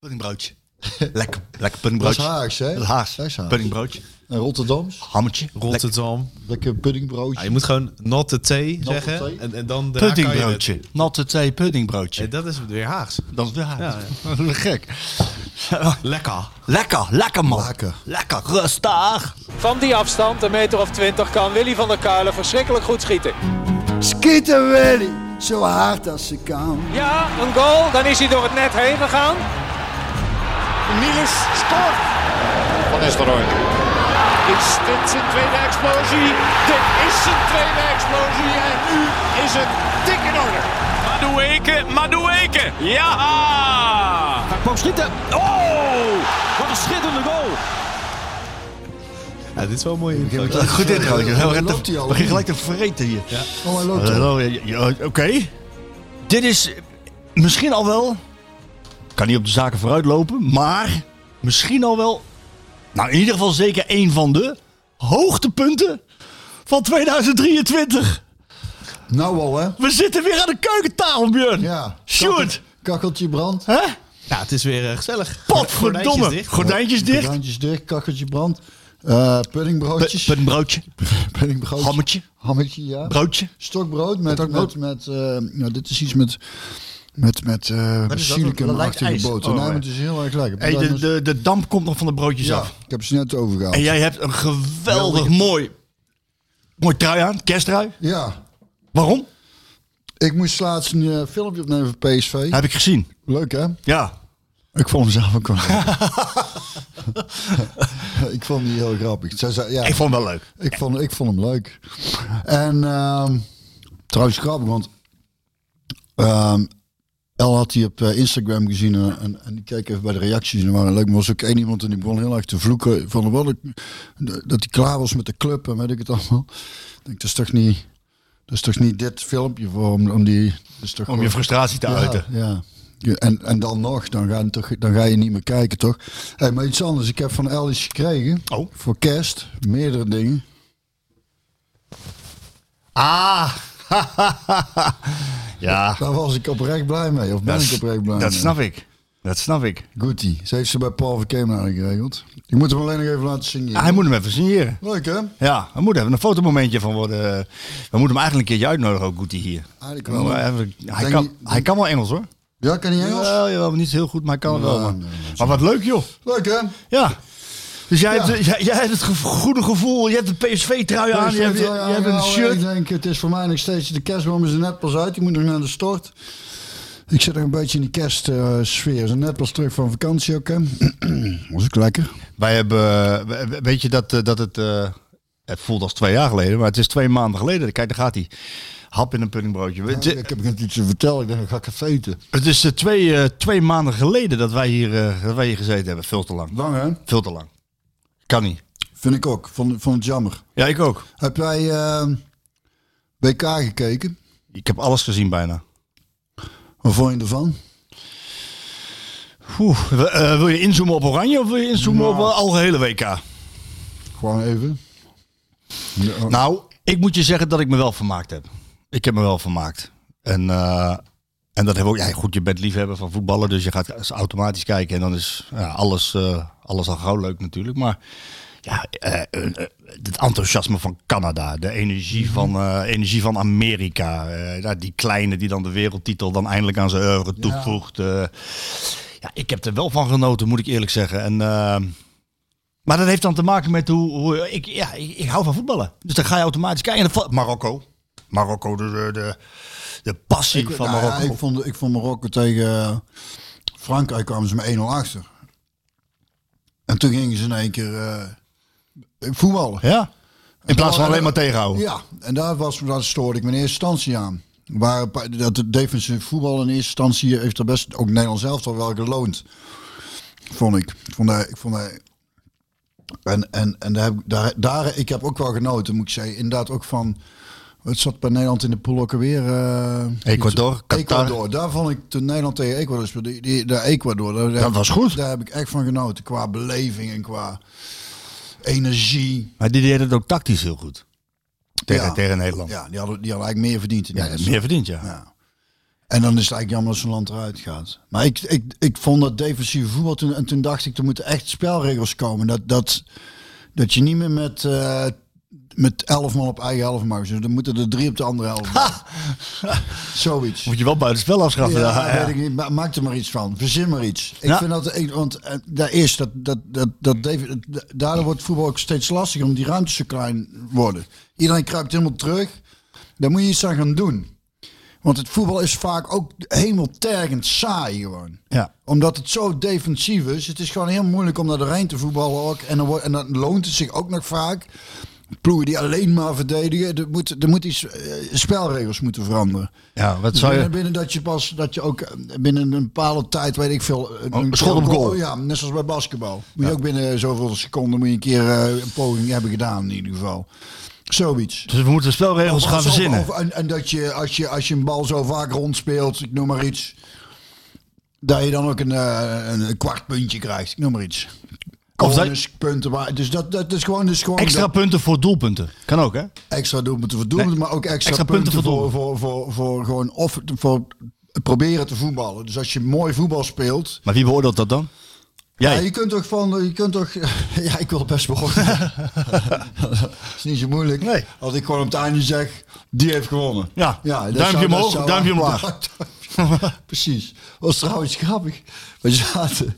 Puddingbroodje. lekker, lekker Dat is puddingbroodje. Haags, hè? Dat is Haags. Dat is Haags. Puddingbroodje. En Rotterdams. Hammetje. Rotterdam. Lekker puddingbroodje. Ja, je moet gewoon not thee zeggen. En, en dan daarna kan je puddingbroodje. Natte thee puddingbroodje. Ja, dat is weer Haags. Dat is de Haags. Ja, Gek. Lekker. Lekker, lekker man. Lekker. Lekker, rustig. Van die afstand, een meter of twintig, kan Willy van der Kuilen verschrikkelijk goed schieten. Skieten Willy, zo hard als ze kan. Ja, een goal, dan is hij door het net heen gegaan. Niels scoort. Van Nistelrooy. Is dit zijn tweede explosie? Dit is zijn tweede explosie en nu is het dik in orde. Madueke, Madueke. Ja! Hij kwam schieten. Oh! Wat een schitterende goal. Ja, dit is wel een mooie info. Goed introotje. Ja, We of gelijk te vreten hier. Oh, hij loopt al. Hallo, ja, ja, Oké. Dit is misschien al wel. Kan niet op de zaken vooruit lopen, maar misschien al wel. Nou, in ieder geval zeker een van de hoogtepunten van 2023. Nou al, hè? We zitten weer aan de keukentafel, Björn. Ja. Shoot. Kakkel- Kakkeltje brand. Hè? Ja, het is weer eh, gezellig. Potverdomme. Gordijntjes dicht. Gordijntjes dicht. Gordijntjes dicht, kakkeltje brand. Eh puddingbroodjes. Put een broodje. Puddingbroodje. Hammetje. Hammetje, ja. Broodje. Stokbrood met, met, met eh, nou, dit is iets met, met, met eh basilicumachtige lijkt ijs. boter. Oh, nee, het is heel erg lekker. Hey, de, de, de damp komt nog van de broodjes ja, af. ik heb ze net overgehaald. En jij hebt een geweldig mooi, mooi trui aan. Kersttrui. Ja, Waarom? ik moest laatst een eh, filmpje opnemen voor PSV. Heb ik gezien. Leuk, hè? Ja. Ik vond hem zelf ook wel ik vond die heel grappig. Zij zei, ja, Ik vond het wel leuk. Ik vond, ik vond hem leuk. En ehm, trouwens grappig, want ehm, El had die op eh, Instagram gezien en, en, en die keek even bij de reacties en waren leuk. Maar was ook één iemand en die begon heel erg te vloeken van wat ik, dat hij klaar was met de club en weet ik het allemaal. Ik denk, dat is toch niet, dat is toch niet dit filmpje voor om, om die... is toch Om je frustratie te ja, uiten. Ja. Ja, En, en dan nog, dan ga, je toch, dan ga je niet meer kijken, toch? Hey, maar iets anders. Ik heb van El iets gekregen. Oh. Voor kerst. Meerdere dingen. Ah. ja. Daar was ik oprecht blij mee. Of ben Dat, ik oprecht blij dat mee? snap ik. Dat snap ik. Goedie. Ze heeft ze bij Paul Verkeemnaar geregeld. Ik moet hem alleen nog even laten signeren. Ah, hij moet hem even signeren. Leuk, hè? Ja, er moet even een fotomomentje van worden. We moeten hem eigenlijk een keertje uitnodigen, ook Goetie hier. Eigenlijk wel. Hij, kan, hij kan wel Engels hoor. Ja, kan hij Engels? Jawel, niet heel goed, maar hij kan het wel. Ja, man. nee, maar wat leuk joh. Leuk, hè? Ja. Dus jij, Ja. hebt, jij, jij hebt het gevo- goede gevoel, je hebt een PSV-trui aan, je hebt, je, Ja, hebt een shirt. Ik denk, het is voor mij nog steeds... De kerstboom is er net pas uit. Die moet nog naar de stort. Ik zit nog een beetje in die kerstsfeer. Ze zijn net pas terug van vakantie ook, hè? was ook lekker. Wij hebben, we- we- weet je dat, eh, dat het, eh, het voelt als twee jaar geleden, maar het is twee maanden geleden. Kijk, daar gaat hij. Hap in een puddingbroodje. Ik heb net iets te vertellen. Ik denk, dan ga ik even eten. het is eh, twee, eh, twee maanden geleden dat wij, hier, eh, dat wij hier gezeten hebben. Veel te lang. Lang, hè? Veel te lang. Kan niet. Vind ik ook. Vond, vond het jammer. Ja, ik ook. Heb jij eh, WK gekeken? Ik heb alles gezien bijna. Wat vond je ervan? Oeh, eh, wil je inzoomen op Oranje of wil je inzoomen Nou. op uh, algehele WK? Gewoon even. Ja, Nou, ik moet je zeggen dat ik me wel vermaakt heb. Ik heb me wel vermaakt. En, eh, en dat heb ik ook. Ja, goed, je bent liefhebber van voetballen, dus je gaat automatisch kijken. En dan is ja, alles, eh, alles al gauw leuk natuurlijk. Maar ja, eh, eh, het enthousiasme van Canada, de energie van, eh, energie van Amerika. ja, die kleine die dan de wereldtitel dan eindelijk aan zijn oeuvre toevoegt. eh. ja, ik heb er wel van genoten, moet ik eerlijk zeggen. En, maar dat heeft dan te maken met hoe, hoe ik, ja, ik, ik hou van voetballen. Dus dan ga je automatisch kijken. Marokko. Marokko, de, de, de, de passie ik, van nou ja, Marokko. ik, vond, ik vond Marokko tegen Frankrijk kwamen ze met 1-0 achter. En toen gingen ze in één keer eh, voetballen. ja. In plaats van En alleen maar tegenhouden. Ja, en daar, was, daar stoorde ik me in eerste instantie aan. Waar, dat defensief voetbal in eerste instantie heeft er best ook Nederland zelf toch wel geloond. Vond ik. Vond hij, ik vond hij en, en, en daar, heb, ik- daar, daar, ik heb ook wel genoten, moet ik zeggen. Inderdaad ook van, het zat bij Nederland in de pool ook alweer. eh, Ecuador, Qatar. Ecuador. Daar vond ik toen Nederland tegen Ecuador speelde, die, die, de Ecuador. Daar, Dat was goed. Daar heb ik echt van genoten. Qua beleving en qua energie. Maar die deed het ook tactisch heel goed. Tegen, Ja. tegen Nederland. Ja, die hadden, die hadden eigenlijk meer verdiend in Ja, meer verdiend, ja. Ja. En dan is het eigenlijk jammer als zo'n land eruit gaat. Maar ik, ik, ik vond dat defensieve voetbal toen, en toen dacht ik, er moeten echt spelregels komen. Dat, dat, dat je niet meer met, eh, met elf man op eigen helft mag. Dus dan moeten er drie op de andere helft. Zoiets. Moet je wel buiten spel afschaffen. Ja, Ja, weet ik niet. Ma- Maak er maar iets van. Verzin maar iets. Ik Ja. vind dat, ik, want eh, daar is dat, dat, dat, dat David, daardoor wordt voetbal ook steeds lastiger, omdat die ruimtes zo klein worden. Iedereen kruipt helemaal terug. Daar moet je iets aan gaan doen. Want het voetbal is vaak ook hemeltergend saai gewoon. Ja. Omdat het zo defensief is. Het is gewoon heel moeilijk om daar doorheen te voetballen ook. En dan, wordt, en dan loont het zich ook nog vaak. Ploegen die alleen maar verdedigen. Er moet, er moet iets, eh, spelregels moeten veranderen. ja, wat Dus zou binnen, je... binnen dat je pas dat je ook eh, binnen een bepaalde tijd, weet ik veel, een, Oh, een schot op goal. ja, net zoals bij basketbal. Moet je ook binnen zoveel seconden moet je een keer eh, een poging hebben gedaan in ieder geval. Zoiets. Dus we moeten spelregels Of gaan of- verzinnen. of- en, en dat je als, je als je een bal zo vaak rondspeelt, ik noem maar iets, dat je dan ook een, eh, een kwart puntje krijgt. Ik noem maar iets. Corners, punten, maar dus dat, dat is gewoon, dus gewoon Extra dat- punten voor doelpunten. Kan ook, hè? extra doelpunten voor doelpunten, maar ook extra, extra punten, punten voor voor, voor, voor, gewoon of voor proberen te voetballen. Dus als je mooi voetbal speelt, Maar wie beoordeelt dat dan? ja, Jij? je kunt toch van, je kunt toch, ja, ik wil het best beoordelen. dat is niet zo moeilijk. Nee. Als ik gewoon op het einde zeg, die heeft gewonnen. Ja. ja Duimpje zou- omhoog, zou- duimpje omlaag. Precies. Was trouwens grappig. We zaten,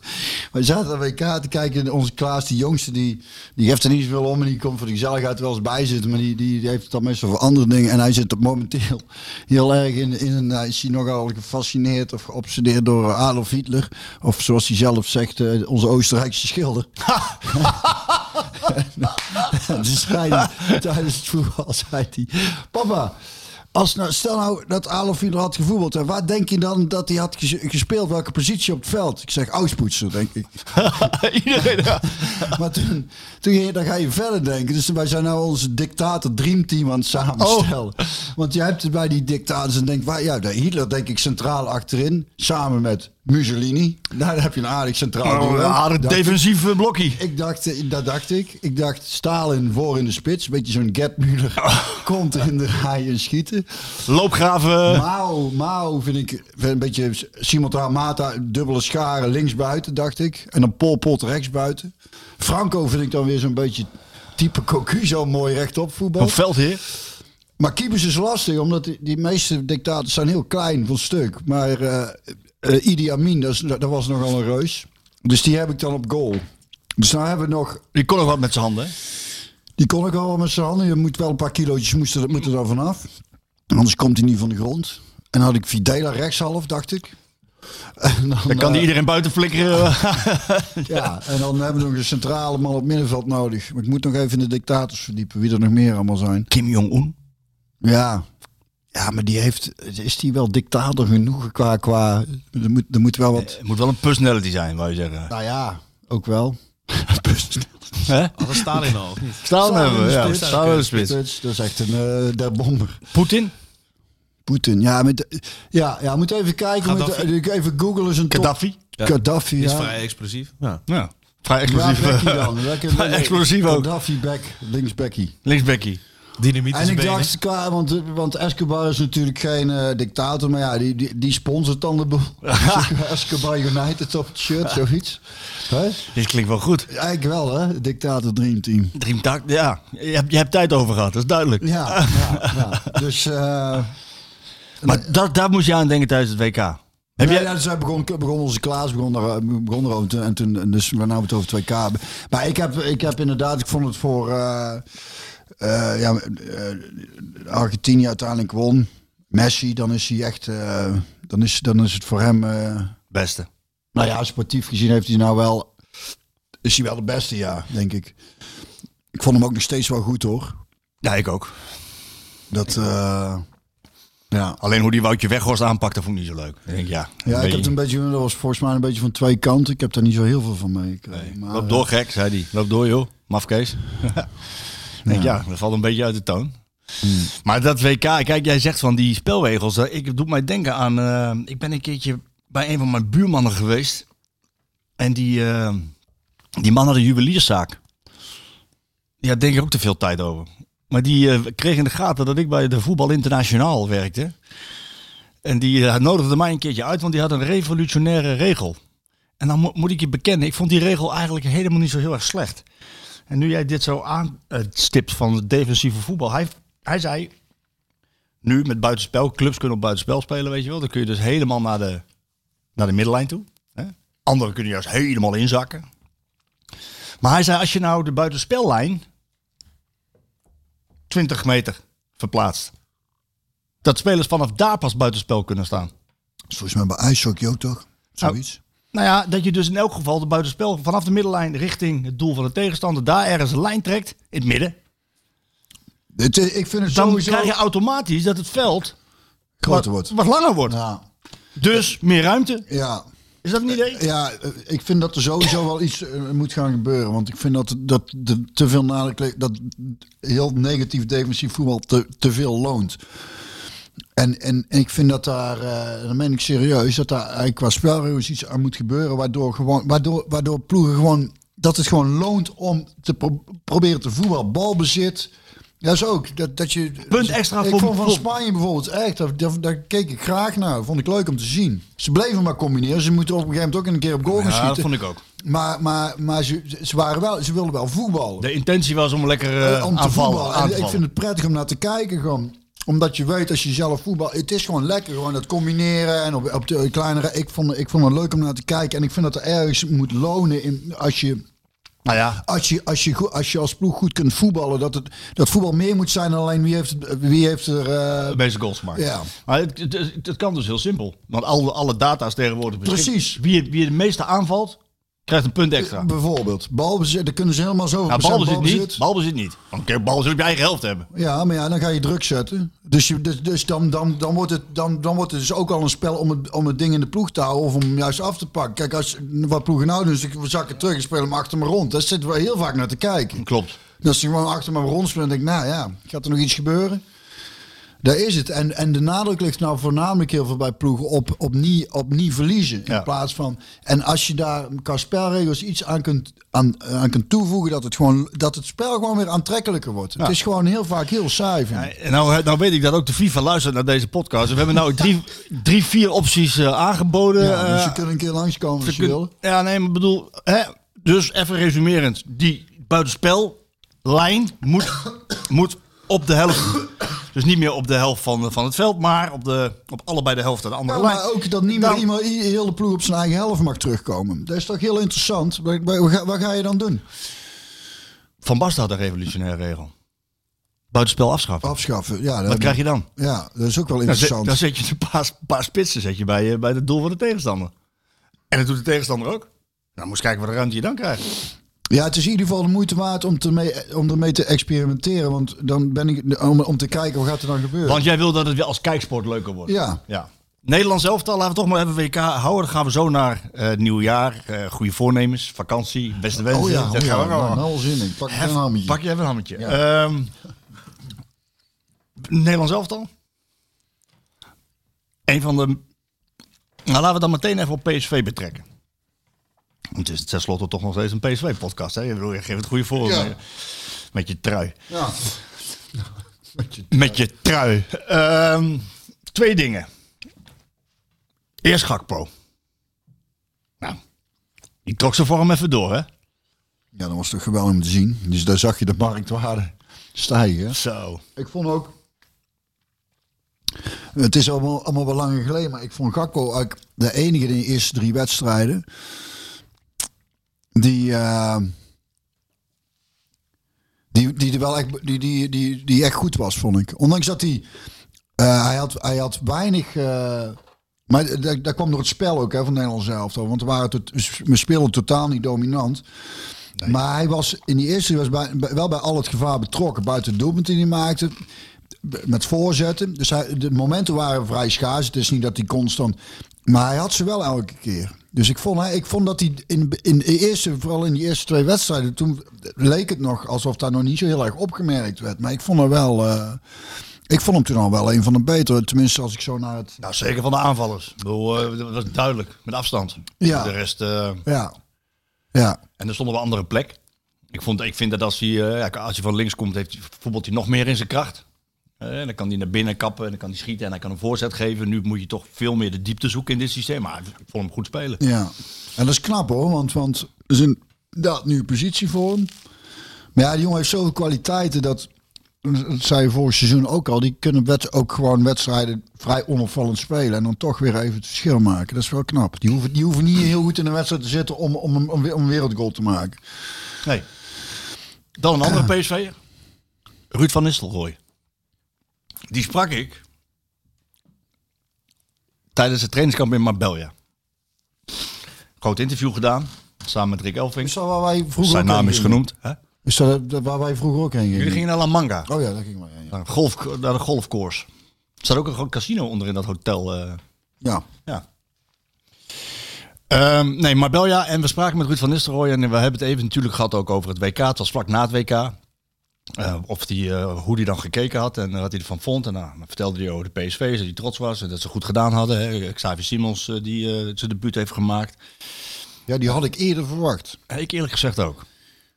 we zaten aan WK te kijken. en Onze Klaas, die jongste, die, die geeft er niet zoveel om. En die komt voor de gezelligheid wel eens bij zitten. Maar die, die, die heeft het dan meestal voor andere dingen. En hij zit op momenteel heel erg in, in een... Hij is hij nogal gefascineerd of geobsedeerd door Adolf Hitler. Of zoals hij zelf zegt, eh, onze Oostenrijkse schilder. dus zei hij, tijdens het voetbal zei hij... Papa, als nou, stel nou dat Adolf Hitler had gevoetbald. En waar denk je dan dat hij had ges- gespeeld? Welke positie op het veld? Ik zeg Auspoetser, denk ik. Iedereen. ja. Maar toen, toen ging je, dan ga je verder denken. Dus wij zijn nou onze dictator dreamteam aan het samenstellen. Want je hebt bij die dictators en denkt, waar, ja, Hitler denk ik centraal achterin. Samen met Mussolini. Nou, dan heb je een aardig centraal Oh, aardig defensief eh, blokkie. Ik dacht, eh, dat dacht ik. Ik dacht Stalin voor in de spits. Beetje zo'n Gapmuller. Komt er in de rij en schieten. Loopgraven. Mao, Mao vind ik vind een beetje Simon Mata, dubbele scharen linksbuiten, dacht ik. En dan Pol Pot rechtsbuiten. Franco vind ik dan weer zo'n beetje type Cocu, zo mooi rechtop voetbal. Een veldheer. Maar keepers is lastig, omdat die, die meeste dictators zijn heel klein van stuk. Maar eh eh, Idi Amin, dat, is, dat was nogal een reus. Dus die heb ik dan op goal. Dus nou hebben we nog Die kon nog wat met zijn handen. hè? die kon ik wel met z'n handen. Je moet wel een paar kilootjes moesten, moeten er vanaf. Anders komt hij niet van de grond. En dan had ik Videla rechtshalf, dacht ik. En dan, Dan kan die eh, iedereen buiten flikkeren. ja, en dan hebben we nog een centrale man op middenveld nodig. Maar ik moet nog even in de dictators verdiepen, wie er nog meer allemaal zijn. Kim Jong-un. Ja, ja maar die heeft, is die wel dictator genoeg qua, qua er, moet, er moet wel wat, Het moet wel een personality zijn, wou je zeggen. nou ja, ook wel. Hè? Had een Stalin al, of niet? Staan hebben we, ja. spits. Staan we in de spits. Dat is echt een uh, der bomber. Poetin? Poetin, ja, met, ja, ja, moet even kijken. Moet, Gaddafi. even googlen. Zijn top- Gaddafi? Gaddafi, Die is ja. vrij explosief. Ja. Ja. Vrij Ja, explosief. Becky eh, dan. Lekker, Vrij explosief ook. Gaddafi back, links Becky. Linksbackie. Dynamiet En ik dacht, want, want Escobar is natuurlijk geen eh, dictator, maar ja, die, die, die sponsort dan de boel. Escobar United op het shirt, zoiets. Hè? Dit klinkt wel goed. Eigenlijk wel, hè? Dictator Dream Team. Dream ja. Je hebt, je hebt tijd over gehad, dat is duidelijk. Ja, ja, ja. Dus, eh Maar daar, daar moest je aan denken tijdens het WK. Heb je... ja, dus wij begon, begon onze Klaas begon, daar, begon erover. te- En toen, en dus we nou het over 2K hebben. Maar ik heb, ik heb inderdaad, ik vond het voor eh, eh, ja, eh, Argentinië uiteindelijk won. Messi, dan is hij echt, eh, dan, is, dan is het voor hem, eh, Beste. nou ja, sportief gezien heeft hij nou wel, is hij wel de beste, ja, denk ik. Ik vond hem ook nog steeds wel goed hoor. Ja, ik ook. Dat, ja. Alleen hoe die Woutje Weghorst aanpakte, vond ik niet zo leuk. Ik denk, ja, Ja, ik heb het een beetje, dat was volgens mij een beetje van twee kanten. Ik heb daar niet zo heel veel van meegekregen. Nee, Loop door, gek, zei hij. Loop door, joh. Mafkees. denk, ja. dat valt een beetje uit de toon. Hmm. Maar dat WK, kijk, jij zegt van die spelregels. eh, Ik doe mij denken aan... eh, ik ben een keertje bij een van mijn buurmannen geweest. En die, eh, die man had een juwelierszaak. Die had denk ik ook te veel tijd over. Maar die kreeg in de gaten dat ik bij de Voetbal Internationaal werkte. En die nodigde mij een keertje uit, want die had een revolutionaire regel. En dan mo- moet ik je bekennen, ik vond die regel eigenlijk helemaal niet zo heel erg slecht. En nu jij dit zo aanstipt van het defensieve voetbal. Hij, hij zei, nu met buitenspel, clubs kunnen op buitenspel spelen, weet je wel. Dan kun je dus helemaal naar de, naar de middenlijn toe. Hè? Anderen kunnen juist helemaal inzakken. Maar hij zei, als je nou de buitenspellijn 20 meter verplaatst. Dat spelers vanaf daar pas buitenspel kunnen staan. Dat is volgens mij bij ijshockey ook toch? Zoiets. Nou ja, dat je dus in elk geval de buitenspel vanaf de middenlijn richting het doel van de tegenstander daar ergens een lijn trekt, in het midden. Het, ik vind het Dan sowieso krijg je automatisch dat het veld groter wat, wordt. wat langer wordt. Ja, Dus meer ruimte. ja, Is dat een idee? ja, ik vind dat er sowieso wel iets eh, moet gaan gebeuren. Want ik vind dat, dat de, te veel nadruk, dat heel negatief defensief voetbal te, te veel loont. En, en, en ik vind dat daar, eh dan meen ik serieus, dat daar eigenlijk qua spelregels iets aan moet gebeuren. Waardoor, gewoon, waardoor, waardoor ploegen gewoon, dat het gewoon loont om te pro- proberen te voetballen. Balbezit. Dat is ook, dat, dat je... Punt extra ik voor- vond van Spanje bijvoorbeeld echt, daar, daar, daar keek ik graag naar. Vond ik leuk om te zien. Ze bleven maar combineren. Ze moeten op een gegeven moment ook een keer op goal gaan Ja, dat vond ik ook. Maar, maar, maar ze, ze, waren wel, ze wilden wel voetballen. De intentie was om lekker eh, om te aanvallen, voetballen. En ik vind het prettig om naar te kijken gewoon. Omdat je weet als je zelf voetbal... Het is gewoon lekker gewoon dat combineren. En op, op de kleinere... Ik vond, ik vond het leuk om naar te kijken. En ik vind dat er ergens moet lonen in, als je... Nou ja, Als je, als, je, als je als ploeg goed kunt voetballen, dat, het, dat voetbal meer moet zijn dan alleen wie heeft, wie heeft er. de meeste goals gemaakt. Ja. Maar het, het, het- het kan dus heel simpel. Want alle, alle data's tegenwoordig. Precies. Wie, wie het meeste aanvalt, krijgt een punt extra. bijvoorbeeld. Balbezit, kunnen ze helemaal zo. Nou, balbezit niet. Balbezit niet. Oké, balbezit op je eigen helft hebben. Ja, maar ja, dan ga je druk zetten. Dus, je, dus, dus dan, dan, dan, wordt het, dan, dan wordt het dus ook al een spel om het, om het ding in de ploeg te houden of om hem juist af te pakken. Kijk, als wat ploegen nou doen, is we zakken terug en spelen hem achter me rond. Daar zitten we heel vaak naar te kijken. Klopt. Dat ze gewoon achter me rond spelen en denk ik, nou ja, gaat er nog iets gebeuren? Daar is het. En, en de nadruk ligt nou voornamelijk heel veel bij ploegen op, op, niet, op niet verliezen. In Ja. plaats van. En als je daar qua spelregels iets aan kunt, aan, aan kunt toevoegen, dat het, gewoon, dat het spel gewoon weer aantrekkelijker wordt. Het is gewoon heel vaak heel saai. Ja, en nou, nou weet ik dat ook de FIFA luistert naar deze podcast. We hebben nou drie, drie vier opties eh, aangeboden. Ja, dus eh, je kunt een keer langskomen als je wil. Ja, nee, maar bedoel, hè, dus even resumerend. Die buitenspellijn moet, moet op de helft. Dus niet meer op de helft van, van het veld, maar op, de, op allebei de helft aan de andere Ja, lijn. maar ook dat niet meer Dan- iemand, heel de ploeg op zijn eigen helft mag terugkomen. Dat is toch heel interessant. Wat, wat, wat ga- wat ga je dan doen? Van Basten had een revolutionaire regel. Buitenspel afschaffen. Afschaffen. Ja, Wat dat, krijg je dan? ja, dat is ook wel interessant. dan zet je een paar, paar spitsen zet je bij, eh, bij het doel van de tegenstander. En dat doet de tegenstander ook. Nou, moest kijken wat de ruimte je dan krijgt. Ja, het is in ieder geval de moeite waard om, te mee, om ermee te experimenteren. Want dan ben ik om, om te kijken wat gaat er dan gebeuren. Want jij wil dat het weer als kijksport leuker wordt. ja, Ja. Nederlands elftal, laten we toch maar even WK houden. Dan gaan we zo naar eh nieuwjaar, eh goede voornemens, vakantie, beste wensen. oh ja, Dat oh gaan ja, we allemaal. nou, wel zin in. Pak Hef- een hammetje. Pak je even een hammetje. Ehm, Nederlands elftal? Een van de... Nou, laten we dan meteen even op PSV betrekken. Het is tenslotte toch nog steeds een PSV-podcast. hè? Je geeft het goede voor Ja. met, met je trui. Ja. Met je trui. Ehm, twee dingen. Eerst Gakpo. Nou, die trok ze voor hem even door, hè? ja, dat was toch geweldig om te zien. Dus daar zag je de marktwaarde stijgen. Zo. Ik vond ook... Het is allemaal, allemaal wel langer geleden, maar ik vond Gakpo eigenlijk de enige in de eerste drie wedstrijden die, eh, die, die, er wel echt, die, die, die, die echt goed was, vond ik. Ondanks dat hij, eh, hij, had, hij had weinig... eh, maar dat, kwam door het spel ook hè, van Nederland zelf. Want we, waren tot, we speelden totaal niet dominant. Maar hij was in die eerste was bij, wel bij al het gevaar betrokken. Buiten het doelpunt die hij maakte. Met voorzetten. Dus hij, de momenten waren vrij schaars. Het is niet dat hij constant... Maar hij had ze wel elke keer. Dus ik vond, ik vond dat hij in, in de eerste, vooral in die eerste twee wedstrijden, toen leek het nog alsof daar nog niet zo heel erg opgemerkt werd. Maar ik vond er wel, eh, ik vond hem toen al wel een van de betere. Tenminste, als ik zo naar het. Nou, zeker van de aanvallers. Ik bedoel, eh, dat was duidelijk, met afstand. Ja. De rest... eh, Ja, ja, en er stond op een andere plek. Ik, vond, ik vind dat als hij, als hij van links komt, heeft, hij- voetbalt hij nog meer in zijn kracht. Eh, dan kan hij naar binnen kappen en dan kan hij schieten en hij kan een voorzet geven. Nu moet je toch veel meer de diepte zoeken in dit systeem. Maar ik vond hem goed spelen. Ja, en dat is knap hoor, want, want er is inderdaad nu een positie voor hem. Maar ja, die jongen heeft zoveel kwaliteiten dat, dat zei je vorig seizoen ook al, die kunnen wet, ook gewoon wedstrijden vrij onopvallend spelen en dan toch weer even het verschil maken. Dat is wel knap. Die hoeven, die hoeven niet heel goed in de wedstrijd te zitten om, om, om, om, om een wereldgoal te maken. Nee. Dan een andere PSV. Ruud van Nistelrooy. Die sprak ik tijdens het trainingskamp in Marbella. Groot interview gedaan, samen met Rick Elving. Is dat waar wij vroeger Zijn naam is genoemd. Hè? Is dat waar wij vroeger ook heen gingen? Jullie gingen naar La Manga, Oh ja, daar ging maar heen. Ja. naar, een golf, naar de golfcourse. Er staat ook een groot casino onder in dat hotel. eh, ja. Ja. Ehm, nee, Marbella. En we spraken met Ruud van Nistelrooy. En we hebben het even natuurlijk gehad ook over het WK. Het was vlak na het WK. Eh, of die, eh, hoe hij dan gekeken had en wat hij ervan vond. En nou, dan vertelde hij over de PSV, dat hij trots was en dat ze goed gedaan hadden. Hè. Xavier Simons eh, die eh, zijn debuut heeft gemaakt. ja, die had ik eerder verwacht. Ik eerlijk gezegd ook.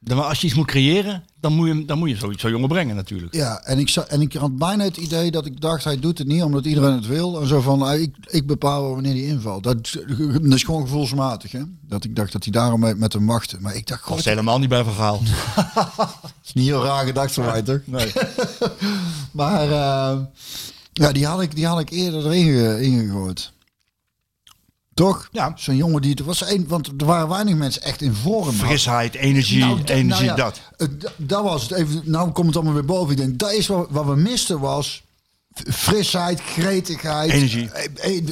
Dan, maar als je iets moet creëren, dan moet je, dan moet je zoiets zo jongen brengen natuurlijk. Ja, en ik, en ik had bijna het idee dat ik dacht, hij doet het niet omdat iedereen het wil. En zo van, ah, ik, ik bepaal wanneer hij invalt. Dat, dat is gewoon gevoelsmatig, hè. Dat ik dacht dat hij daarom met, met hem wachtte. Maar ik dacht, god, dat helemaal niet bij verhaal. is niet heel raar gedacht van mij, toch? Nee. Maar eh, ja, die had ik, die had ik eerder erin ge- ingegooid. Toch? Ja. Zo'n jongen die... Er was een, want er waren weinig mensen echt in vorm. Frisheid, energie, Nou, energie, nou ja, dat. het- dat was het even. Nou komt het allemaal weer boven. Ik denk, dat is wat, wat we misten was frisheid, gretigheid, Energie. Eh, eh,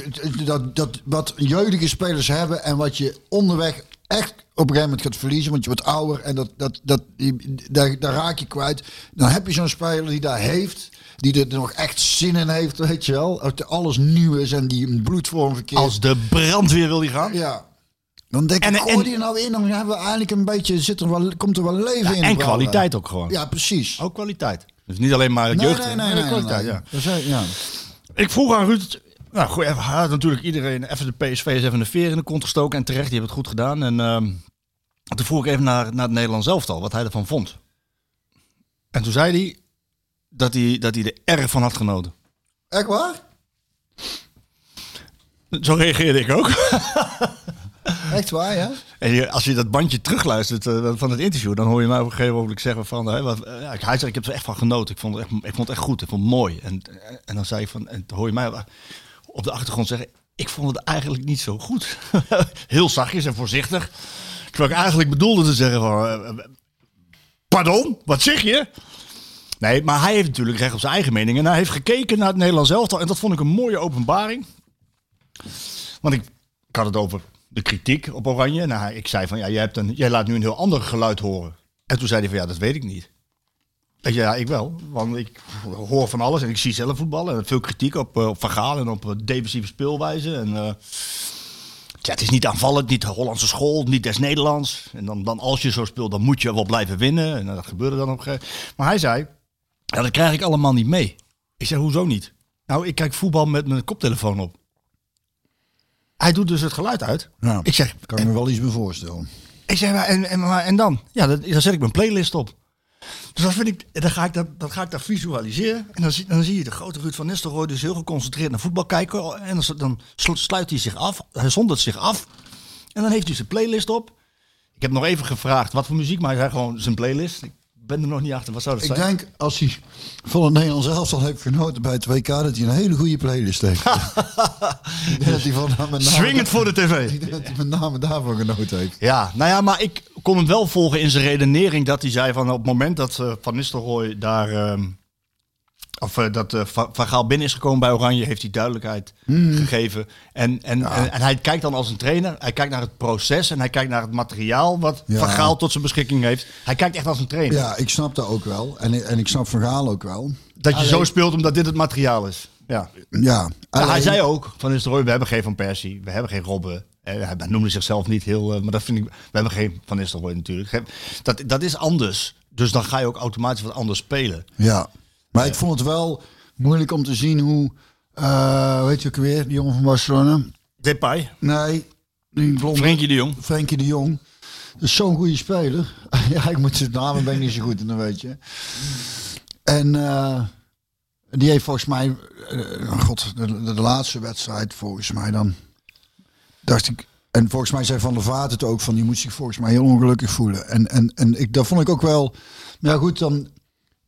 Dat, dat wat jeugdige spelers hebben en wat je onderweg echt op een gegeven moment gaat verliezen, want je wordt ouder en dat, dat, dat, die- daar, daar raak je kwijt. Dan heb je zo'n speler die daar heeft, die er nog echt zin in heeft, weet je wel. Dat alles nieuw is en die een bloedvorm verkeert. Als de brandweer wil die gaan. ja. Dan denk En- ik, gooi die nou in, dan hebben we eigenlijk een beetje, zit er wel, komt er wel leven Ja, in. en de kwaliteit ook gewoon. Ja, precies. Ook kwaliteit. Dus niet alleen maar Nee, jeugd. nee, nee, nee, nee, kwaliteit, nee. ja. Is- ja. Ik vroeg aan Ruud. Nou, goed, hij had natuurlijk iedereen even de PSV is even een veer in de kont gestoken. En terecht, die hebben het goed gedaan. En ehm, toen vroeg ik even naar, naar het Nederlands elftal, wat hij ervan vond. En toen zei hij dat hij, dat hij er erg van had genoten. Echt waar? Zo reageerde ik ook. Echt waar, ja? En als je dat bandje terugluistert eh, van het interview, dan hoor je mij op een gegeven moment zeggen van, eh, wat, eh, ja, hij zei, ik heb er echt van genoten. Ik vond het echt, ik vond het echt goed, ik vond het mooi. En, en dan zei je van, en dan hoor je mij op de achtergrond zeggen, ik vond het eigenlijk niet zo goed. Heel zachtjes en voorzichtig. Terwijl ik eigenlijk bedoelde te zeggen van, eh, eh, pardon, wat zeg je? Nee, maar hij heeft natuurlijk recht op zijn eigen mening. En hij heeft gekeken naar het Nederlands elftal. En dat vond ik een mooie openbaring. Want ik, had het over de kritiek op Oranje. Nou, ik zei van, ja, jij, hebt een, laat nu een heel ander geluid horen. En toen zei hij van, ja, dat weet ik niet. Ja, ik wel. Want ik hoor van alles en ik zie zelf voetballen. En veel kritiek op, eh, op en op eh, defensieve speelwijze. En eh, het is niet aanvallend, niet de Hollandse school, niet des Nederlands. En dan, dan als je zo speelt, dan moet je wel blijven winnen. En dat gebeurde dan op een gegeven Maar hij zei, ja, dat krijg ik allemaal niet mee. Ik zei, hoezo niet? Nou, ik kijk voetbal met mijn koptelefoon op. Hij doet dus het geluid uit. Ja. Ik zeg, Kan ik me wel iets bij voorstellen. ik zeg, maar en, en, maar, en dan? Ja, dat, dan zet ik mijn playlist op. Dus dan, vind ik, dan, ga ik dat, dan ga ik dat visualiseren. En dan zie, dan zie je de grote Ruud van Nistelrooy dus heel geconcentreerd naar voetbal kijken. En dan, dan slu- sluit hij zich af. Hij zondert zich af. En dan heeft hij zijn playlist op. Ik heb nog even gevraagd wat voor muziek, maar hij zei gewoon zijn playlist. Ik ben er nog niet achter. Wat zou dat Ik zijn? denk, als hij van het Nederlands elftal heeft genoten bij het WK, dat hij een hele goede playlist heeft. ik dat hij van, met name, Swingend voor de tv. ik denk dat hij met name daarvan genoten heeft. Ja, nou ja, maar ik kon hem wel volgen in zijn redenering dat hij zei van op het moment dat eh, Van Nistelrooy daar, ehm, of eh, dat eh, Van Gaal binnen is gekomen bij Oranje, heeft hij duidelijkheid gegeven. En, en, en, en hij kijkt dan als een trainer, hij kijkt naar het proces en hij kijkt naar het materiaal wat Ja. Van Gaal tot zijn beschikking heeft. Hij kijkt echt als een trainer. Ja, ik snap dat ook wel. En, ik- en ik snap Van Gaal ook wel. Dat je Alleen- zo speelt omdat dit het materiaal is. Ja. Ja, hij zei ook van Nistelrooy, we hebben geen Van Persie, we hebben geen Robben. Eh, hij noemde zichzelf niet heel, maar dat vind ik, we hebben geen Van Nistelrooy natuurlijk. Dat, dat is anders. Dus dan ga je ook automatisch wat anders spelen. Ja, maar ik vond het wel moeilijk om te zien hoe, eh weet je ook weer, die jongen van Barcelona? Depay, Nee, die blonde. Frenkie de Jong. Frenkie de Jong. Dat is zo'n goede speler. ja, ik moet zijn namen ben ik niet zo goed in, dan weet je. En eh, Die heeft volgens mij, eh, god, de, de, de laatste wedstrijd volgens mij dan, dacht ik, en volgens mij zei Van der Vaart het ook van, die moet zich volgens mij heel ongelukkig voelen. En, en, en ik, dat vond ik ook wel, maar ja goed, dan,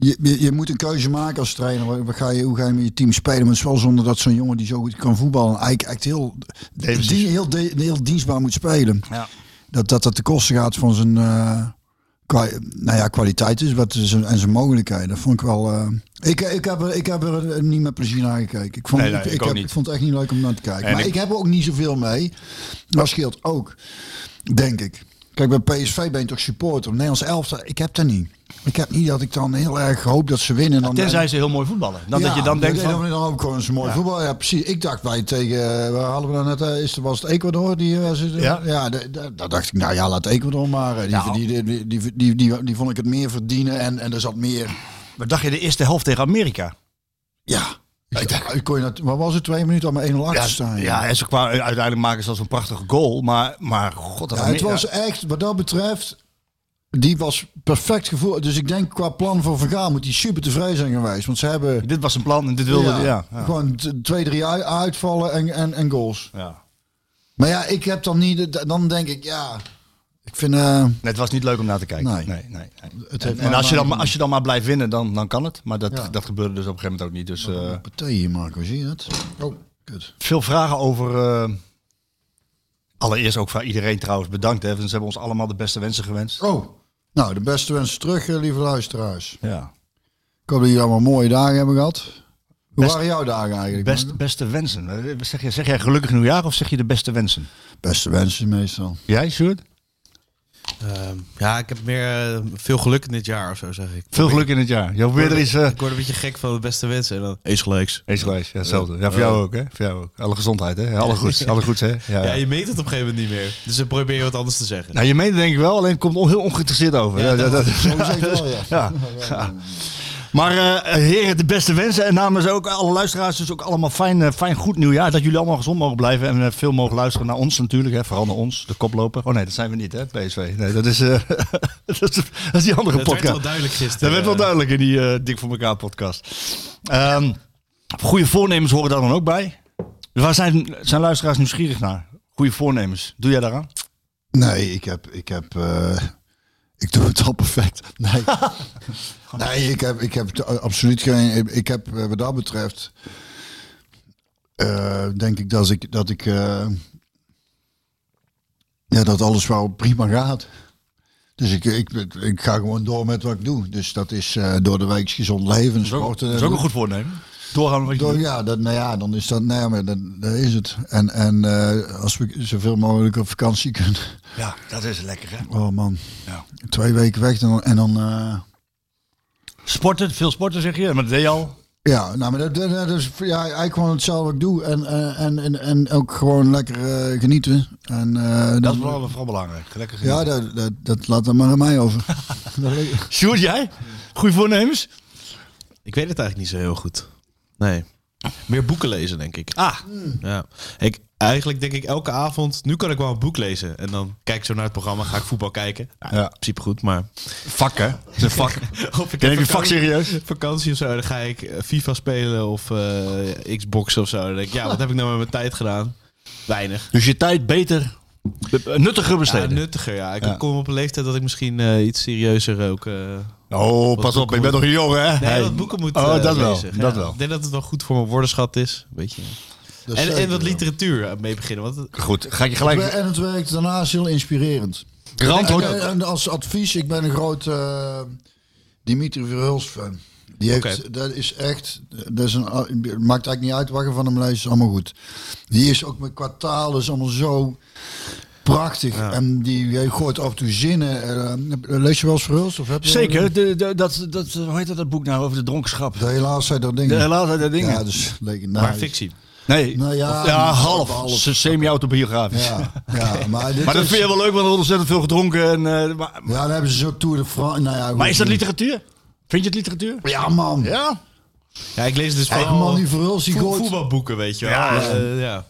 je, je, je moet een keuze maken als trainer. Wat ga je, hoe ga je met je team spelen? Maar het is wel zonder dat zo'n jongen die zo goed kan voetballen, eigenlijk echt heel, die, heel, de- heel dienstbaar moet spelen. Ja. Dat, dat dat de kosten gaat van zijn eh, nou ja, kwaliteit is wat zijn, en zijn mogelijkheden. Dat vond ik wel. eh, ik, ik, heb er, ik heb er niet met plezier naar gekeken. Ik vond, Nee, nee, ik, heb, vond het echt niet leuk om naar te kijken. En maar ik- ik, heb er ook niet zoveel mee. Dat scheelt ook, denk ik. Kijk, bij PSV ben je toch supporter. Nederlands elftal, ik heb dat niet. Ik heb niet dat ik dan heel erg hoop dat ze winnen. Dan, Tenzij ze heel mooi voetballen. Dan dat je dan denkt van... dan ook gewoon zo'n mooi voetbal. Ja, precies. Ik dacht wij tegen, waar hadden we dan net, eh, is, was het Ecuador? Die, eh, ze- Ja. ja daar dacht ik, nou ja, laat Ecuador maar. eh, Die, Ja. die, die, die, die, die, die, die vond ik het meer verdienen en, en er zat meer, Wat dacht je de eerste helft tegen Amerika? ja. Ik dacht, kon je dat, wat was het, twee minuten al met 1-0 achter staan? ja, en ze kwamen, uiteindelijk maken ze al zo'n prachtige goal. Maar, maar god, dat Ja, het was echt, wat dat betreft, die was perfect gevoel. Dus ik denk qua plan voor Vergaal moet die super tevreden zijn geweest. Want ze hebben Dit was een plan en dit wilde... ja, Ja, ja. gewoon twee, drie uit- uitvallen en, en, en goals. ja. Maar ja, ik heb dan niet, dan denk ik, ja, ik vind... Nee, het was niet leuk om naar te kijken. Nee. nee, nee, En, als, je dan, als je dan maar blijft winnen, dan, dan kan het. Maar dat, Ja. dat gebeurde dus op een gegeven moment ook niet. Dus eh, partij hier, Marco, zie je het? Oh, kut. veel vragen over... eh, allereerst ook van iedereen trouwens bedankt. Hè, ze hebben ons allemaal de beste wensen gewenst. Oh, nou, de beste wensen terug, lieve luisteraars. Ja. Ik hoop dat jullie allemaal mooie dagen hebben gehad. Hoe waren jouw dagen eigenlijk? Best, beste wensen. Zeg, je, zeg jij gelukkig nieuwjaar of zeg je de beste wensen? Beste wensen meestal. Jij, Sjoerd? Ehm, ja, ik heb meer eh, veel geluk in dit jaar of zo, zeg ik. Veel geluk in het jaar. Weer er eens... eh Ik word een beetje gek van de beste wensen. En dan eens gelijks. eens geweest. Ja, hetzelfde. Ja, voor jou ook, hè? Voor jou ook. Alle gezondheid, hè? Alle goeds. Alle goeds, hè? Ja, Ja, ja. je meet het op een gegeven moment niet meer. Dus dan probeer je wat anders te zeggen. Nou, je meent het denk ik wel, alleen het komt heel ongeïnteresseerd over. Ja, dat, dat- Zo zeg ik wel, ja. ja. Maar eh, heren, de beste wensen. En namens ook alle luisteraars dus ook allemaal fijn, eh, fijn goed nieuwjaar. Dat jullie allemaal gezond mogen blijven. En eh, veel mogen luisteren naar ons natuurlijk. Hè. Vooral naar ons, de koploper. Oh nee, dat zijn we niet, hè, PSV. Nee, dat is, eh, dat is, dat is die andere dat werd podcast. wel duidelijk gisteren. Dat werd wel duidelijk in die eh, Dik voor elkaar podcast. Ehm goede voornemens horen daar dan ook bij. Dus waar zijn, zijn luisteraars nieuwsgierig naar? Goede voornemens. Doe jij daaraan? Nee, ik heb, ik heb, eh, ik doe het al perfect. Nee, nee, ik heb, ik heb absoluut geen. Ik heb eh, wat dat betreft, eh, denk ik dat ik, dat ik, eh, ja, dat alles wel prima gaat. Dus ik, ik, ik ga gewoon door met wat ik doe. Dus dat is door de week gezond leven, sporten. Dat is ook een goed voornemen. Doorgaan met wat je Door, doet. ja, dat, nou ja, dan is dat, nee, maar dat, dat is het. En, en eh, als we zoveel mogelijk op vakantie kunnen. Ja, dat is lekker, hè? Oh man, Ja. twee weken weg en dan, en dan eh, Sporten, veel sporten zeg je, maar dat deed je al. ja, nou, maar dat, dat, dat is ja, eigenlijk gewoon hetzelfde wat ik doe en, eh, en, en, en ook gewoon lekker genieten. En, eh, Dat is vooral, vooral belangrijk. Lekker ja, genieten. dat, dat, dat laat dan maar aan mij over. Sjoerd, jij? Goede voornemens? Ik weet het eigenlijk niet zo heel goed. Nee. Meer boeken lezen, denk ik. Ah, Ja. Ik, eigenlijk denk ik elke avond, nu kan ik wel een boek lezen. En dan kijk ik zo naar het programma, ga ik voetbal kijken. Ja, Ja. In principe goed, maar... vak hè? Het is een vak. Of ik Neem je vak serieus? vakantie of zo, dan ga ik eh, FIFA spelen of eh Xbox of zo. Dan denk ik, ja, wat heb ik nou met mijn tijd gedaan? Weinig. Dus je tijd beter, be- nuttiger Ja, besteden. nuttiger, ja. Ik Ja. kom op een leeftijd dat ik misschien eh, iets serieuzer ook... eh, oh, pas op, je bent nog een jongen hè? Nee, Hey. wat boeken moet Oh, eh, dat wel, lezen. dat Ja, wel. Ik denk dat het wel goed voor mijn woordenschat is. Weet je. dat En, zeker en wat literatuur eh, mee beginnen. Want Goed, ga ik je gelijk... En het werkt daarnaast heel inspirerend. Grant En, hoort en- en als advies, ik ben een groot eh, Dimitri Verhulst fan. Die heeft, dat is echt, dat is een, het maakt eigenlijk niet uit wat je van hem leest, is allemaal goed. Die is ook met qua taal, is allemaal zo prachtig. En die gooit af en toe zinnen. eh, lees je wel eens Verhulst? Of heb je Zeker, de, de, dat, dat, hoe heet dat, dat boek nou over de dronkenschap? De helaas zijn er dingen. De helaas uit de dingen. Ja, dus legendarisch. maar fictie. Nee, Nou ja, Of- ja, half. half. Se- Semi-autobiografisch. Ja, ja, maar, dit Maar dat is- vind je wel leuk, want er wordt ontzettend veel gedronken. En, eh, maar, Ja, dan hebben ze zo Tour de France. Nou ja, maar is dat literatuur? Vind je het literatuur? Ja, man. Ja. Ja, ik lees dus Eigen vooral man die Verhulst, die voet- gooit. voetbalboeken, weet je wel. Ja. Eh, ja.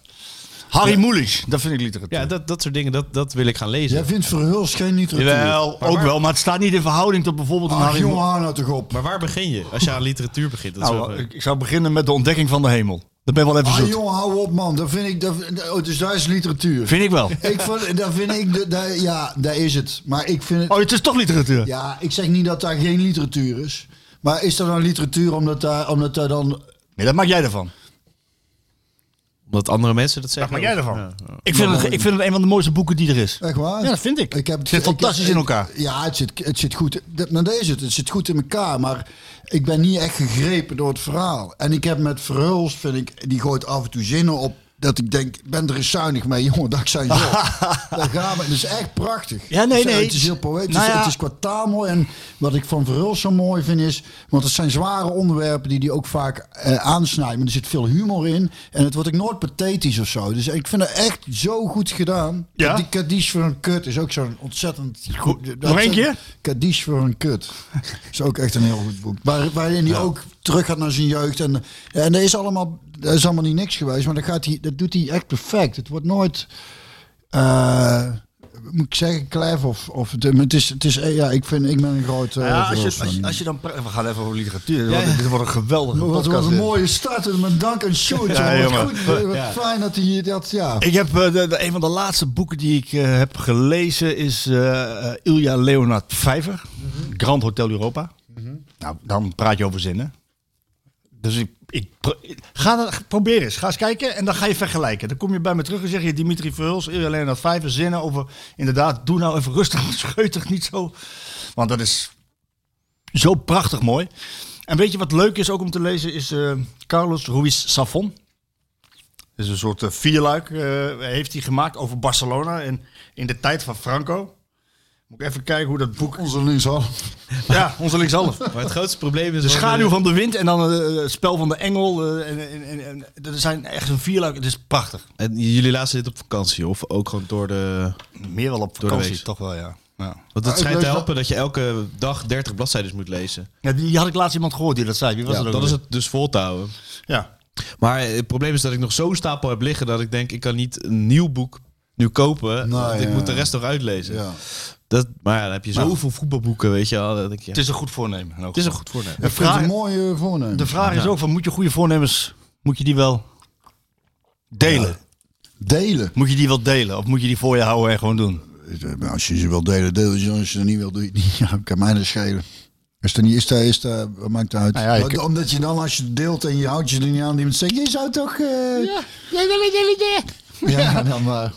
Harry Mulisch, dat vind ik literatuur. Ja, dat, dat soort dingen, dat, dat wil ik gaan lezen. Jij vindt Verhulst geen literatuur? Jawel, ook wel, maar het staat niet in verhouding tot bijvoorbeeld een Harry hou nou toch op. Maar waar begin je als je aan literatuur begint? Dat wel- Nou, ik zou beginnen met de ontdekking van de hemel. Dat ben wel even Ah, zoet. jongen, hou op, man. Dat vind ik, dat, oh, dus daar is literatuur. Vind ik wel. Ik vind, dat vind ik, de- ja, daar is het. Maar ik vind het, Oh, het is toch literatuur? ja, ik zeg niet dat daar geen literatuur is. Maar is er dan literatuur omdat daar, omdat daar dan... Nee, dat maak jij ervan. Omdat andere mensen dat zeggen. maak jij ervan. Ja. Ik, vind het, ik vind het een van de mooiste boeken die er is. Echt waar? Ja, dat vind ik. Ik heb Het zit ik- fantastisch ik- in elkaar. Ja, het zit, het zit goed. Dat, nou, dat is het. Het zit goed in elkaar. Maar ik ben niet echt gegrepen door het verhaal. En ik heb met Verhulst, vind ik, die gooit af en toe zinnen op. Dat ik denk, ben er eens zuinig mee, jongen, dat zijn zo. Daar gaan we. Het is echt prachtig. Ja, nee, Het is- nee. Het is heel poëtisch. Nou ja. Het is qua taal mooi. En wat ik van Verhulst zo mooi vind is... Want het zijn zware onderwerpen die hij ook vaak eh, aansnijdt. Maar er zit veel humor in. En het wordt ook nooit pathetisch of zo. Dus ik vind het echt zo goed gedaan. Ja? Die Kadish voor een kut is ook zo'n ontzettend goed. Nog keer? Kadish voor een kut. is ook echt een heel goed boek. Waar, waarin hij ook terug gaat naar zijn jeugd. En, en dat is allemaal, dat is allemaal niet niks geweest. Maar dat, gaat hij, dat doet hij echt perfect. Het wordt nooit... eh, moet ik zeggen, klef of, of het, is, het is, eh, ja, ik vind, ik ben een groot uh, Ja, als, je, als, je, als je dan... We gaan even over literatuur. Dit wordt- Dit wordt een geweldige Wat, podcast. wat een mooie start. Met dank aan Sjoerd. Ja. Wat goed, wat fijn dat hij dat, ja. Ik heb eh, de, de- een van de laatste boeken die ik eh, heb gelezen is eh eh, Ilja Leonard Vijver, Grand Hotel Europa. Nou, dan praat je over zinnen. Dus ik, ga dat, probeer eens, ga eens kijken en dan ga je vergelijken. Dan kom je bij me terug en zeg je Dimitri Verhulst, Ilja Leonard Vijver, zinnen over, inderdaad, doe nou even rustig, scheutig, niet zo. Want dat is zo prachtig mooi. En weet je wat leuk is ook om te lezen, is eh, Carlos Ruiz Safon. Dat is een soort eh, vierluik, eh, heeft hij gemaakt over Barcelona en in de tijd van Franco. Moet ik even kijken hoe dat boek... Onze linkshal. Ja, onze linkshalf. Maar het grootste probleem is... De schaduw van de wind en dan eh, het spel van de engel. eh, en, en, en, en, dat zijn echt een vierluik. Het is prachtig. En jullie lazen dit op vakantie of ook gewoon door de... Meer wel op Door de vakantie, week. toch wel, ja. ja. Want het ik schijnt te lees helpen dat je elke dag 30 bladzijden moet lezen. ja. Die had ik laatst iemand gehoord die dat zei. Wie was Ja, dat ook dan is alweer? het dus vol te houden. Ja. Maar het probleem is dat ik nog zo'n stapel heb liggen dat ik denk, ik kan niet een nieuw boek nu kopen. Nee, want ik ja. moet de rest nog uitlezen. Ja. Dat, maar ja, dan heb je zoveel voetbalboeken, weet je wel. Dat ik, ja. Het is een goed voornemen. Het is een goed voornemen. De Ik vind het vraag, een mooie voornemen. de vraag is ook van, moet je goede voornemens, moet je die wel delen? Delen. Moet je die wel delen? Of moet je die voor je houden en gewoon doen? Eh, Als je ze wil delen, deel je ze. Als je ze niet wil, doe je het niet. Ja, kan mij dat schelen. Is er niet, is is wat maakt het uit? Nou ja, je Omdat je dan, als je het deelt en je houdt je er niet aan, iemand zegt, je zou toch... eh, ja. dan maar.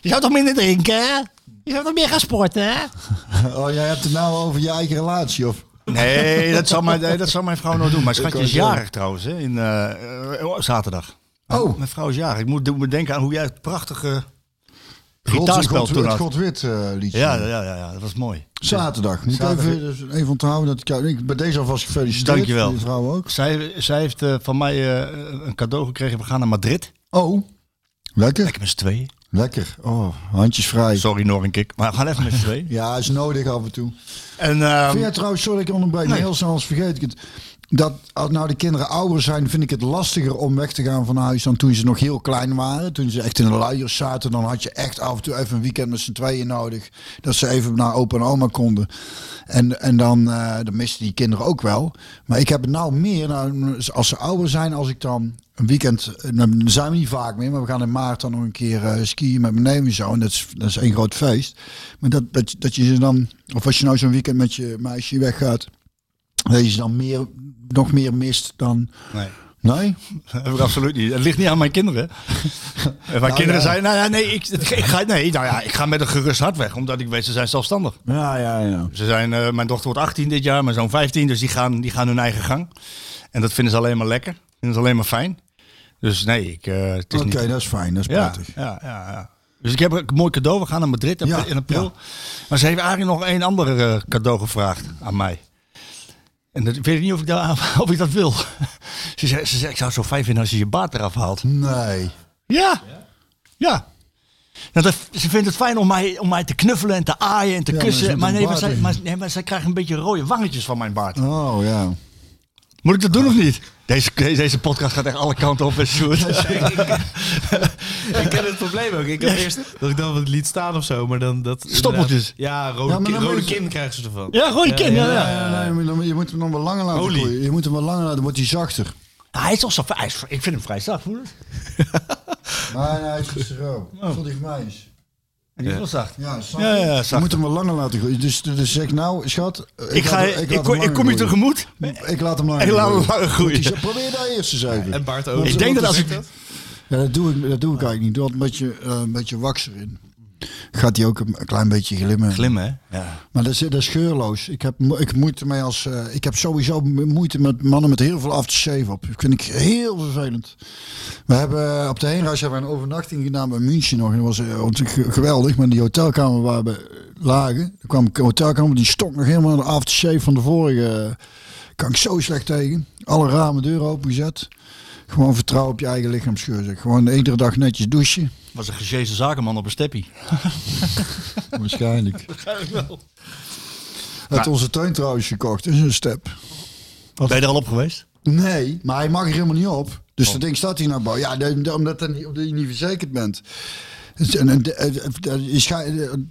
Je zou toch minder drinken, hè? Je zou toch meer gaan sporten, hè? Oh, jij hebt het nou over je eigen relatie, of? Nee, dat zal mijn, nee, dat zal mijn vrouw nooit doen. Mijn schatje is jarig trouwens, hè, in, eh, eh, zaterdag. Oh. Mijn vrouw is jarig. Ik moet me denken aan hoe jij het prachtige gitaarspel toen het had. God-wit eh, liedje. Ja, ja, ja, ja, dat was mooi. Zaterdag. Moet Zaterdag. even, dus even onthouden. Dat ik, ik, bij deze alvast gefeliciteerd. Dankjewel. Je vrouw ook. Zij, zij heeft eh, van mij eh, een cadeau gekregen. We gaan naar Madrid. Oh, lekker. Lekker met z'n tweeën. Lekker. Oh, handjes vrij. Sorry, nog een kick. Maar we gaan even met z'n tweeën. Ja, is nodig af en toe. En, ehm, Vind jij trouwens, sorry ik onderbreek, Nee. heel snel vergeet ik het. Dat als nou de kinderen ouder zijn, vind ik het lastiger om weg te gaan van huis dan toen ze nog heel klein waren. Toen ze echt in de luiers zaten, dan had je echt af en toe even een weekend met z'n tweeën nodig. Dat ze even naar opa en oma konden. En, en dan, eh dan misten die kinderen ook wel. Maar ik heb het nou meer, nou, als ze ouder zijn, als ik dan een weekend, eh, dan zijn we niet vaak meer, maar we gaan in maart dan nog een keer eh, skiën met mijn neef en zo. En dat is, dat is één groot feest. Maar dat, dat, dat je ze dan, of als je nou zo'n weekend met je meisje weggaat, dat je ze dan meer, nog meer mist dan. nee, Nee? dat heb ik absoluut niet. Het ligt niet aan mijn kinderen. En mijn kinderen ja. zeiden, nou ja, nee ik, ik, ga, nee, nou ja, ik ga met een gerust hart weg. Omdat ik weet, ze zijn zelfstandig. Ja, ja, ja. Ze zijn, eh, mijn dochter wordt 18 dit jaar, mijn zoon 15. Dus die gaan, die gaan hun eigen gang. En dat vinden ze alleen maar lekker. Vinden ze alleen maar fijn. Dus nee, ik, eh, het is Oké, niet... dat is fijn, dat is Ja, prettig. ja, ja, ja. Dus ik heb een mooi cadeau. We gaan naar Madrid Ja, in april. ja. Maar ze heeft eigenlijk nog een ander eh, cadeau gevraagd aan mij. En dat, ik weet niet of ik, dat, of ik dat wil. Ze zei, ze zei, ik zou het zo fijn vinden als je je baard eraf haalt. Nee. Ja. Ja. Nou, dat, ze vindt het fijn om mij, om mij te knuffelen en te aaien en te kussen. Maar, nee, maar, zij, maar, nee, maar zij krijgt een beetje rode wangetjes van mijn baard. Oh ja. Moet ik dat doen of niet? Deze, deze podcast gaat echt alle kanten op en Sjoerd. Ik ken het probleem ook. Ik had eerst dat ik dan wat liet staan of zo, maar dan dat... Stoppeltjes. Ja, rode, Ja, kin, dan rode kin krijgen ze ervan. Ja, die kin. Ja, ja. Nee, dan- je moet hem nog wel langer laten Olie. groeien. Je moet hem wel langer laten, dan wordt hij zachter. Hij is toch zo hij is- Ik vind hem vrij zacht, voel het? Maar nee, hij is gisteren ook. Tot hij voor mij is. En die is wel zacht. Ja, zacht. Ja, ja, ja, Je zacht. moet hem wel langer laten groeien. Dus, dus zeg nou, schat. Ik, ga, laat- ik, laat ik, kom- ik langer kom je groeien. tegemoet. Ik laat hem langer Ik laat hem groeien. langer groeien. Goed, die- Probeer daar eerst eens even. En Bart ook. Ik denk dat als ik... Ja, dat doe ik, dat doe ik eigenlijk niet. Doe altijd een beetje, eh, een beetje wax erin. Gaat hij ook een, klein beetje glimmen. Glimmen, hè? Ja. Maar dat is, dat is geurloos. Ik heb, ik moeite mee als. eh, ik heb sowieso moeite met mannen met heel veel aftershave op. Dat vind ik heel vervelend. We hebben op de heenreis hebben we een overnachting gedaan bij München nog. En dat was eh, geweldig. Maar die hotelkamer waar we eh, lagen, er kwam een hotelkamer die stonk nog helemaal naar de aftershave van de vorige. eh, kan ik zo slecht tegen. Alle ramen, deuren opengezet. Gewoon vertrouwen op je eigen lichaamsgeur. zeg. Gewoon iedere dag netjes douchen. Was een gezezen zakenman op een steppie. Waarschijnlijk. Waarschijnlijk wel. Uit onze tuin trouwens gekocht. Is een step. Ben je er al op geweest? Nee, maar hij mag er helemaal niet op. Dus Oh. dat ding staat hier nou bouw. Ja, omdat je niet verzekerd bent. Het,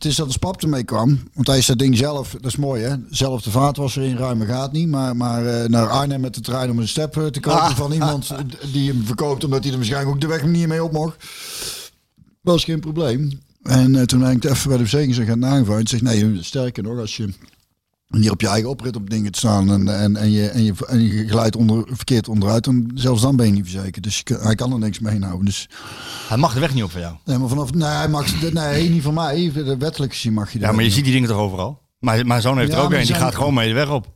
is dat de pap ermee kwam. Want hij is dat ding zelf, dat is mooi hè. Zelf de vaat was erin ruimen gaat niet. Maar, maar eh, naar Arnhem met de trein om een step eh, te kopen Ah. van iemand die hem verkoopt. Omdat hij er waarschijnlijk ook de weg niet meer op mocht. Was geen probleem. En eh, toen ben ik even bij de verzekeringsagent aangevraagd. Zeg nee, sterker nog, als je hier op je eigen oprit op dingen te staan en, en, en, je, en, je, en je glijdt onder, verkeerd onderuit, dan zelfs dan ben je niet verzekerd. Dus je hij kan er niks mee houden. Dus, Hij mag de weg niet op voor jou. nee, maar vanaf, nee, hij mag, nee, niet van mij. De wettelijk gezien mag je Ja, maar je ziet die dingen toch overal? Maar mijn zoon heeft Ja, er ook maar een. Die zijn- gaat gewoon mee de weg op.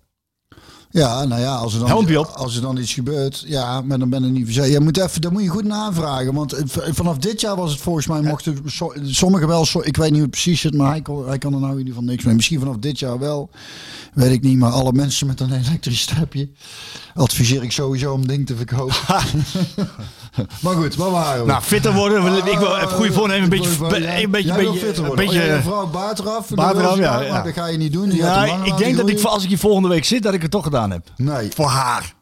Ja, nou ja, als er, dan, als er dan iets gebeurt, ja, maar dan ben je niet verzekerd. Je moet even, dan moet je goed navragen. Want het- vanaf dit jaar was het volgens mij, mochten so- sommigen wel, so- ik weet niet hoe het precies zit, maar hij kan, hij kan er nou in ieder geval niks mee. Misschien vanaf dit jaar wel, weet ik niet. Maar alle mensen met een elektrisch stepje adviseer ik sowieso om ding te verkopen. maar goed, waar waren we? Nou, fitter worden. We- Ik wil even goede voornemen. Een beetje, be- een beetje, jij wil beetje, fitter een worden. beetje. Oh, je vrouw baard eraf. Eraf, ja, graag, ja. Maar dat ga je niet doen. Ja, ik denk dat ik als ik hier volgende week zit, dat ik het toch gedaan heb. Nee. Voor haar.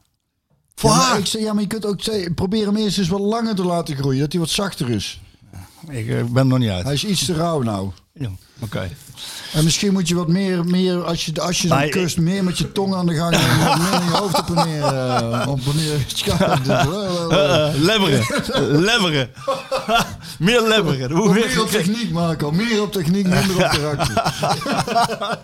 Voor Ja, haar. ik ja, maar je kunt ook zeggen, probeer hem eerst eens wat langer te laten groeien. Dat hij wat zachter is. Ik eh, ben er nog niet uit. Hij is iets te rauw nou. Ja, Oké. En misschien moet je wat meer, meer als je, als je dan Maar kust, meer met je tong aan de gang en wat meer in je hoofd op en neer. eh, op en neer Lemmeren. Lemmeren. Meer lemmeren. Hoe Meer op techniek, Marco. Meer op techniek, minder op karakter.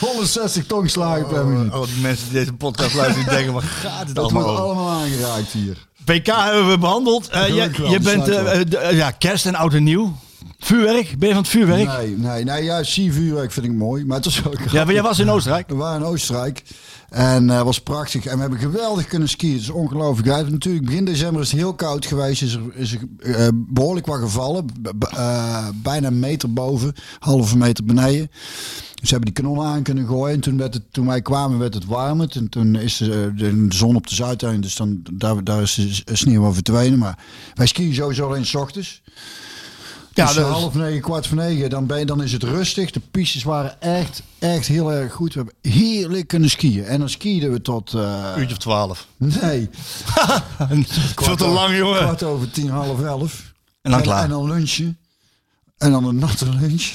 160 tongslagen per minuut. Oh, die mensen die deze podcast luisteren, die denken, waar gaat het Dat allemaal wordt over? allemaal aangeraakt hier. PK hebben we behandeld. Eh, je, dat bent eh, eh, ja, kerst en oud en nieuw. Vuurwerk? Ben je van het vuurwerk? Nee, nee, nee, juist vuurwerk vind ik mooi. Maar het is ook Ja, maar jij was in Oostenrijk. We waren in Oostenrijk. En het was prachtig. En we hebben geweldig kunnen skiën. Het is ongelooflijk. Hebben natuurlijk begin december is het heel koud geweest. Is er, is er eh, behoorlijk wat gevallen. B- eh, bijna een meter boven. Halve meter beneden. Dus hebben die kanonnen aan kunnen gooien. En toen, werd het, toen wij kwamen werd het warmer. En toen is de, de zon op de zuiduin. Dus dan, daar, daar is de sneeuw wel verdwenen. Maar wij skiën sowieso alleen s ochtends. Ja, dus half negen, kwart voor negen, dan, ben je, dan is het rustig. De pistes waren echt, echt heel erg goed. We hebben heerlijk kunnen skiën. En dan skieden we tot... eh, Uurtje of twaalf. nee, Veel te lang, jongen. kwart over tien, half elf. En dan klaar. En dan lunchen. En dan een natte lunch.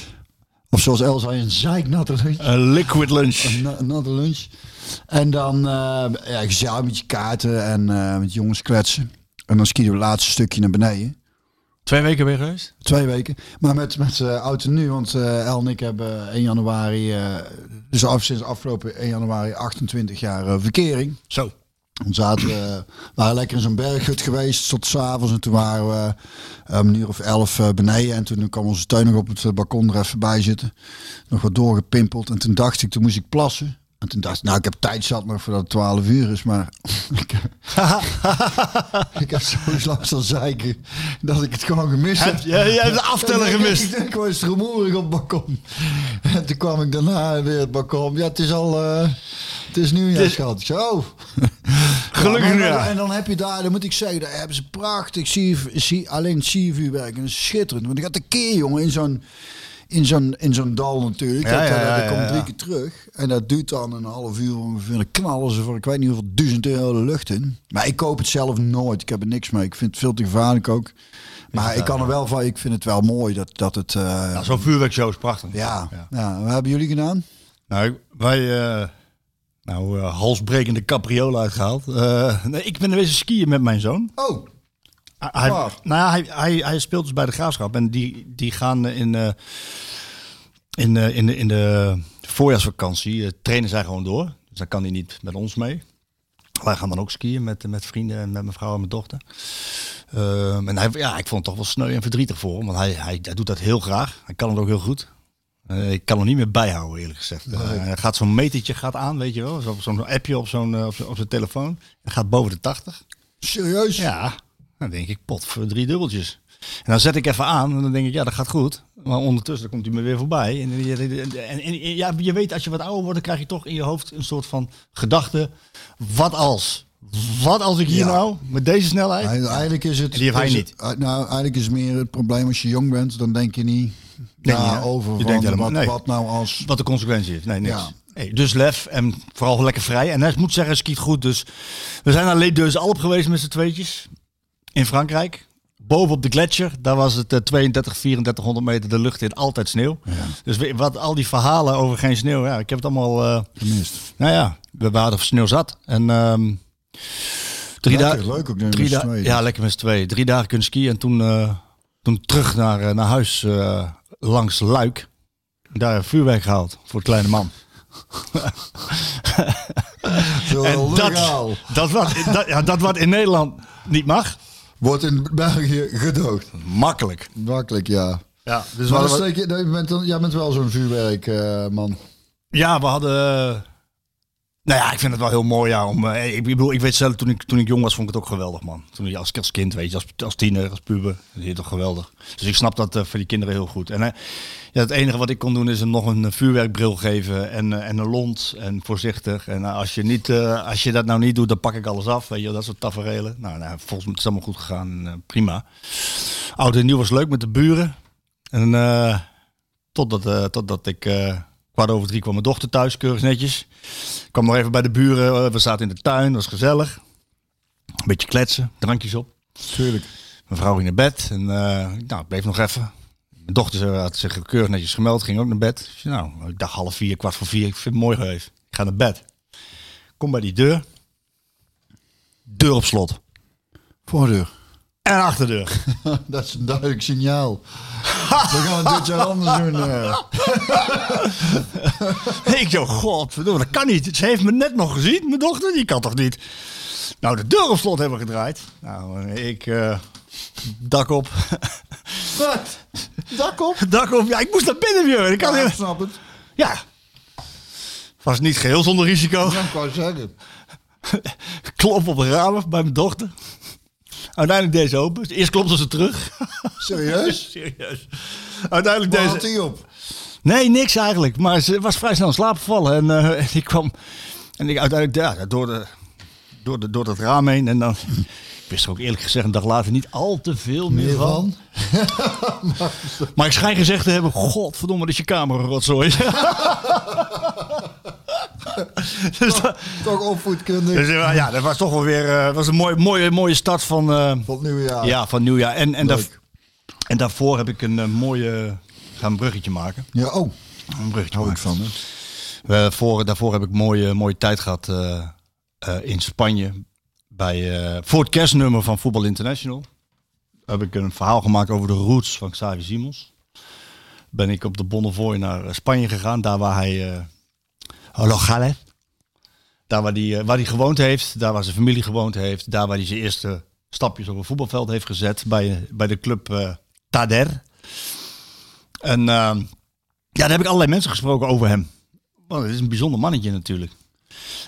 Of zoals El zei, een zeiknatte lunch. Een liquid lunch. Een na- natte lunch. En dan eh ja, gezellig met je kaarten en eh, met jongens kletsen. En dan skieden we het laatste stukje naar beneden. Twee weken weer geweest? Twee weken. Maar met, met uh, oud en nu. Want eh El en ik hebben 1 januari, eh, dus af, sinds afgelopen 1 januari 28 jaar verkering. Zo. Dan zaten we, waren lekker in zo'n berghut geweest tot s'avonds. En toen waren we een uur of elf beneden. En toen kwam onze tuin nog op het balkon er even bij zitten. Nog wat doorgepimpeld. En toen dacht ik, toen moest ik plassen. En toen dacht ik, nou ik heb tijd zat nog voordat het 12 uur is. Maar ik, ik heb zo lang staan zeiken dat ik het gewoon gemist heb. Ja, jij hebt de afteller En gemist. Ik, ik, ik was rumoerig op het balkon. En toen kwam ik daarna weer het balkon. Ja, het is al... eh, het is Het is- schat. Oh. Gelukkig Ja. En dan heb je daar, dan moet ik zeggen, daar hebben ze prachtig zie, zie, alleen siervuurwerk. En dat is schitterend. Want ik had een keer, jongen, in zo'n in zo'n in zo'n dal natuurlijk. Ja, dat, ja, dat- ja, dat ja, komt drie keer terug. En dat duurt dan een half uur ongeveer. Dan knallen ze voor ik weet niet hoeveel duizend euro de lucht in. Maar ik koop het zelf nooit. Ik heb er niks mee. Ik vind het veel te gevaarlijk ook. Maar ik kan er wel van. Ik vind het wel mooi dat, dat het... eh, Ja, Zo'n vuurwerkshow is prachtig. ja, Ja. wat hebben jullie gedaan? Nou, wij... eh, nou, eh, halsbrekende capriolen uitgehaald. Eh, nee, ik ben wezen skiën met mijn zoon. Oh, Hij, nou ja, hij, hij, hij speelt dus bij de graafschap. En die, die gaan in, eh, in, eh, in, de, in de voorjaarsvakantie. eh, trainen zij gewoon door. Dus dan kan hij niet met ons mee. Wij gaan dan ook skiën met, met vrienden en met mijn vrouw en mijn dochter. Ehm, en hij, ja, ik vond het toch wel sneu en verdrietig voor hem. Want hij, hij, hij doet dat heel graag. Hij kan het ook heel goed. Eh, ik kan hem niet meer bijhouden, eerlijk gezegd. Eh, hij gaat zo'n metertje gaat aan, weet je wel. Zo- Zo'n appje op zo'n eh, op zijn- op zijn telefoon. Hij gaat boven de 80. serieus? Ja, dan denk ik, pot voor drie dubbeltjes. En dan zet ik even aan en dan denk ik, ja, dat gaat goed. Maar ondertussen komt hij me weer voorbij. En, en, ja, je weet, als je wat ouder wordt, dan krijg je toch in je hoofd een soort van gedachte. Wat als? Wat als ik hier Ja. nou, met deze snelheid? Ei- Eigenlijk is het. Die heeft hij is niet. het- nou, eigenlijk is het meer het probleem als je jong bent, dan denk je niet Denk over Je van denkt helemaal- wat, nee. wat nou als. Wat de consequentie is. Nee, niks. Ja. Dus lef en vooral lekker vrij. En hij moet zeggen, skiet goed. Dus we zijn naar Les Deux Alpes geweest met z'n tweetjes. In Frankrijk. Boven op de gletsjer. Daar was het eh, 32, 3400 meter de lucht in. Altijd sneeuw. Dus wat, al die verhalen over geen sneeuw. Ja, ik heb het allemaal... eh, Gemist. nou ja, we waren sneeuw zat. En ehm drie dagen... leuk ook Drie tweeën. ja, lekker met z'n tweeën. Drie dagen kunnen skiën en toen, eh, toen terug naar, eh, naar huis langs Luik. Daar vuurwerk gehaald voor het kleine man. En dat, dat, wat, dat, ja, dat wat in Nederland niet mag, Wordt in België gedoogd. makkelijk. Makkelijk, ja. Ja, dus Maar we dan steek je, nee, je bent jij bent wel zo'n vuurwerkman. ja, we hadden... nou ja, ik vind het wel heel mooi. Ja, om, eh, ik, bedoel, ik weet zelf, toen ik, toen ik jong was, vond ik het ook geweldig, man. Toen ik als, als kind, weet je, als, als tiener, als puber, dat is toch geweldig. Dus ik snap dat eh, voor die kinderen heel goed. En eh, ja, het enige wat ik kon doen is hem nog een vuurwerkbril geven en, en een lont en voorzichtig. En als, je niet, als je dat nou niet doet, dan pak ik alles af, weet je, dat soort tafereelen. Nou, nou volgens mij is het allemaal goed gegaan, prima. Oud en nieuw was leuk met de buren. En totdat, totdat ik kwart over drie kwam mijn dochter thuis, keurig netjes. Ik kwam nog even bij de buren. eh, We zaten in de tuin, was gezellig. Een beetje kletsen, drankjes op. Tuurlijk. Mijn vrouw ging naar bed en eh, nou, ik bleef nog even. Mijn dochter had zich keurig netjes gemeld, ging ook naar bed. Nou, ik dacht half vier, kwart voor vier, ik vind het mooi geweest. Ik ga naar bed. Kom bij die deur. Deur op slot. Voordeur. En achterdeur. Dat is een duidelijk signaal. We gaan het dit jaar anders doen. eh. ik zo, godverdomme, dat kan niet. Ze heeft me net nog gezien, mijn dochter, die kan toch niet. Nou, de deur op slot hebben we gedraaid. Nou, ik eh, dak op. Wat? Dak op? dak op. Ja, ik moest naar binnen, Björn. Ik kan Ja, ik snap het. Ja. Was niet geheel zonder risico. Ja, ik wou zeggen. Klop op de ramen bij mijn dochter. Uiteindelijk deze open. Eerst klopte ze terug. Serieus? Serieus. Uiteindelijk deze... had hij op? Nee, niks eigenlijk. Maar ze was vrij snel in slaap gevallen. En, eh, ik kwam... En ik uiteindelijk ja, door, de, door, de, door dat raam heen. En dan... Ik wist er ook eerlijk gezegd een dag later niet al te veel meer, Meer van. van? Maar ik schijn gezegd te hebben... Godverdomme, dat is je kamer een rotzooi. dus, dat- Toch opvoedkundig. dus, eh, ja, dat was toch wel weer eh, was een mooie, mooie, mooie start van... eh, Van het nieuwe jaar. Ja, van nieuwjaar. En, en, daar, en daarvoor heb ik een eh, mooie... Ga een bruggetje maken. Ja, oh. Een bruggetje Hou ik van, hè. Voor, daarvoor heb ik mooie, mooie tijd gehad eh, eh, in Spanje. Bij, voor het kerstnummer van Voetbal International. Heb ik een verhaal gemaakt over de roots van Xavi Simons. Ben ik op de Bonnevoy naar Spanje gegaan. Daar waar hij... Uh, Logales. Daar waar hij, eh, waar hij gewoond heeft. Daar waar zijn familie gewoond heeft. Daar waar hij zijn eerste stapjes op een voetbalveld heeft gezet. Bij, bij de club eh, Tader. En ehm, ja, daar heb ik allerlei mensen gesproken over hem. Want het is een bijzonder mannetje natuurlijk.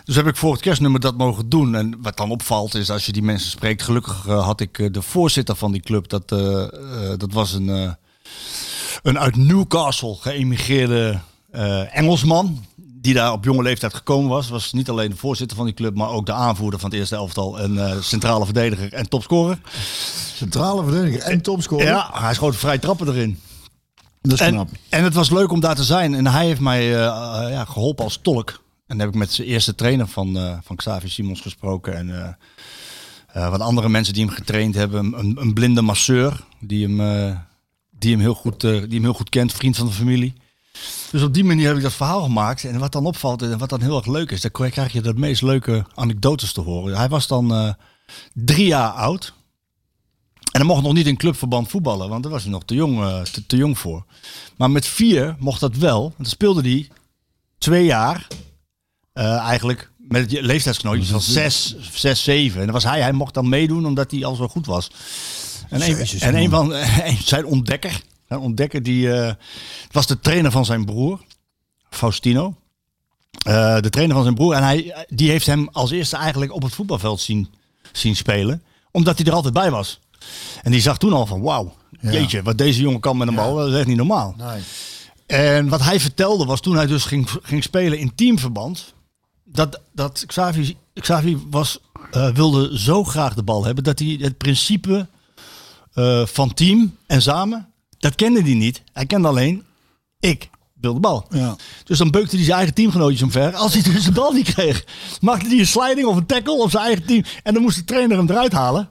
Dus heb ik voor het kerstnummer dat mogen doen. En wat dan opvalt is als je die mensen spreekt. Gelukkig eh, had ik de voorzitter van die club. Dat, dat was een, een uit Newcastle geëmigreerde Engelsman. Die daar op jonge leeftijd gekomen was. Was niet alleen de voorzitter van die club. Maar ook de aanvoerder van het eerste elftal. En eh, centrale verdediger en topscorer. Centrale verdediger en topscorer. Ja, hij schoot vrij trappen erin. Dat is En, knap. en het was leuk om daar te zijn. En hij heeft mij eh, eh, ja, geholpen als tolk. En dan heb ik met zijn eerste trainer van, eh van Xavier Simons gesproken. En wat andere mensen die hem getraind hebben. Een, een blinde masseur die hem, die, hem heel goed, die hem heel goed kent. Vriend van de familie. Dus op die manier heb ik dat verhaal gemaakt. En wat dan opvalt en wat dan heel erg leuk is. Dan krijg je de meest leuke anekdotes te horen. Hij was dan eh, drie jaar oud. En hij mocht nog niet in clubverband voetballen, want daar was hij nog te jong, eh, te, te jong voor. Maar met vier mocht dat wel. En dan speelde hij twee jaar eh, eigenlijk met leeftijdsgenootjes van zes, zes, zeven. En dan was hij, hij mocht dan meedoen omdat hij al zo goed was. En een, Jezus, en een van zijn ontdekker, zijn ontdekker die eh, was de trainer van zijn broer, Faustino. Eh, de trainer van zijn broer. En hij, die heeft hem als eerste eigenlijk op het voetbalveld zien, zien spelen. Omdat hij er altijd bij was. En die zag toen al van wauw, Ja. jeetje, wat deze jongen kan met een bal, dat is echt niet normaal. Nee. En wat hij vertelde was toen hij dus ging, ging spelen in teamverband. Dat, dat Xavi, Xavi was, eh, wilde zo graag de bal hebben dat hij het principe van team en samen, dat kende hij niet. Hij kende alleen, ik wil de bal. Ja. Dus dan beukte hij zijn eigen teamgenootjes omver. Als hij dus de bal niet kreeg, maakte hij een sliding of een tackle op zijn eigen team. En dan moest de trainer hem eruit halen.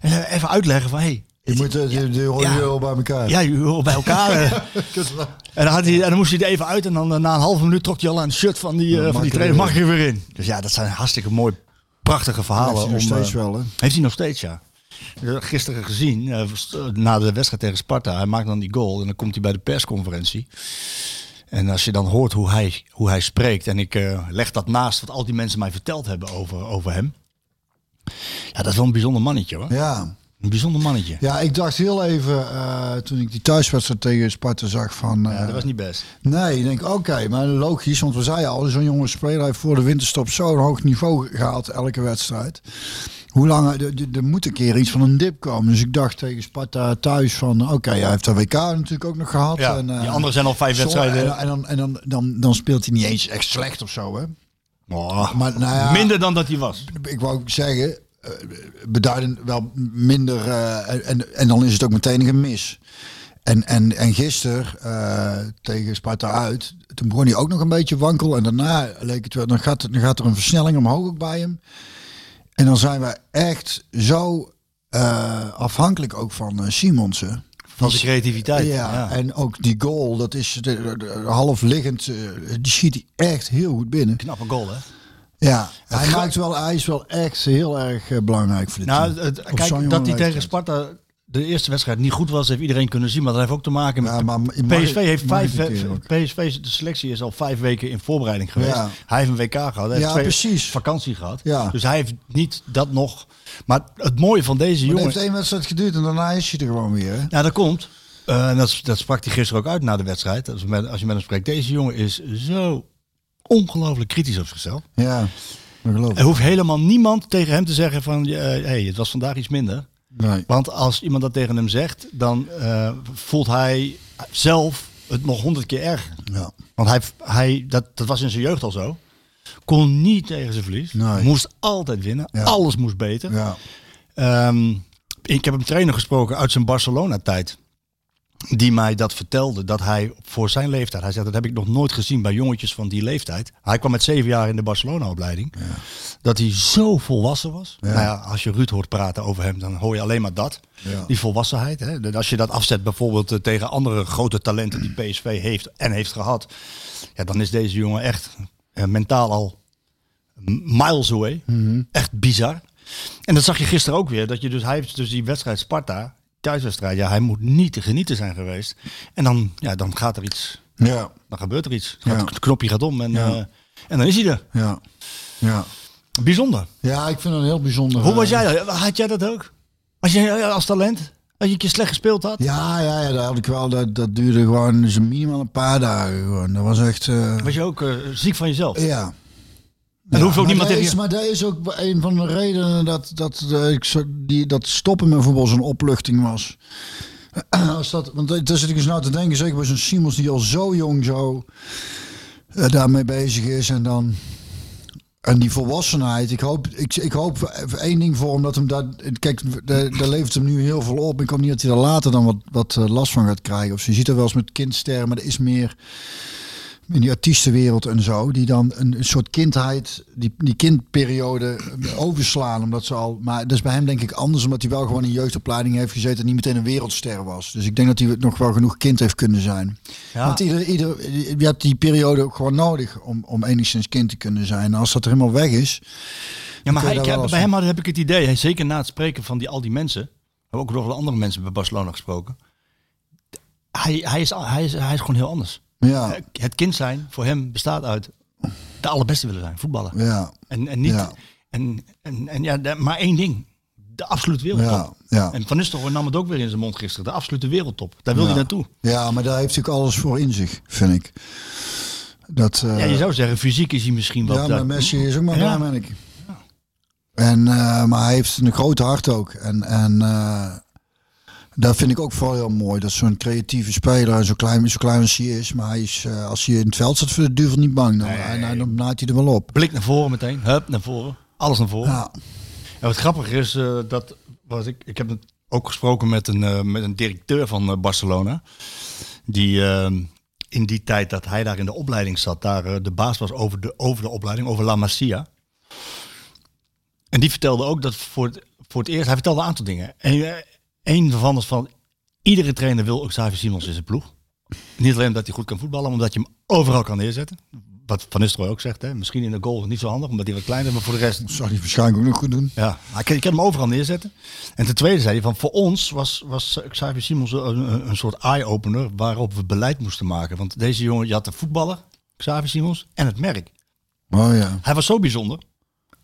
En even uitleggen van, hey, Je moet eh, de, de, de Ja. euro bij elkaar. ja, bij elkaar. eh. En dan, had hij, en dan moest hij er even uit en dan eh, na een halve minuut trok hij al aan het shirt van die, eh, van die er trainer. weer Mag je er weer in? Dus ja, dat zijn hartstikke mooi, prachtige verhalen. Heeft hij nog om, steeds eh, wel, hè? Heeft hij nog steeds, ja. Eh, Gisteren gezien, eh, na de wedstrijd tegen Sparta. Hij maakt dan die goal en dan komt hij bij de persconferentie. En als je dan hoort hoe hij, hoe hij spreekt, en ik eh, leg dat naast wat al die mensen mij verteld hebben over, over hem. Ja, dat is wel een bijzonder mannetje hoor. Ja. Een bijzonder mannetje. Ja, ik dacht heel even, eh, toen ik die thuiswedstrijd tegen Sparta zag van... eh, Ja, dat was niet best. Nee, ik denk oké, maar logisch, want we zeiden al, zo'n jonge speler heeft voor de winterstop zo'n hoog niveau gehaald, elke wedstrijd. Hoe lang, er- er moet een keer iets van een dip komen. Dus ik dacht tegen Sparta thuis van, oké, hij heeft de WK natuurlijk ook nog gehad. Ja, en, eh, die anderen zijn al vijf wedstrijden. En, en, dan, en dan, dan, dan speelt hij niet eens echt slecht of zo, hè. Oh, Maar nou ja, Minder dan dat hij was. ik wou ook zeggen, eh, beduidend wel minder. eh, en, en dan is het ook meteen een mis. En, en, en gisteren tegen Sparta uit, toen begon hij ook nog een beetje wankel. En daarna leek het wel, dan gaat, het- dan gaat er een versnelling omhoog ook bij hem. En dan zijn we echt zo eh, afhankelijk ook van eh, Simonsen. Van zijn creativiteit. Ja, Ja. en ook die goal, dat is de, de- de- half liggend, eh, die schiet hij echt heel goed binnen. Knappe goal, hè? Ja, hij, maakt wel, hij is wel echt heel erg belangrijk voor dit Nou, het, kijk, dat hij tegen. Sparta de eerste wedstrijd niet goed was, heeft iedereen kunnen zien. Maar dat heeft ook te maken met... Ja, maar PSV heeft vijf... PSV, de selectie is al vijf weken in voorbereiding geweest. Ja. Hij heeft een WK gehad. Hij heeft Ja, twee precies. vakantie gehad. Ja. Dus hij heeft niet dat nog... Maar het mooie van deze Maar het jongen... heeft één wedstrijd geduurd en daarna is hij er gewoon weer. Hè? Ja, dat komt. En dat, dat sprak hij gisteren ook uit na de wedstrijd. Als, je met, als je met hem spreekt. Deze jongen is zo ongelooflijk kritisch op zichzelf. Ja. Er hoeft helemaal niemand tegen hem te zeggen van... eh, hey, het was vandaag iets minder. Nee. Want als iemand dat tegen hem zegt, dan eh, voelt hij zelf het nog honderd keer erger. Ja. Want hij, hij, dat, dat was in zijn jeugd al zo. Kon niet tegen zijn verlies. Nee. Moest altijd winnen. Ja. Alles moest beter. Ja. Ehm, ik heb een trainer gesproken uit zijn Barcelona-tijd. Die mij dat vertelde, dat hij voor zijn leeftijd, hij zegt dat heb ik nog nooit gezien bij jongetjes van die leeftijd. Hij kwam met zeven jaar in de Barcelona-opleiding. Dat hij zo volwassen was. Ja. Nou ja, als je Ruud hoort praten over hem, dan hoor je alleen maar dat. Ja. Die volwassenheid. Hè? Als je dat afzet bijvoorbeeld eh, tegen andere grote talenten die PSV heeft en heeft gehad. Ja, dan is deze jongen echt eh, mentaal al miles away. Mhm. Echt bizar. En dat zag je gisteren ook weer. Dat je dus, hij heeft dus die wedstrijd Sparta, thuiswedstrijd. Ja, hij moet niet te genieten zijn geweest. En dan, ja, dan gaat er iets. Ja. Dan gebeurt er iets. Ja. Het knopje gaat om en, Ja. eh, en dan is hij er. Ja. Ja. Bijzonder. Ja, ik vind het een heel bijzonder. Hoe was eh, jij dat? Had jij dat ook? Was jij eh, als talent? Dat je een keer slecht gespeeld had? Ja, ja, ja, dat had ik wel. Dat, dat duurde gewoon dus minimaal een paar dagen. Gewoon. Dat was echt. Was je ook ziek van jezelf? ja. En hoeft ook maar niemand dat tegen is, Maar dat is ook een van de redenen dat, dat, eh, ik die, dat stoppen met voetbal zo'n opluchting was. Als dat, want het is ik eens nou te denken, zeker bij zo'n Simons die al zo jong zo eh, daarmee bezig is. En dan En die volwassenheid, ik hoop, ik, ik hoop één ding voor hem dat hem daar. Kijk, daar, daar levert hem nu heel veel op. Ik hoop niet dat hij er later dan wat, wat eh, last van gaat krijgen. Of ze ziet er wel eens met kindsterren, maar er is meer in die artiestenwereld en zo, die dan een, een soort kindheid, die, die kindperiode overslaan, omdat ze al, maar dat is bij hem denk ik anders, omdat hij wel gewoon in jeugdopleiding heeft gezeten en niet meteen een wereldster was. Dus ik denk dat hij nog wel genoeg kind heeft kunnen zijn. Ja. Want ieder, ieder, je hebt die periode ook gewoon nodig om, om enigszins kind te kunnen zijn. En als dat er helemaal weg is, Ja, maar hij, ik heb- bij hem had, heb ik het idee, hij, zeker na het spreken van die, al die mensen, hebben ook nog wel andere mensen bij Barcelona gesproken. Hij, hij, is, hij, is, hij is gewoon heel anders. Ja, Het kind zijn voor hem bestaat uit de allerbeste willen zijn, voetballen. ja, En, en niet, Ja. en, en, en ja, maar één ding, de absolute wereldtop. ja, ja. En Van Nistelrooy nam het ook weer in zijn mond gisteren, de absolute wereldtop. Daar wil Ja. hij naartoe. Ja, maar daar heeft hij ook alles voor in zich, vind ik. Dat, eh, Ja, je zou zeggen, fysiek is hij misschien wat... Ja, maar Messi is ook maar Ja. ben ik. En, eh, maar hij heeft een groot hart ook. En, en eh, dat vind ik ook vooral heel mooi. Dat zo'n creatieve speler, zo klein, zo klein als hij is. Maar hij is, eh, als hij in het veld staat, voor de duivel niet bang. Dan, nou, dan naait hij er wel op. Blik naar voren meteen, hup, naar voren. Alles naar voren. Ja, En wat grappig is, eh, dat was ik, ik heb ook gesproken met een, eh, met een directeur van Barcelona. Die in die tijd dat hij daar in de opleiding zat, daar de baas was over de, over de opleiding, over La Masia. En die vertelde ook dat voor het, voor het eerst, hij vertelde een aantal dingen. En een daarvan was van, iedere trainer wil ook Xavi Simons in zijn ploeg. Niet alleen omdat hij goed kan voetballen, maar omdat je hem overal kan neerzetten. Wat Van Nistelrooy ook zegt, hè? misschien in de goal niet zo handig, omdat hij wat kleiner is, maar voor de rest zou hij waarschijnlijk ook nog goed doen. ja, ik kan hem overal neerzetten. En ten tweede zei hij van voor ons was, was Xavier Simons een, een, een soort eye-opener waarop we beleid moesten maken. Want deze jongen, je had de voetballer, Xavier Simons, en het merk. Oh ja. Hij was zo bijzonder.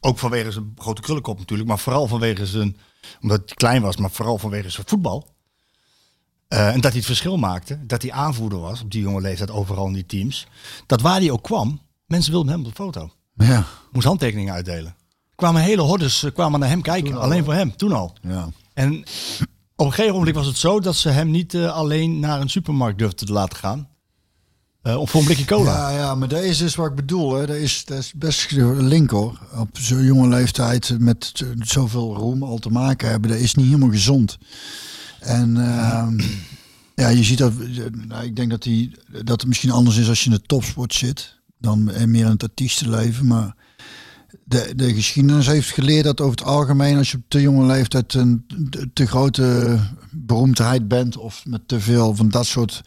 Ook vanwege zijn grote krullenkop natuurlijk, maar vooral vanwege zijn, omdat hij klein was, maar vooral vanwege zijn voetbal. Eh, en dat hij het verschil maakte, dat hij aanvoerder was op die jonge leeftijd overal in die teams. Dat waar hij ook kwam, mensen wilden hem op de foto Ja. moest handtekeningen uitdelen. Kwamen hele hordes eh, kwamen naar hem kijken, alleen voor hem, toen al. ja. En op een gegeven moment was het zo dat ze hem niet eh, alleen naar een supermarkt durfden te laten gaan. Eh of voor een blikje cola. Ja, ja, maar dat is dus wat ik bedoel. Hè. Dat, is, dat best een link hoor. Op zo'n jonge leeftijd met zoveel roem al te maken hebben, dat is niet helemaal gezond. En ehm, ja, je ziet dat. Nou, ik denk dat, die, dat het misschien anders is als je in de topsport zit. Dan meer in het artiestenleven. Maar de, de geschiedenis heeft geleerd dat over het algemeen, als je op te jonge leeftijd een te, te grote beroemdheid bent. of met te veel van dat soort.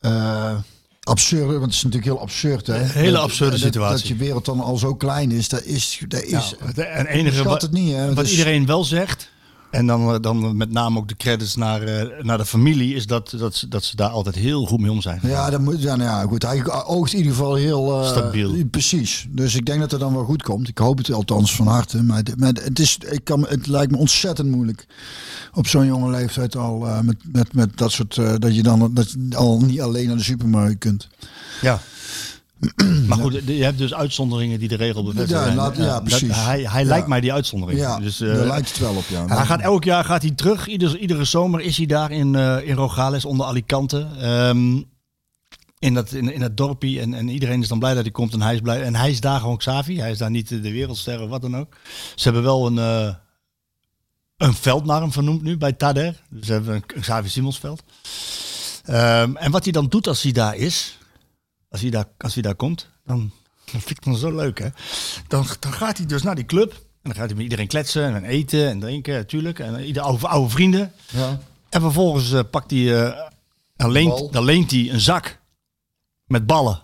eh, absurde, want het is natuurlijk heel absurd. Hè? Hele Dat- absurde dat- situatie. Dat je wereld dan al zo klein is, dat is. Dat is Ja, en enige schat wat, het niet, hè? wat Dus- iedereen wel zegt, en dan, eh, dan met name ook de credits naar, eh, naar de familie, is dat, dat, ze, dat ze daar altijd heel goed mee om zijn. Ja, dat moet, ja, nou ja, goed. Hij oogt in ieder geval heel... eh, Stabiel. Precies. Dus ik denk dat het dan wel goed komt. Ik hoop het althans van harte. Maar, het- maar het, is, ik kan, het lijkt me ontzettend moeilijk op zo'n jonge leeftijd al met, met, met dat soort... dat je dan dat je al niet alleen naar de supermarkt kunt. Ja. Maar goed, je hebt dus uitzonderingen die de regel bevestigen. Ja, ja, dat- precies. hij hij Ja. lijkt mij die uitzondering. Ja, dus, eh, daar lijkt het wel op, ja. Hij gaat elk jaar gaat hij terug. Ieder, iedere zomer is hij daar in, eh in Rogales onder Alicante. Ehm, in, dat, in, in dat dorpje. En, en iedereen is dan blij dat hij komt. En hij is, blij, en hij is daar gewoon Xavi. Hij is daar niet de wereldster of wat dan ook. Ze hebben wel een, eh, een veld naar hem vernoemd nu bij Tader. Dus ze hebben een, een Xavi Simonsveld. Ehm, en wat hij dan doet als hij daar is. Als hij daar, als hij daar komt. Dan, dat vind ik dan zo leuk hè. Dan, dan gaat hij dus naar die club. En dan gaat hij met iedereen kletsen en eten en drinken natuurlijk. En ieder oude, oude vrienden. Ja. En vervolgens eh, pakt hij, eh, dan, leent, dan leent hij een zak met ballen.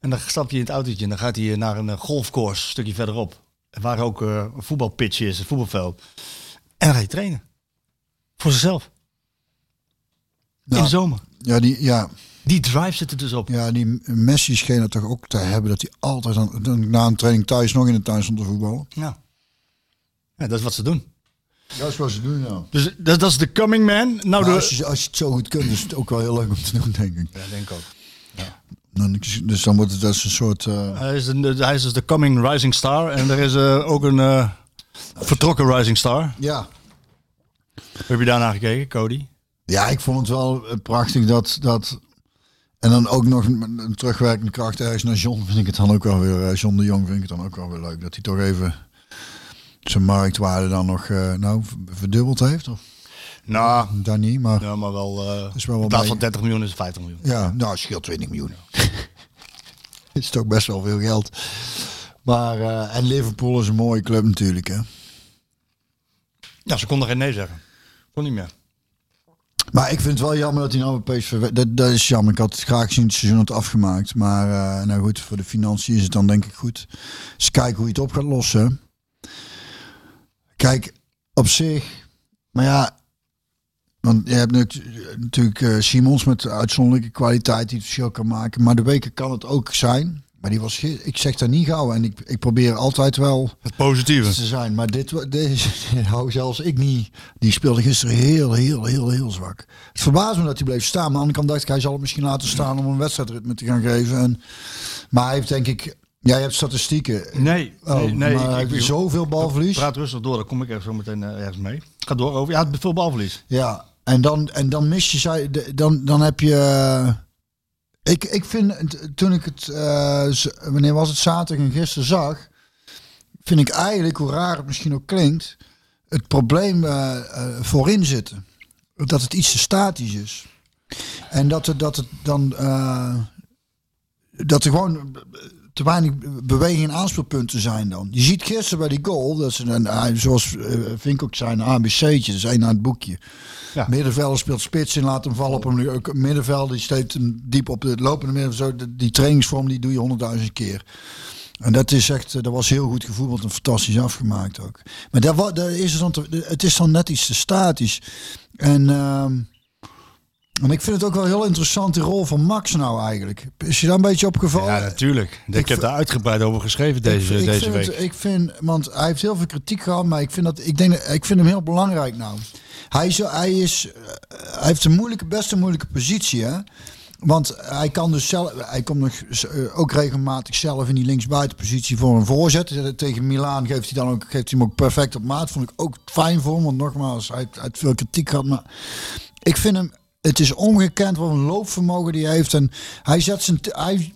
En dan stapt hij in het autootje en dan gaat hij naar een eh, golfcourse een stukje verderop. Waar ook eh, een voetbalpitch is, een voetbalveld. En dan gaat hij trainen. Voor zichzelf. In de zomer. Ja, die, ja, Die drive zit er dus op. ja, die Messi scheen het toch ook te hebben dat hij altijd aan, dan na een training thuis nog in de tuin stond te voetballen. Ja. ja, dat is wat ze doen. Dat is wat ze doen, ja. Dus dat, dat is de coming man. Nou, de... als, je, als je het zo goed kunt, is het ook wel heel leuk om te doen, denk ik. Ja, denk ik ook. Dan, dus dan wordt het als een soort... eh, Hij is, een, hij is dus de coming rising star. En er is eh, ook een eh, vertrokken rising star. ja. Heb je daarna gekeken, Cody? ja, ik vond het wel prachtig dat, dat... En dan ook nog een terugwerkende kracht ergens naar John. Vind ik het dan ook wel weer. eh, John de Jong vind ik het dan ook wel weer leuk. Dat hij toch even zijn marktwaarde dan nog eh, nou, verdubbeld heeft. Of Nou, daar niet, maar ja, maar wel, eh is wel in plaats van 30 miljoen is het 50 miljoen. Ja, nou, scheelt 20 miljoen. Het is toch best wel veel geld. Maar, en Liverpool is een mooie club natuurlijk, hè. Ja, ze konden geen nee zeggen. Kon niet meer. Maar ik vind het wel jammer dat hij nou we- Dat, dat is jammer. Ik had het graag gezien het seizoen had afgemaakt. Maar eh, nou goed, voor de financiën is het dan denk ik goed. Dus kijken hoe je het op gaat lossen. Kijk, op zich... Maar ja... Want je hebt natu- natuurlijk eh, Simons met uitzonderlijke kwaliteit die het verschil kan maken. Maar de weken kan het ook zijn. Maar die was... Ik zeg daar niet gauw. En ik, ik probeer altijd wel Het positieve. te zijn. Maar dit, deze hou zelfs ik niet. Die speelde gisteren heel, heel, heel, heel zwak. Het verbaast me dat hij bleef staan. Maar aan de andere kant dacht ik, hij zal het misschien laten staan om een wedstrijdritme te gaan geven. En, maar hij heeft denk ik... Ja, je hebt statistieken. Nee, Oh, nee, nee. maar hij ik, heeft ik, zoveel balverlies. praat rustig door, dan kom ik er zo meteen eh, ergens mee. Ga door over. Ja, veel balverlies. Ja, en dan, en dan mis je... Dan, dan heb je... Ik, ik vind, toen ik het... eh, wanneer was het zaterdag en gisteren zag... Vind ik eigenlijk, hoe raar het misschien ook klinkt... Het probleem eh, voorin zitten. Dat het iets te statisch is. En dat het, dat het dan... dat er gewoon te weinig beweging en aanspeelpunten zijn dan. Je ziet gisteren bij die goal, dat is een, een- zoals eh, Vink ook zei, een ABC'tje, dat is één naar het boekje. Ja. Middenvelder speelt spits in, laat hem vallen op een middenveld. Die steekt hem diep op het lopende middenveld. Zo, die- trainingsvorm die doe je honderdduizend keer. En dat is echt, eh, dat was heel goed gevoetbald en fantastisch afgemaakt ook. Maar daar, wa- daar is het, dan te- het is dan net iets te statisch. En, ehm, en ik vind het ook wel heel interessant, die rol van Max nou eigenlijk. Is je daar een beetje opgevallen? Ja, natuurlijk. Ik, Ik heb daar uitgebreid over geschreven deze, ik, ik deze vind week. Het, ik vind, want hij heeft heel veel kritiek gehad, maar ik vind, dat, ik denk, ik vind hem heel belangrijk nou. Hij, is, hij, is, hij heeft een moeilijke, best een moeilijke positie, hè. Want hij kan dus zelf, hij komt nog eh, ook regelmatig zelf in die linksbuitenpositie voor een voorzet. Eh, Tegen Milaan geeft hij dan ook, geeft hij hem ook perfect op maat. Vond ik ook fijn voor hem, want nogmaals, hij heeft veel kritiek gehad. Maar ik vind hem, het is ongekend wat een loopvermogen die hij heeft. En hij zet zijn, hij,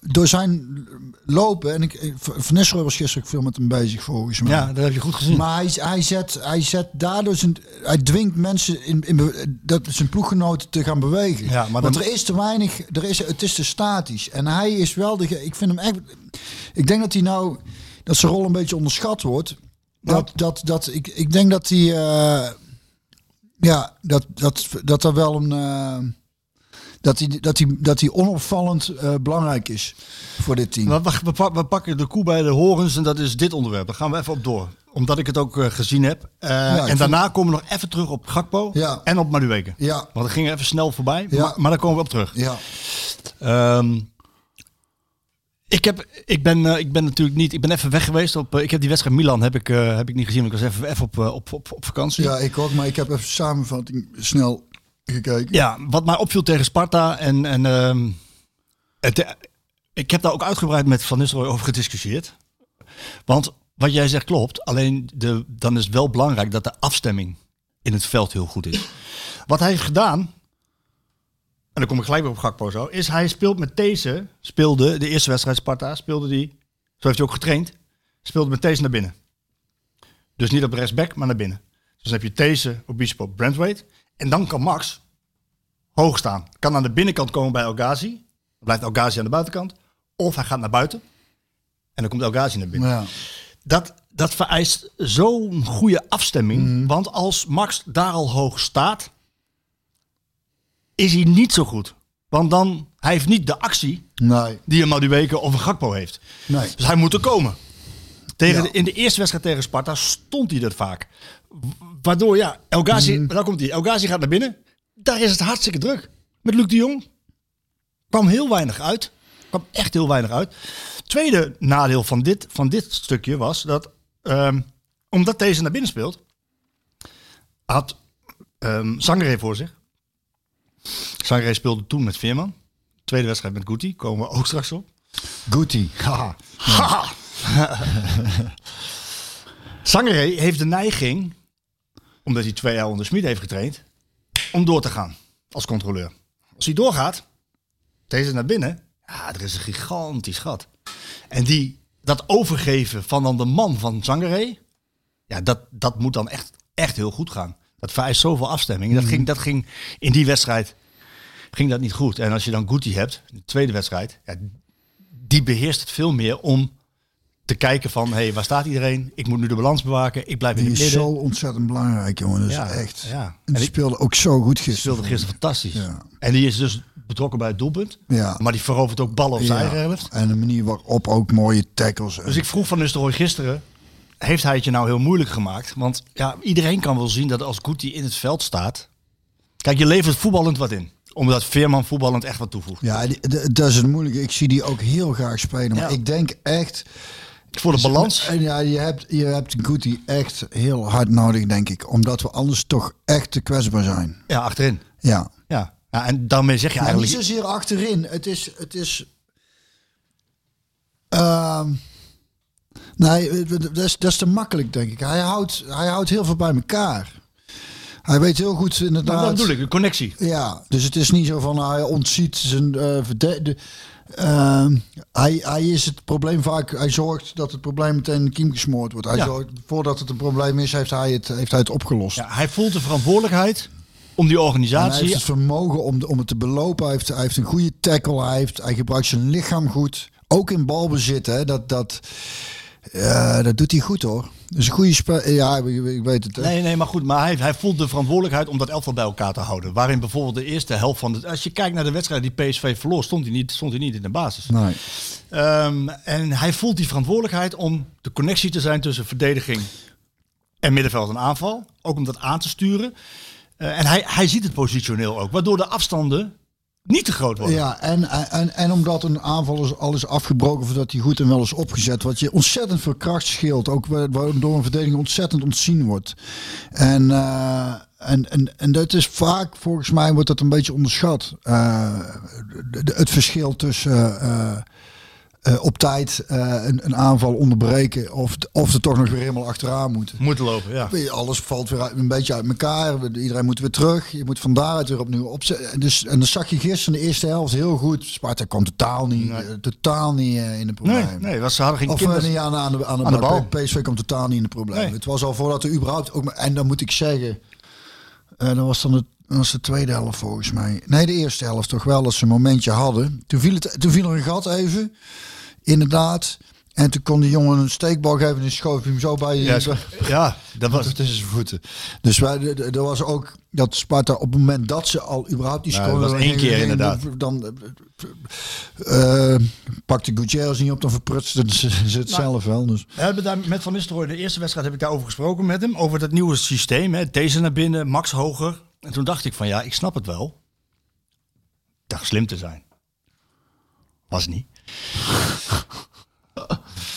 door zijn lopen, en ik, ik- Van Nistelrooy was gisteren veel met hem bezig volgens mij. Ja, dat heb je goed gezien. Maar hij, hij, zet, hij zet daardoor zijn, hij dwingt mensen in, in dat zijn ploeggenoten te gaan bewegen. Ja, maar Want dan- er is te weinig, er is, het is te statisch. En hij is wel de, ik vind hem echt, ik denk dat hij nou, dat zijn rol een beetje onderschat wordt. Dat, dat, dat, ik, ik denk dat hij, eh, ja, dat, dat, dat er wel een, eh, dat hij, dat hij, dat hij onopvallend eh, belangrijk is voor dit team. We, we, we pak- we pakken de koe bij de horens en dat is dit onderwerp. Daar gaan we even op door. Omdat ik het ook eh, gezien heb. En vind- daarna komen we nog even terug op Gakpo Ja. en op Madueke. Ja. Want dat ging even snel voorbij. Ja. Maar, maar daar komen we op terug. Ja, Ehm, ik, heb, ik, ben, eh, ik ben natuurlijk niet. Ik ben even weg geweest. Op, eh, ik heb die wedstrijd Milan heb ik, eh, heb ik niet gezien. Want ik was even, even op, op, op, op vakantie. ja, ik ook, maar ik heb even samenvatting snel gekeken. Ja, wat mij opviel tegen Sparta. En, en ehm, het, eh, ik heb daar ook uitgebreid met Van Nistelrooy over gediscussieerd. Want wat jij zegt klopt. Alleen de, dan is het wel belangrijk dat de afstemming in het veld heel goed is. Wat hij heeft gedaan. En dan kom ik gelijk weer op Gakpo zo. Is hij speelt met deze. Speelde de eerste wedstrijd Sparta. Speelde die. Zo heeft hij ook getraind. Speelde met deze naar binnen. Dus niet op rechtsback, maar naar binnen. Dus dan heb je deze, Obispo, Brentwaite. En dan kan Max hoog staan. Kan aan de binnenkant komen bij El Ghazi. Dan blijft El Ghazi aan de buitenkant. Of hij gaat naar buiten. En dan komt El Ghazi naar binnen. Ja. Dat, dat vereist zo'n goede afstemming. Mhm. Want als Max daar al hoog staat, is hij niet zo goed. Want dan, hij heeft niet de actie Nee, die een Madueke of een Gakpo heeft. nee. Dus hij moet er komen. Tegen Ja. de, in de eerste wedstrijd tegen Sparta stond hij er vaak. Waardoor, ja, El Ghazi, Mhm. daar komt hij. El Ghazi gaat naar binnen. Daar is het hartstikke druk. Met Luc de Jong. Kwam heel weinig uit. Kwam echt heel weinig uit. Tweede nadeel van dit, van dit stukje was dat, ehm, omdat deze naar binnen speelt, had Sangre voor zich. Sangre speelde toen met Veerman. Tweede wedstrijd met Guti. Komen we ook straks op. Guti. Haha. Heeft de neiging, omdat hij twee jaar onder Smit heeft getraind, om door te gaan als controleur. Als hij doorgaat, Deze naar binnen. Ja, er is een gigantisch gat. En die, dat overgeven van dan de man van Zangaré. Ja, dat, dat moet dan echt, echt heel goed gaan. Dat vereist zoveel afstemming. Dat, ging, dat ging in die wedstrijd ging dat niet goed. En als je dan Guti hebt, de tweede wedstrijd, ja, die beheerst het veel meer om te kijken van, hé, hey, waar staat iedereen? Ik moet nu de balans bewaken. Ik blijf in Die het is midden. zo ontzettend belangrijk, jongen. Dat is Ja, echt. ja. En En die die- speelde ook zo goed Die gisteren. speelde gisteren fantastisch. Ja. En die is dus betrokken bij het doelpunt. Ja. Maar die verovert ook ballen op zijn eigen helft. En de manier waarop ook mooie tackles. Dus ik vroeg van Nistelrooy gisteren, heeft hij het je nou heel moeilijk gemaakt? Want ja, iedereen kan wel zien dat als Guti in het veld staat... Kijk, je levert voetballend wat in. Omdat Veerman voetballend echt wat toevoegt. Ja, dat is het moeilijke. Ik zie die ook heel graag spelen. Maar Ja. ik denk echt... Voor de balans. En ja, je hebt, je hebt Guti echt heel hard nodig, denk ik. Omdat we anders toch echt te kwetsbaar zijn. Ja, achterin. Ja. Ja. ja en daarmee zeg je niet eigenlijk... zozeer achterin. Het is. Het is Ehm, nee, dat is, dat is te makkelijk, denk ik. Hij houdt, hij houdt heel veel bij elkaar. Hij weet heel goed inderdaad. Nou, dat bedoel ik, de connectie. Ja, dus het is niet zo van hij ontziet zijn eh de, ehm, hij, hij is het probleem vaak. Hij zorgt dat het probleem meteen kiem gesmoord wordt. Hij Ja. zorgt, voordat het een probleem is, heeft hij het, heeft hij het opgelost. Ja, hij voelt de verantwoordelijkheid om die En hij organisatie... heeft het vermogen om, om het te belopen. Hij heeft, hij heeft een goede tackle. Hij, heeft, hij gebruikt zijn lichaam goed. Ook in balbezit. Hè. Dat, dat, ja, dat doet hij goed hoor. Dus een goede spel. Ja, ik, weet het. hè. Nee, nee, maar goed. Maar hij, hij voelt de verantwoordelijkheid om dat elftal bij elkaar te houden. Waarin bijvoorbeeld de eerste helft van... De, als je kijkt naar de wedstrijd die PSV verloor, stond hij niet, stond hij niet in de basis. Nee. Ehm, en hij voelt die verantwoordelijkheid om de connectie te zijn tussen verdediging en middenveld en aanval. Ook om dat aan te sturen. Eh, en hij, hij ziet het positioneel ook. Waardoor de afstanden niet te groot worden. Ja, en, en, en omdat een aanval is, al is afgebroken voordat hij goed en wel is opgezet. Wat je ontzettend veel kracht scheelt. Ook waardoor een verdediging ontzettend ontzien wordt. En, eh, en, en, en dat is vaak, volgens mij, wordt dat een beetje onderschat. Eh, het verschil tussen eh, eh, op tijd eh, een, een aanval onderbreken. Of, of er toch nog weer helemaal achteraan moeten. Moeten lopen, ja. Alles valt weer uit- een beetje uit elkaar. Iedereen moet weer terug. Je moet van daaruit weer opnieuw opzetten. Dus, en dat zag je gisteren in de eerste helft heel goed. Sparta kwam totaal niet, eh, totaal niet in de Nee, problemen. nee was, ze hadden geen Of kinderen. niet aan, aan, de, aan, de, Aan de bal. PSV kwam totaal niet in de problemen. Nee. Het was al voordat er überhaupt ook. En dan moet ik zeggen. dat was dan de, dat was de tweede helft volgens mij. Nee, de eerste helft toch wel dat ze een momentje hadden. Toen viel, het, toen viel er een gat even. Inderdaad. En toen kon die jongen een steekbal geven en schoof hij hem zo bij. Ja, zo- ja, dat was... tussen zijn voeten. Dus wij, er was ook dat Sparta op het moment dat ze al überhaupt die Ja, scoren... dat was één keer inderdaad. Dan eh, pakte Gutierrez niet op, dan verprutste ze, ze het zelf wel. Dus. We hebben daar met Van Nistelrooy, de eerste wedstrijd heb ik daarover gesproken met hem. Over dat nieuwe systeem. Hè. Deze naar binnen, Max hoger. En toen dacht ik van ja, ik snap het wel. Ik dacht slim te zijn. Was niet.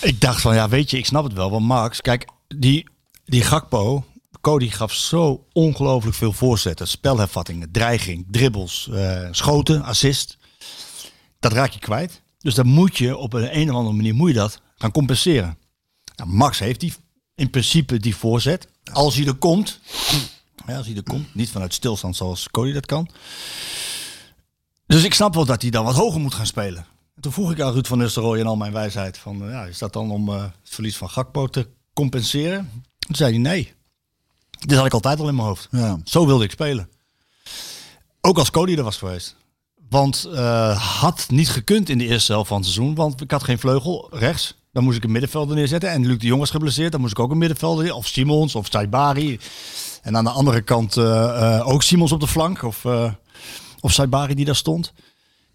Ik dacht van ja, weet je, ik snap het wel. Want Max, kijk, die, die Gakpo, Cody gaf zo ongelooflijk veel voorzetten. Spelhervattingen, dreiging, dribbles, eh, schoten, assist. Dat raak je kwijt. Dus dan moet je op een, een of andere manier moet je dat gaan compenseren. Nou, Max heeft die, in principe die voorzet. Als hij er komt. Als hij er komt. Niet vanuit stilstand zoals Cody dat kan. Dus ik snap wel dat hij dan wat hoger moet gaan spelen. En toen vroeg ik aan Ruud van Nistelrooy en al mijn wijsheid. Van, eh, ja, is dat dan om eh, het verlies van Gakpo te compenseren? Toen zei hij nee. Dit had ik altijd al in mijn hoofd. Ja. Zo wilde ik spelen. Ook als Cody er was geweest. Want eh, had niet gekund in de eerste helft van het seizoen. Want ik had geen vleugel rechts. Dan moest ik een middenvelder neerzetten. En Luc de Jong was geblesseerd. Dan moest ik ook een middenvelder neer- Of Simons of Saibari. En aan de andere kant ook Simons op de flank. Of, of Saibari die daar stond.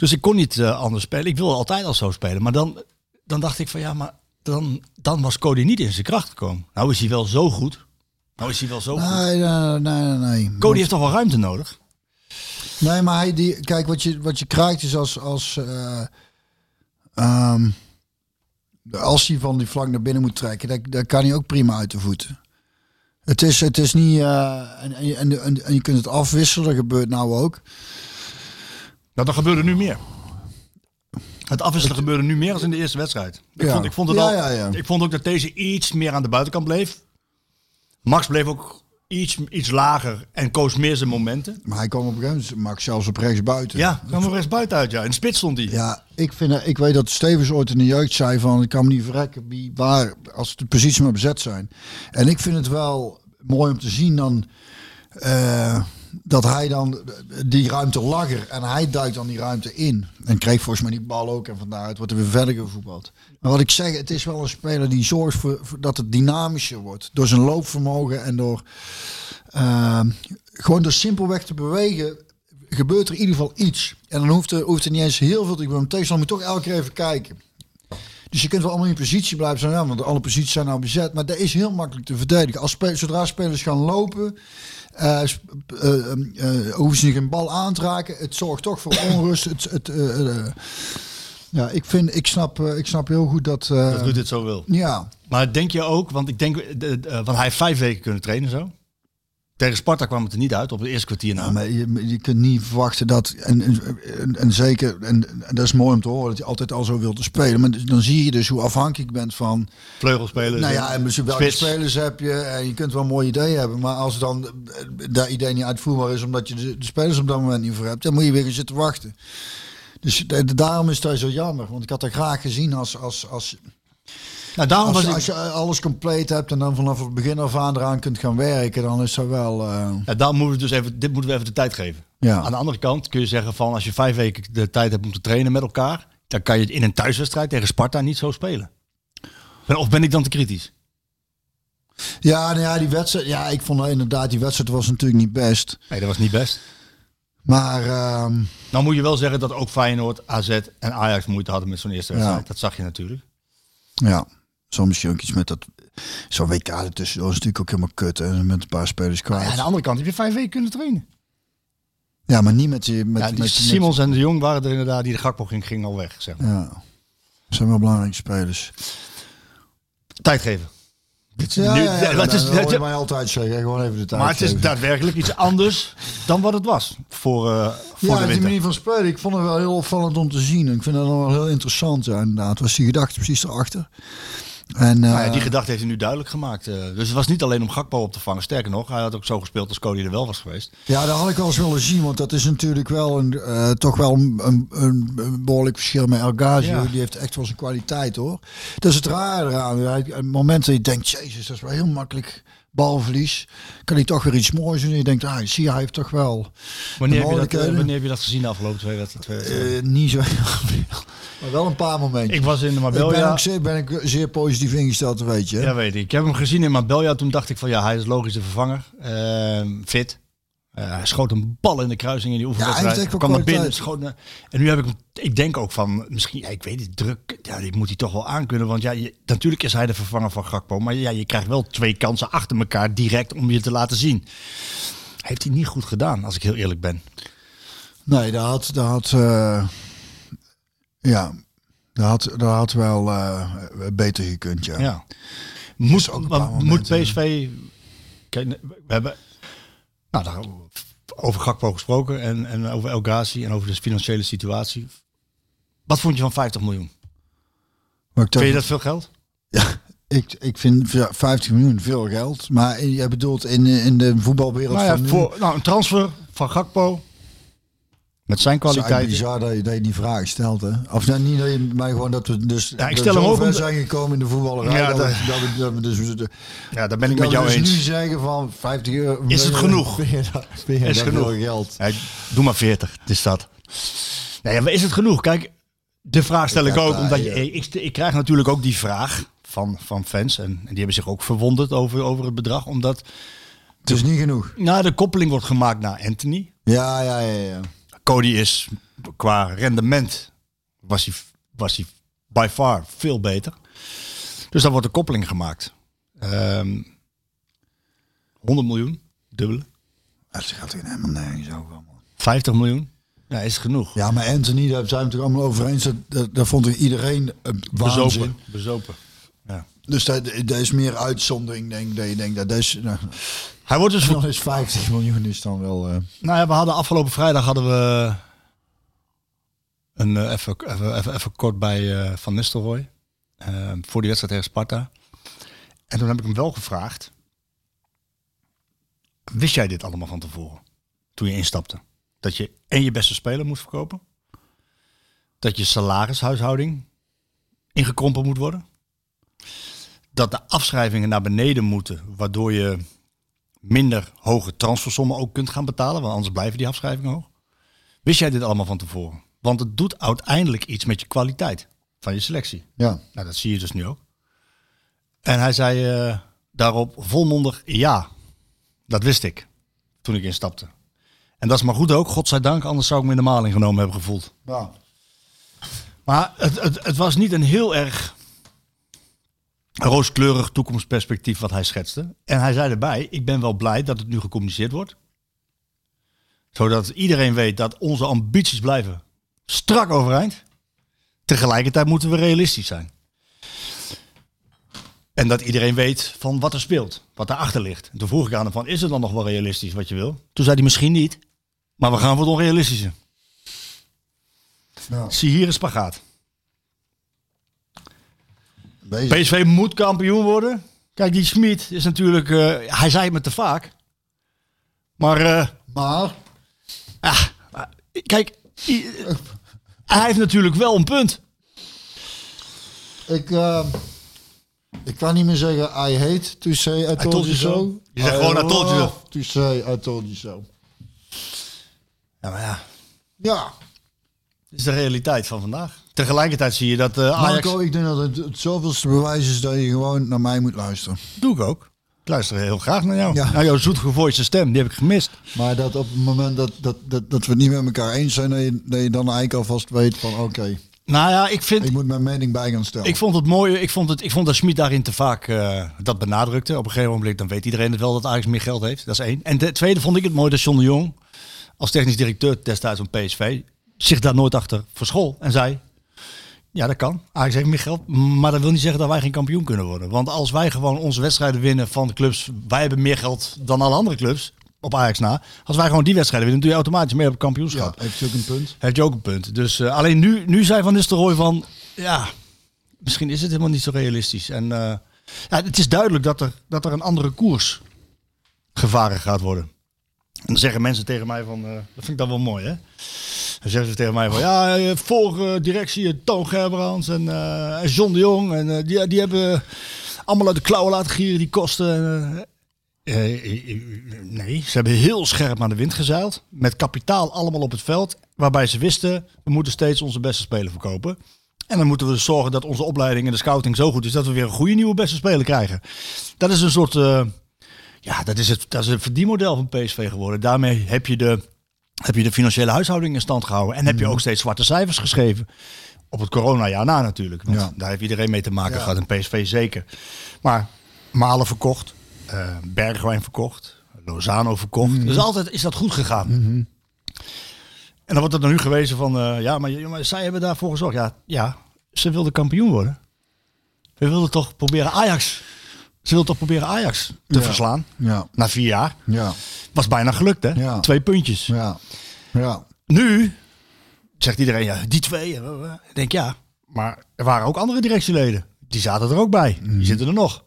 Dus ik kon niet eh, anders spelen. Ik wilde altijd al zo spelen. Maar dan, dan dacht ik van ja, maar dan, dan was Cody niet in zijn kracht gekomen. Nou is hij wel zo goed. Nou is hij wel zo goed. Nee, nee, nee, nee. nee. Cody heeft toch wel ruimte nodig? Nee, maar hij, die, kijk, wat je, wat je krijgt is als, als, eh, ehm, als hij van die flank naar binnen moet trekken, dan, dan kan hij ook prima uit de voeten. Het is, het is niet, eh, en, en, en, en, en je kunt het afwisselen, dat gebeurt nou ook. Nou, dat gebeurde nu meer. Het afwisselen gebeurde nu meer als in de eerste wedstrijd. Ik, Ja. vond, ik, vond het Ja, al, ja, ja. ik vond ook dat deze iets meer aan de buitenkant bleef. Max bleef ook iets, iets lager en koos meer zijn momenten. Maar hij kwam op moment, Max zelfs op rechts buiten. Ja, kwam er rechts buiten uit, ja. In de spits stond hij. Ja, ik, vind, ik weet dat Stevens ooit in de jeugd zei van... ik kan me niet verrekken wie, waar, als de posities maar bezet zijn. En ik vind het wel mooi om te zien dan... eh, dat hij dan die ruimte lag er en hij duikt dan die ruimte in. En kreeg volgens mij die bal ook en van daaruit wordt er weer verder gevoetbald. Maar wat ik zeg, het is wel een speler die zorgt voor, dat het dynamischer wordt. Door zijn loopvermogen en door eh, gewoon door simpelweg te bewegen gebeurt er in ieder geval iets. En dan hoeft er, hoeft er niet eens heel veel te gebeuren. Tegenstander moet toch elke keer even kijken. Dus je kunt wel allemaal in positie blijven zijn, ja, want alle posities zijn nou bezet. Maar dat is heel makkelijk te verdedigen. Als zodra spelers gaan lopen, eh, eh, hoeven ze geen bal aan te raken. Het zorgt toch voor onrust. Het, het, ja, ik, vind, ik, snap, ik snap heel goed dat... Dat Ruud dit zo wil. ja, Maar denk je ook, want ik denk, de- de- want hij heeft vijf weken kunnen trainen zo. Tegen Sparta kwam het er niet uit op het eerste kwartier na. Ja, maar je, je kunt niet verwachten dat, en, en, en zeker, en, en dat is mooi om te horen, dat je altijd al zo wilt te spelen. Maar dan zie je dus hoe afhankelijk je bent van, Vleugelspelers. nou ja, en dus welke spits. spelers heb je. En je kunt wel een mooi idee hebben, maar als dan eh, dat idee niet uitvoerbaar is omdat je de, de spelers op dat moment niet voor hebt, dan moet je weer gaan zitten wachten. Dus de- de- daarom is dat zo jammer, want ik had dat graag gezien als, als, als, Nou, daarom als, was je, ik, als je alles compleet hebt en dan vanaf het begin af aan eraan kunt gaan werken, dan is dat wel, eh, ja, daarom moeten we dus even, dit moeten we even de tijd geven. ja. Aan de andere kant kun je zeggen van als je vijf weken de tijd hebt om te trainen met elkaar, dan kan je het in een thuiswedstrijd tegen Sparta niet zo spelen. Of ben ik dan te kritisch? Ja, nou ja, die wedstrijd. Ja, ik vond inderdaad, die wedstrijd was natuurlijk niet best. Nee, dat was niet best. Maar ehm, Nou moet je wel zeggen dat ook Feyenoord, AZ en Ajax moeite hadden met zo'n eerste wedstrijd. Ja. Dat zag je natuurlijk. ja, ook iets met dat. Zo'n WK ertussen was natuurlijk ook helemaal kut. Hè, met een paar spelers Maar ja, aan kwijt. de andere kant heb je vijf weken kunnen trainen. Ja, maar niet met die. Met, Ja, die met- Simons en de Jong waren er inderdaad, die de Gakpo ging, ging al weg. Zeg maar. Ja, dat zijn wel belangrijke spelers. Tijd geven. Is Ja, nu- ja, ja, dat dat is- hoor je dat- mij altijd zeggen. Gewoon even de tijd maar het is daadwerkelijk iets anders dan wat het was voor, eh, voor Ja, de die winter. manier van spelen. Ik vond het wel heel opvallend om te zien. Ik vind dat wel heel interessant. Ja, inderdaad. Was die gedachte precies erachter. En, Nou ja, eh, die gedachte heeft hij nu duidelijk gemaakt. eh. dus het was niet alleen om Gakpo op te vangen. Sterker nog, hij had ook zo gespeeld als Cody er wel was geweest. Ja, dat had ik wel eens willen zien, want dat is natuurlijk wel een, eh, toch wel een, een, behoorlijk verschil met El Ghazi. Ja. Die heeft echt wel zijn kwaliteit hoor. Dat is het rare eraan. Momenten dat je denkt, jezus, dat is wel heel makkelijk balverlies. Kan hij toch weer iets moois doen. En je denkt, ah, zie hij heeft toch wel Wanneer heb, je dat, eh, wanneer heb je dat gezien de afgelopen twee wedstrijden? eh, niet zo heel veel. Maar wel een paar momentjes. ik was in de Ik ben, Marbella. ook zeer, ben ik zeer positief ingesteld, weet je. hè? Ja, weet ik. Ik heb hem gezien in Marbella. Toen dacht ik van ja, hij is logisch de vervanger. Ehm, fit. Eh, hij schoot een bal in de kruising in die oefenwedstrijd. wel kwam naar binnen. Schoot en nu heb ik ik denk ook van, misschien, ja, ik weet niet, druk. Ja, die moet hij toch wel aankunnen. Want ja, je, natuurlijk is hij de vervanger van Gakpo. Maar ja, je krijgt wel twee kansen achter elkaar direct om je te laten zien. Heeft hij niet goed gedaan, als ik heel eerlijk ben. Nee, dat had, dat had eh, ja, dat had, dat had wel eh, beter gekund, ja. Ja. Moet, ook moet. PSV... We hebben nou, daar, over Gakpo gesproken en, en over El Ghazi en over de financiële situatie. Wat vond je van 50 miljoen? Maar Vind je dat veel geld? ik, ik vind 50 miljoen veel geld, maar jij bedoelt in, in de voetbalwereld Nou ja, van nu... voor, nou, een transfer van Gakpo met zijn is kwaliteiten. bizar dat je, dat je die vraag stelt, hè? Of nou, niet dat je, maar gewoon dat we dus Ja, ik stel we hem zo ook ver om- zijn gekomen in de voetballerij. Ja, dat, dat- we- dat, we- dat we dus, dat Ja, daar ben ik we met jou dus nu eens. zeggen van 50 euro... Is het genoeg? Is dat genoeg. geld? Ja, doe maar 40, het is dat. Nee, maar is het genoeg? Kijk, de vraag stel ik ook, daar, omdat je, ik, ik krijg natuurlijk ook die vraag van, van fans. En, en die hebben zich ook verwonderd over, over het bedrag. Omdat Het is niet genoeg. nou, de koppeling wordt gemaakt naar Anthony. Ja, ja, ja, ja. Cody is qua rendement, was hij, was hij by far veel beter. Dus daar wordt de koppeling gemaakt. Ehm 100 miljoen, dubbele. Het gaat er helemaal nergens over. man. 50 miljoen, ja, is genoeg. Ja, maar Anthony, daar zijn we het allemaal over eens. Dat, dat, dat vond ik iedereen een waanzin. Bezopen. Bezopen. Ja. Dus dat, dat is meer uitzondering, denk ik. Dat je denkt, dat is, nou, Hij wordt dus dan is 50 miljoen is dan wel... eh, Nou ja, we hadden afgelopen vrijdag hadden we een eh, even, even, even, even kort bij eh, Van Nistelrooy voor die wedstrijd tegen Sparta. En toen heb ik hem wel gevraagd. Wist jij dit allemaal van tevoren? Toen je instapte? Dat je en je beste speler moet verkopen? Dat je salarishuishouding ingekrompen moet worden? Dat de afschrijvingen naar beneden moeten, waardoor je minder hoge transfersommen ook kunt gaan betalen, want anders blijven die afschrijvingen hoog. Wist jij dit allemaal van tevoren? Want het doet uiteindelijk iets met je kwaliteit van je selectie. Ja. Nou, dat zie je dus nu ook. En hij zei eh, daarop volmondig ja. Dat wist ik toen ik instapte. En dat is maar goed ook, godzijdank, anders zou ik me in de maling genomen hebben gevoeld. ja. Maar het, het, het was niet een heel erg rooskleurig toekomstperspectief wat hij schetste. En hij zei erbij, ik ben wel blij dat het nu gecommuniceerd wordt. Zodat iedereen weet dat onze ambities blijven strak overeind. Tegelijkertijd moeten we realistisch zijn. En dat iedereen weet van wat er speelt, wat daarachter ligt. En toen vroeg ik aan hem van, is het dan nog wel realistisch wat je wil? Toen zei hij misschien niet, maar we gaan voor het onrealistische. Ja. Zie hier een spagaat. Bezig. PSV moet kampioen worden. Kijk, die Smit is natuurlijk... eh, hij zei het me te vaak. Maar, eh, Maar, ah, kijk, i- hij heeft natuurlijk wel een punt. ik, eh, ik kan niet meer zeggen I hate to say I told, you so. Je zegt gewoon, I told you so. To say I told you so. Ja, maar ja, Ja, dat is de realiteit van vandaag. Tegelijkertijd zie je dat eh, Ajax... Marco, ik denk dat het het zoveelste bewijs is dat je gewoon naar mij moet luisteren. Doe ik ook. Ik luister heel graag naar jou. Ja. Naar jouw zoetgevoiste stem, die heb ik gemist. Maar dat op het moment dat, dat, dat, dat we het niet met elkaar eens zijn, dat je, dat je dan eigenlijk alvast weet van oké, Nou ja, ik vind... ik moet mijn mening bij gaan stellen. Ik vond het mooi. Ik vond, het, ik vond dat Schmid daarin te vaak eh, dat benadrukte. Op een gegeven moment dan weet iedereen het wel dat Ajax meer geld heeft. Dat is één. En ten tweede vond ik het mooi dat John de Jong als technisch directeur destijds van PSV zich daar nooit achter verschool en zei: ja, dat kan. Ajax heeft meer geld, maar dat wil niet zeggen dat wij geen kampioen kunnen worden. Want als wij gewoon onze wedstrijden winnen van de clubs, wij hebben meer geld dan alle andere clubs op Ajax na. Als wij gewoon die wedstrijden winnen, doe je automatisch mee op het ja, kampioenschap. heeft je ook een punt. Heeft je ook een punt. Dus eh, alleen nu, nu zei Van Nistelrooy van, ja, misschien is het helemaal niet zo realistisch. En eh, ja, het is duidelijk dat er, dat er een andere koers gevaren gaat worden. En dan zeggen mensen tegen mij van, eh, dat vind ik dan wel mooi hè. Dan zeggen ze tegen mij van, ja, eh, vorige directie, eh, Toon Gerbrands en, en John de Jong. En die, die hebben allemaal uit de klauwen laten gieren, die kosten. nee, ze hebben heel scherp aan de wind gezeild. Met kapitaal allemaal op het veld. Waarbij ze wisten, we moeten steeds onze beste speler verkopen. En dan moeten we zorgen dat onze opleiding en de scouting zo goed is dat we weer een goede nieuwe beste speler krijgen. Dat is een soort, ja, dat is, het, dat is het verdienmodel van PSV geworden. Daarmee heb je de, heb je de financiële huishouding in stand gehouden. En heb je ook steeds zwarte cijfers geschreven. Op het coronajaar na natuurlijk. Want Ja. daar heeft iedereen mee te maken gehad. En PSV zeker. Maar Malen verkocht. eh, Bergwijn verkocht. Lozano verkocht. Dus altijd is dat goed gegaan. En dan wordt het er nu gewezen van... eh, ja, maar, maar zij hebben daarvoor gezorgd. Ja, ja, ze wilden kampioen worden. We wilden toch proberen Ajax... Ze wilden toch proberen Ajax te Ja. verslaan. Ja, Na vier jaar. ja, Was bijna gelukt, hè? Ja. Twee puntjes. ja, ja. Nu zegt iedereen, ja, die twee. eh, eh. Ik denk, ja, maar er waren ook andere directieleden. Die zaten er ook bij. Die zitten er nog.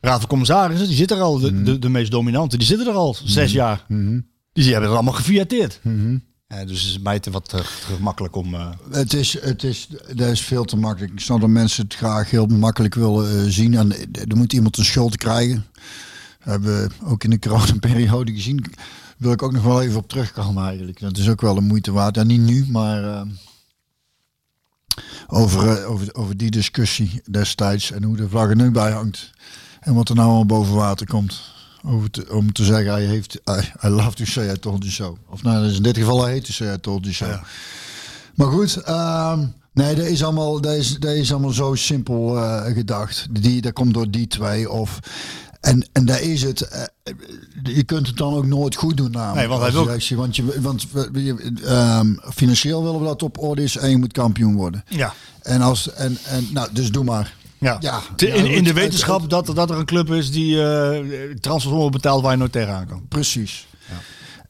Raad van Commissarissen, die zitten er al. De, de, de meest dominante, die zitten er al zes jaar. Die hebben het allemaal gefiateerd. Dus het is mij te wat te, te gemakkelijk om... eh, Het is, het is, dat is veel te makkelijk. Ik snap dat mensen het graag heel makkelijk willen eh, zien. En er moet iemand een schuld krijgen. Dat hebben we ook in de coronaperiode gezien. Wil ik ook nog wel even op terugkomen eigenlijk. Dat is ook wel een moeite waard. En niet nu, maar eh, over, eh, over, over die discussie destijds. En hoe de vlag er nu bij hangt. En wat er nou al boven water komt. Over te, om te zeggen, hij heeft, I, I love to say I told you so. Of nou, dat is in dit geval, hij heet to say I told you so. Ja. Maar goed, ehm, nee, dat is allemaal, dat is, dat is allemaal zo simpel eh, gedacht. Die, dat komt door die twee. Of, en, en daar is het. eh, je kunt het dan ook nooit goed doen namelijk. Nee, want hij wil- directie. Want, je, want ehm, financieel willen we dat op orde is en je moet kampioen worden. ja. En als, en, en, nou, dus doe maar. Ja. Ja, ja, in, in de wetenschap dat, dat er een club is die eh transfersommen betaalt waar je nooit tegenaan kan. Precies.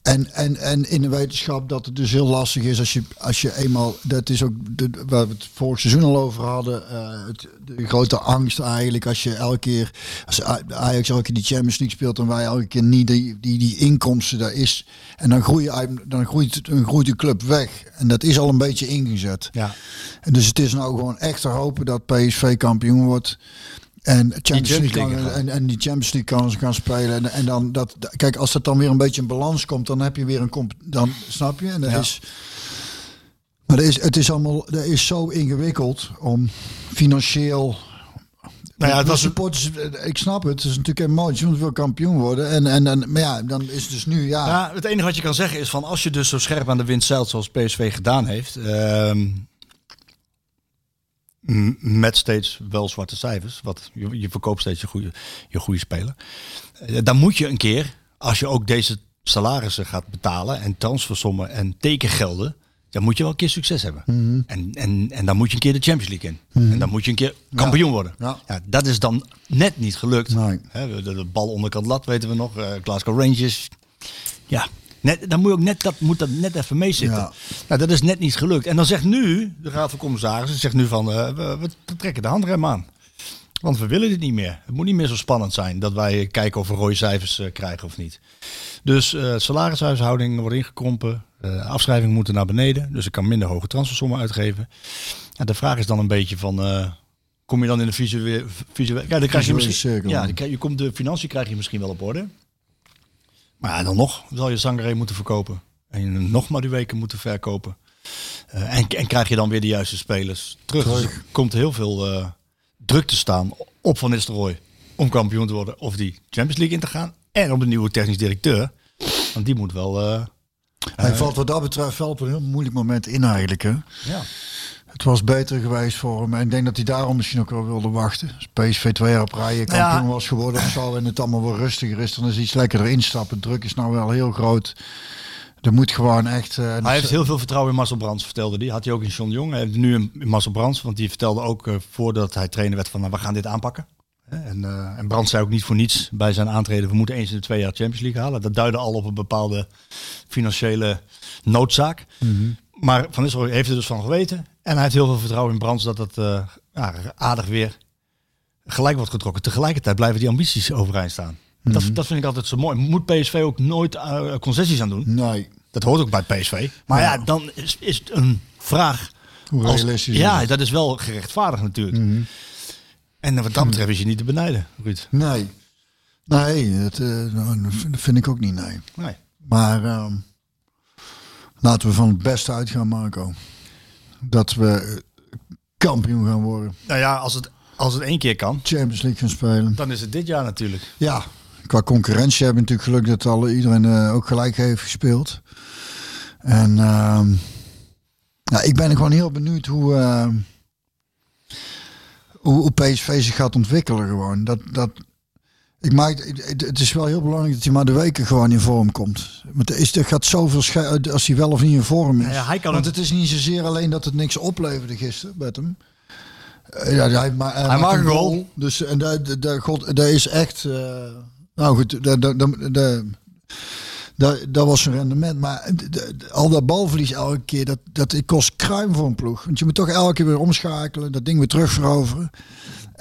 En, en, en in de wetenschap dat het dus heel lastig is als je, als je eenmaal, dat is ook de, waar we het vorig seizoen al over hadden, eh, het, de grote angst eigenlijk als je elke keer, als Ajax elke keer die Champions League speelt en wij elke keer niet, die, die, die inkomsten daar is. En dan, groei, je- dan groeit, dan groeit de club weg. En dat is al een beetje ingezet. Ja. En dus het is nou gewoon echt te hopen dat PSV kampioen wordt. En, Champions League kan, en, en die Champions League kan, gaan spelen. En, en dan dat, kijk, als dat dan weer een beetje in balans komt, dan heb je weer een comp. Dan snap je. En dat Ja. is. Maar dat is, het is allemaal, dat is zo ingewikkeld om financieel. Nou ja, het De was supporters, ik snap het. Het is natuurlijk emotie, want wil kampioen worden. En, en, en, maar ja, dan is het dus nu, ja. Ja, het enige wat je kan zeggen is van als je dus zo scherp aan de wind zeilt zoals PSV gedaan heeft, ehm, met steeds wel zwarte cijfers, wat je, je verkoopt steeds je goede, je goede speler, eh, dan moet je een keer, als je ook deze salarissen gaat betalen en transfersommen en tekengelden, dan moet je wel een keer succes hebben. en, en, en dan moet je een keer de Champions League in. En dan moet je een keer kampioen worden. Ja. Ja, dat is dan net niet gelukt. Nee. De bal onderkant lat weten we nog. eh Glasgow Rangers. Ja, net, dan moet, je ook net, dat, moet dat net even meezitten. Ja. Nou, dat is net niet gelukt. En dan zegt nu, de Raad van Commissarissen, zegt nu van, eh, we, we trekken de handrem aan. Want we willen dit niet meer. Het moet niet meer zo spannend zijn dat wij kijken of we rode cijfers eh, krijgen of niet. Dus eh salarishuishouding wordt ingekrompen. afschrijvingen moeten naar beneden. Dus ik kan minder hoge transfersommen uitgeven. De vraag is dan een beetje van... kom je dan in de visuele... visuele ja, dan krijg je misschien... cirkel. Ja, je komt de financiën krijg je misschien wel op orde. Maar dan nog zal je Zangaré moeten verkopen. En nog maar die weken moeten verkopen. Eh, en, en krijg je dan weer de juiste spelers terug. Dus er komt heel veel eh, druk te staan op Van Nistelrooy. Om kampioen te worden of die Champions League in te gaan. En op de nieuwe technisch directeur. Want die moet wel... eh, Hij valt wat dat betreft wel op een heel moeilijk moment in eigenlijk. Hè? ja. Het was beter geweest voor hem. En ik denk dat hij daarom misschien ook wel wilde wachten. Als PSV twee jaar op rij kampioen Ja. was geworden of zo. En het allemaal wel rustiger is. Dan is iets lekkerder instappen. Druk is nou wel heel groot. Er moet gewoon echt... eh, Hij heeft heel veel vertrouwen in Marcel Brands, vertelde hij. Had hij ook in John Jong. Hij heeft nu in Marcel Brands, want die vertelde ook eh, voordat hij trainer werd van nou, we gaan dit aanpakken. En, eh en Brands zei ook niet voor niets bij zijn aantreden, we moeten eens in de twee jaar Champions League halen. Dat duidde al op een bepaalde financiële noodzaak. Maar Van Nistelrooy heeft er dus van geweten. En hij heeft heel veel vertrouwen in Brands dat het eh, ja, aardig weer gelijk wordt getrokken. Tegelijkertijd blijven die ambities overeind staan. dat, dat vind ik altijd zo mooi. Moet PSV ook nooit eh, concessies aan doen? Nee. Dat hoort ook bij PSV. Maar ja, dan is, is het een vraag. Hoe als- realistisch is Ja, het? dat is wel gerechtvaardigd natuurlijk. En wat dat betreft is je niet te benijden, Ruud. Nee. Nee, dat, eh, nou, dat vind- dat ik ook niet, nee. Nee. Maar ehm, laten we van het beste uitgaan, Marco. Dat we eh, kampioen gaan worden. Nou ja, als het, als het één keer kan, Champions League gaan spelen. dan is het dit jaar natuurlijk. Ja, qua concurrentie hebben we natuurlijk geluk dat alle, iedereen eh, ook gelijk heeft gespeeld. En ehm, nou, ik ben gewoon heel benieuwd hoe, ehm, hoe, hoe PSV zich gaat ontwikkelen. Gewoon. Dat, dat, ik maak, het, het is wel heel belangrijk dat hij maar de weken gewoon in vorm komt. Want er, is, er gaat zoveel sche- als hij wel of niet in vorm is. Nou ja, hij kan Want het- is niet zozeer alleen dat het niks opleverde gisteren met hem. Eh, Ja, hij, ma hij, Hij maakt een goal. Dus en daar, daar, daar, god, daar is echt. eh, nou goed, daar, daar, daar, daar, daar, dat was een rendement. Maar de- de- de- al dat balverlies elke keer, dat, dat kost kruim voor een ploeg. Want je moet toch elke keer weer omschakelen, dat ding weer terugveroveren.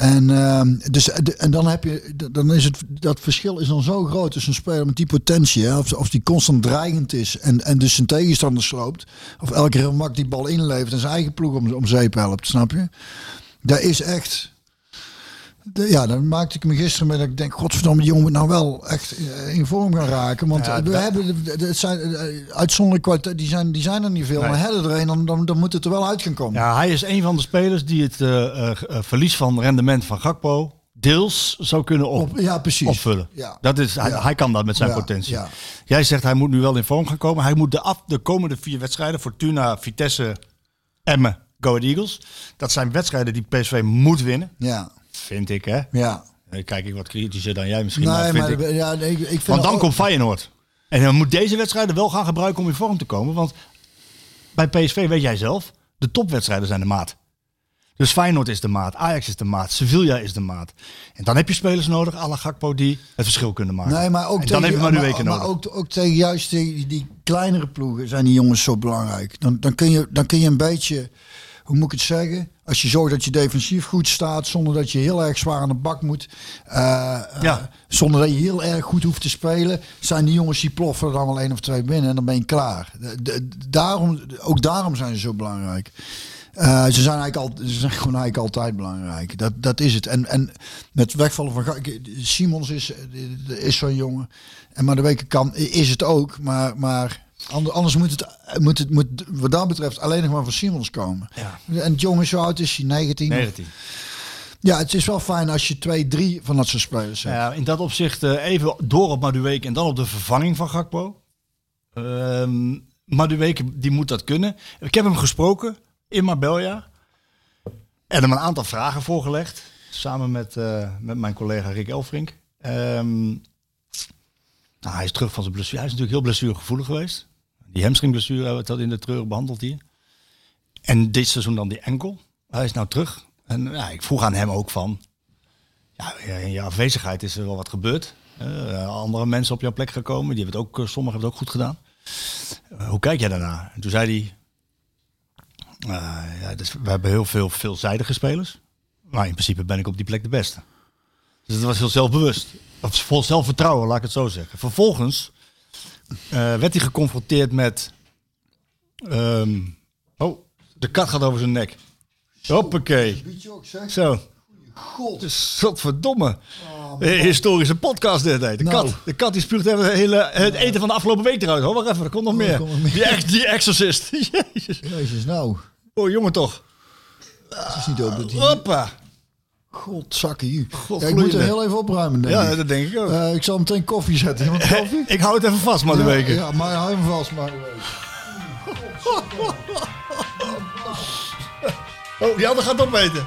En, ehm, dus, de- en dan heb je, dan is het, dat verschil is dan zo groot tussen een speler met die potentie, hè, of, of die constant dreigend is en, en dus zijn tegenstander sloopt, of elke keer mak die bal inlevert en zijn eigen ploeg om, om zeep helpt, snap je? Dat is echt. De- ja, dan maakte ik me gisteren met dat ik denk, godverdomme, die jongen moet nou wel echt eh, in vorm gaan raken. Want Ja, we dat- hebben, het zijn eh, uitzonderlijk kwaliteit, die zijn, die zijn er niet veel. Nee. Maar hebben er een, dan, dan, dan moet het er wel uit gaan komen. Ja, hij is een van de spelers die het eh, eh, eh, verlies van rendement van Gakpo deels zou kunnen op, Op- ja, precies. opvullen. Ja. Dat is, hij, Ja. hij kan dat met zijn Ja, potentie. ja. Jij zegt hij moet nu wel in vorm gaan komen. Hij moet de, af, de komende vier wedstrijden, Fortuna, Vitesse, Emmen, Go Ahead Eagles. Dat zijn wedstrijden die PSV moet winnen. Ja, Vind ik, hè? ja. Eh, Kijk ik wat kritischer dan jij misschien. maar vind maar ik. ja, nee, ik, ik vind Want dan ook- komt Feyenoord. En dan moet deze wedstrijden wel gaan gebruiken om in vorm te komen. Want bij PSV weet jij zelf, de topwedstrijden zijn de maat. Dus Feyenoord is de maat, Ajax is de maat, Sevilla is de maat. En dan heb je spelers nodig, à la Gakpo, die het verschil kunnen maken. Nee, maar ook en dan tegen, heb je maar nu maar, ook, ook tegen juist die, die kleinere ploegen zijn die jongens zo belangrijk. Dan, dan, kun je, dan kun je een beetje, hoe moet ik het zeggen? Als je zorgt dat je defensief goed staat, zonder dat je heel erg zwaar aan de bak moet. eh, eh, Ja. Zonder dat je heel erg goed hoeft te spelen. Zijn die jongens die ploffen er dan wel één of twee binnen en dan ben je klaar. De- daarom, ook daarom zijn ze zo belangrijk. Eh, ze, zijn eigenlijk al, ze zijn gewoon eigenlijk altijd belangrijk. Dat, dat is het. En, en met wegvallen van Simons is, is zo'n jongen. En maar de weken kan is het ook. Maar, maar anders moet het, moet het moet wat dat betreft alleen nog maar van Simons komen. Ja. En het jongen is zo oud is hij 19. 19. Ja, het is wel fijn als je twee, drie van dat soort spelers hebt. Ja, in dat opzicht eh, even door op Madueke en dan op de vervanging van Gakpo. Ehm Madueke, die moet dat kunnen. Ik heb hem gesproken in Marbella. En hem een aantal vragen voorgelegd. Samen met, eh, met mijn collega Rick Elfrink. Ehm, nou, hij is terug van zijn blessure. Hij is natuurlijk heel blessuregevoelig geweest. Die hamstringblessure hebben we al in de treur behandeld hier. En dit seizoen dan die enkel. Hij is nou terug. En ja, ik vroeg aan hem ook van... Ja, in je afwezigheid is er wel wat gebeurd. Eh, andere mensen op jouw plek gekomen. Die hebben het ook, eh, sommigen hebben het ook goed gedaan. Eh, hoe kijk jij daarna? En toen zei hij... ja, dus we hebben heel veel veelzijdige spelers. Maar in principe ben ik op die plek de beste. Dus het was heel zelfbewust. Of vol zelfvertrouwen, laat ik het zo zeggen. Vervolgens werd hij geconfronteerd met... ehm, oh, de kat gaat over zijn nek. Hoppakee. Zo. God. Dus godverdomme. Eh, Historische podcast dit. De, Nou. kat, de kat die spuugt even het, hele, het eten van de afgelopen week eruit. Hoor, wacht even, er komt nog meer. nog meer. Die, ex, die exorcist. Jezus. Jezus, nou. Oh, jongen toch. Het is niet open. Die... Hoppa. God, zakken hier. Ja, ik moet er heel even opruimen, denk Ja, ik. dat denk ik ook. Eh, ik zal meteen koffie zetten. Iemand koffie? ik hou het even vast, maar de ja, weken. Ja, maar hou hem vast, maar. Oh, die ander gaat opmeten.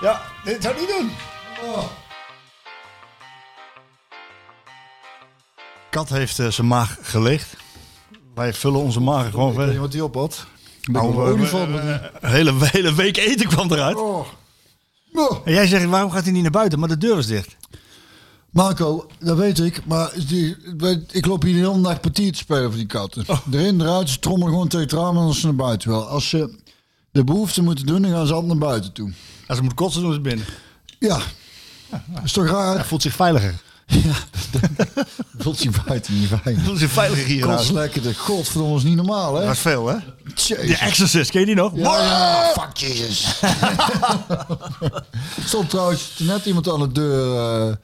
Ja, dit zou ik niet doen. Kat heeft eh, zijn maag geleegd. Wij vullen onze magen gewoon verder. wat die op had. Nou, een eh, Een hele, hele week eten kwam eruit. Oh. Oh. En jij zegt, waarom gaat hij niet naar buiten? Maar de deur is dicht. Marco, dat weet ik, maar die, ik loop hier de hele dag partier te spelen voor die katten. Erin, eruit, ze trommelen gewoon tegen het raam en als ze naar buiten wil. Als ze de behoefte moeten doen, dan gaan ze altijd naar buiten toe. Als ze moet kotsen, doen ze binnen. Ja, is toch raar? Hij voelt zich veiliger. Voelt zich buiten niet fijn. Hij voelt zich veiliger hier. Kots lekker, de godverdomme is niet normaal, hè? Dat is veel, hè? Jezus. Die Exorcist, ken je die nog? Ja, ja, fuck Jezus. Er stond trouwens net iemand aan de deur.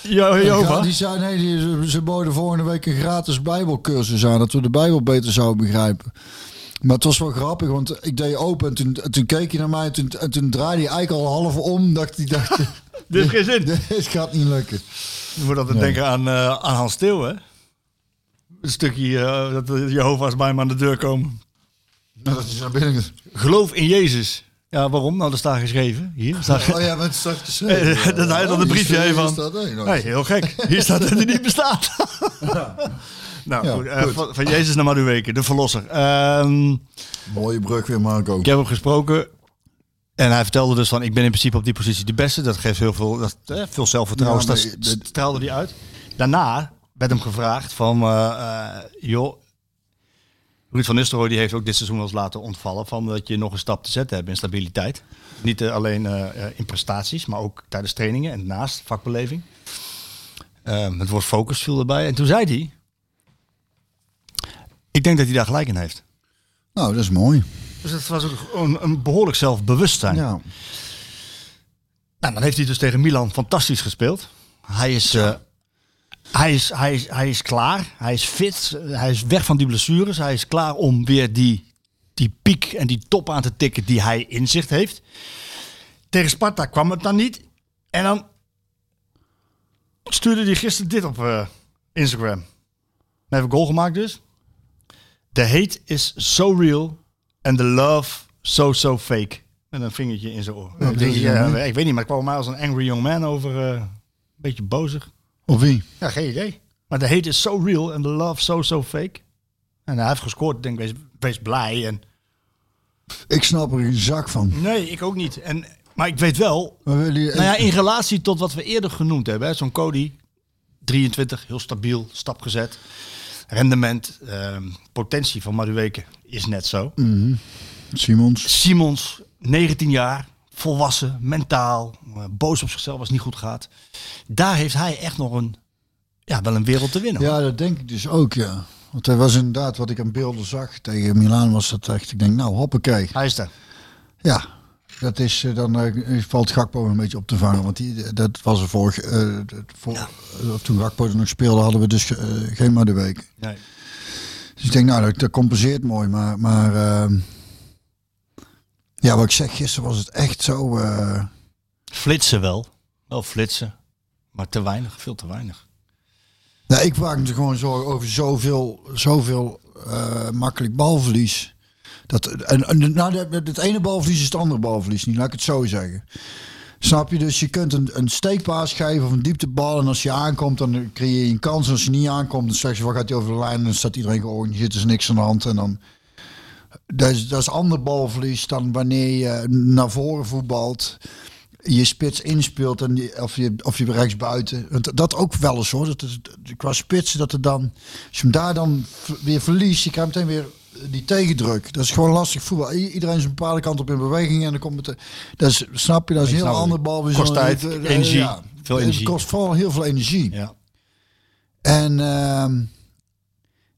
Jo- Ja, Jehovah. die zei, nee, die, ze, boden volgende week een gratis bijbelcursus aan. Dat we de bijbel beter zouden begrijpen. Maar het was wel grappig, want ik deed open en toen, en toen keek hij naar mij. En toen, en toen draaide hij eigenlijk al half om. Dacht hij, dacht, Dit heeft geen zin. dit gaat niet lukken. Je moet altijd denken aan, eh, aan Hans Steeuw, hè? Een stukje eh, dat de Jehovah's bij hem aan de deur komen. Nou, dat is naar binnen. Geloof in Jezus. Ja, waarom? Nou, dat staat geschreven. Hier staat Oh ja, met straks Eh, geschreven. dat hij dan een briefje heeft van. Staat, nee, Nee, heel gek. Hier staat dat hij niet bestaat. nou, Ja, goed, eh, goed. Van, van Jezus naar Maduweke, de verlosser. Ehm, Mooie brug weer, Marco. ik heb hem gesproken. En hij vertelde dus van, ik ben in principe op die positie de beste. Dat geeft heel veel, dat, eh, veel zelfvertrouwen. Ja, dat straalde hij uit. Daarna werd hem gevraagd van, eh, eh, joh, Ruud van Nistelrooy die heeft ook dit seizoen wel eens laten ontvallen van dat je nog een stap te zetten hebt in stabiliteit. Niet eh, alleen in prestaties, maar ook tijdens trainingen en naast vakbeleving. Ehm, het woord focus viel erbij. En toen zei hij, ik denk dat hij daar gelijk in heeft. Nou, dat is mooi. Dus het was ook een, een behoorlijk zelfbewustzijn. Ja. Nou, dan heeft hij dus tegen Milan fantastisch gespeeld. Hij is, eh, hij is, hij is, hij is klaar. Hij is fit. Hij is weg van die blessures. Hij is klaar om weer die, die piek en die top aan te tikken die hij in zich heeft. Tegen Sparta kwam het dan niet. En dan stuurde hij gisteren dit op eh, Instagram. Hij heeft een goal gemaakt dus. The hate is so real and the love so so fake. Met een vingertje in zijn oor. ik, denk, ja, ik weet niet, maar ik kwam mij als een angry young man over. eh, een beetje bozig. Of wie? Ja, geen idee. Maar the hate is so real and the love so so fake. En hij heeft gescoord. Ik denk, wees, wees blij. En Ik snap er een zak van. Nee, ik ook niet. En, maar ik weet wel, nou ja, in relatie tot wat we eerder genoemd hebben. Zo'n Cody, 23, heel stabiel, stap gezet. Rendement, ehm, potentie van Maduweke is net zo. Simons. Simons, 19 jaar, volwassen, mentaal, eh, boos op zichzelf als het niet goed gaat. Daar heeft hij echt nog een, ja, wel een wereld te winnen. hoor. Ja, dat denk ik dus ook, ja. Want hij was inderdaad, wat ik aan beelden zag tegen Milaan, was dat echt, ik denk, nou, hoppakee. Hij is er. Ja, dat is, eh, dan eh, valt Gakpo een beetje op te vangen. Want die, dat was er vorig, eh, voor, eh, toen Gakpo er nog speelde, hadden we dus eh, geen maar de week. Nee. Dus ik denk, nou, dat, dat compenseert mooi. Maar, maar ehm, ja, wat ik zeg, gisteren was het echt zo... eh, Flitsen wel. Wel flitsen. Maar te weinig, veel te weinig. Nou, ik maak me gewoon zorgen over zoveel, zoveel eh, makkelijk balverlies. Dat, en, nou, het- ene balverlies is het andere balverlies niet, laat ik het zo zeggen. Snap je? Dus je kunt een, een steekpaas geven of een dieptebal. En als je aankomt, dan creëer je een kans. En als je niet aankomt, dan zeg je, wat gaat hij over de lijn? En dan staat iedereen georganiseerd, er is niks aan de hand. En dan, dat is, dat is ander balverlies dan wanneer je naar voren voetbalt. Je spits inspeelt en of, je, of je rechts buiten. Want Dat ook wel eens hoor. Dat qua spitsen dat er dan. Als je hem daar dan weer verliest, je krijgt meteen weer die tegendruk. Dat is gewoon lastig voetbal. I- Iedereen is een bepaalde kant op in beweging en dan komt het. Dat is, snap je, dat is een heel snap ander het. bal. Kost zo'n- tijd, eh, energie, ja. veel Het energie. kost vooral heel veel energie. Ja. En, ehm,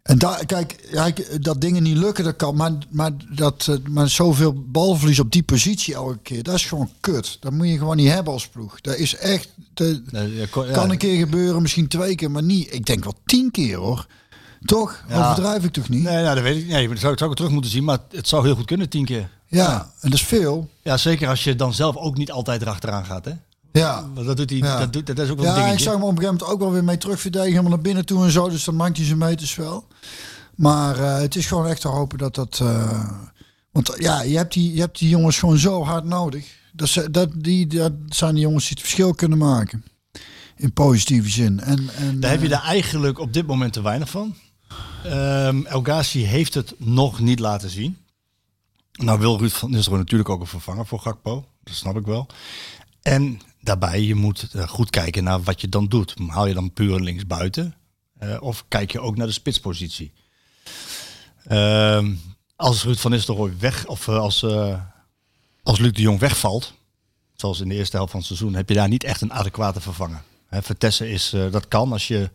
en daar, kijk, ja, dat dingen niet lukken, dat kan. Maar, maar, dat, eh, maar zoveel balverlies op die positie elke keer, dat is gewoon kut. Dat moet je gewoon niet hebben als ploeg. Dat is echt, dat Nee, ja, kan een keer gebeuren, misschien twee keer, maar niet. Ik denk wel tien keer hoor. Toch? Ja. Overdrijf ik toch niet? Nee, nou, dat weet ik. Nee, dat zou, zou ik terug moeten zien, maar het zou heel goed kunnen, tien keer. Ja, en dat is veel. Ja, zeker als je dan zelf ook niet altijd erachteraan gaat, hè? Ja. Want dat doet hij, Ja. dat, doet, dat is ook wel een Ja, ik dingetje. zag hem op een gegeven moment ook wel weer mee terugverdedigen, helemaal naar binnen toe en zo. Dus dan maakt hij zijn meters wel. Maar eh, het is gewoon echt te hopen dat dat... eh, want ja, je hebt, die, je hebt die jongens gewoon zo hard nodig. Dat, ze, dat, die, dat zijn die jongens die het verschil kunnen maken. In positieve zin. En, en, Daar heb je eh, daar eigenlijk op dit moment te weinig van. Ghazi heeft het nog niet laten zien. Nou wil Ruud van Nistelrooy natuurlijk ook een vervanger voor Gakpo. Dat snap ik wel. En daarbij, je moet eh, goed kijken naar wat je dan doet. Haal je dan puur links buiten? Eh, of kijk je ook naar de spitspositie? Ehm, als Ruud van Nistelrooy weg, of eh, als, als Luc de Jong wegvalt, zoals in de eerste helft van het seizoen, heb je daar niet echt een adequate vervanger. Hè, Vertessen is, dat kan als je...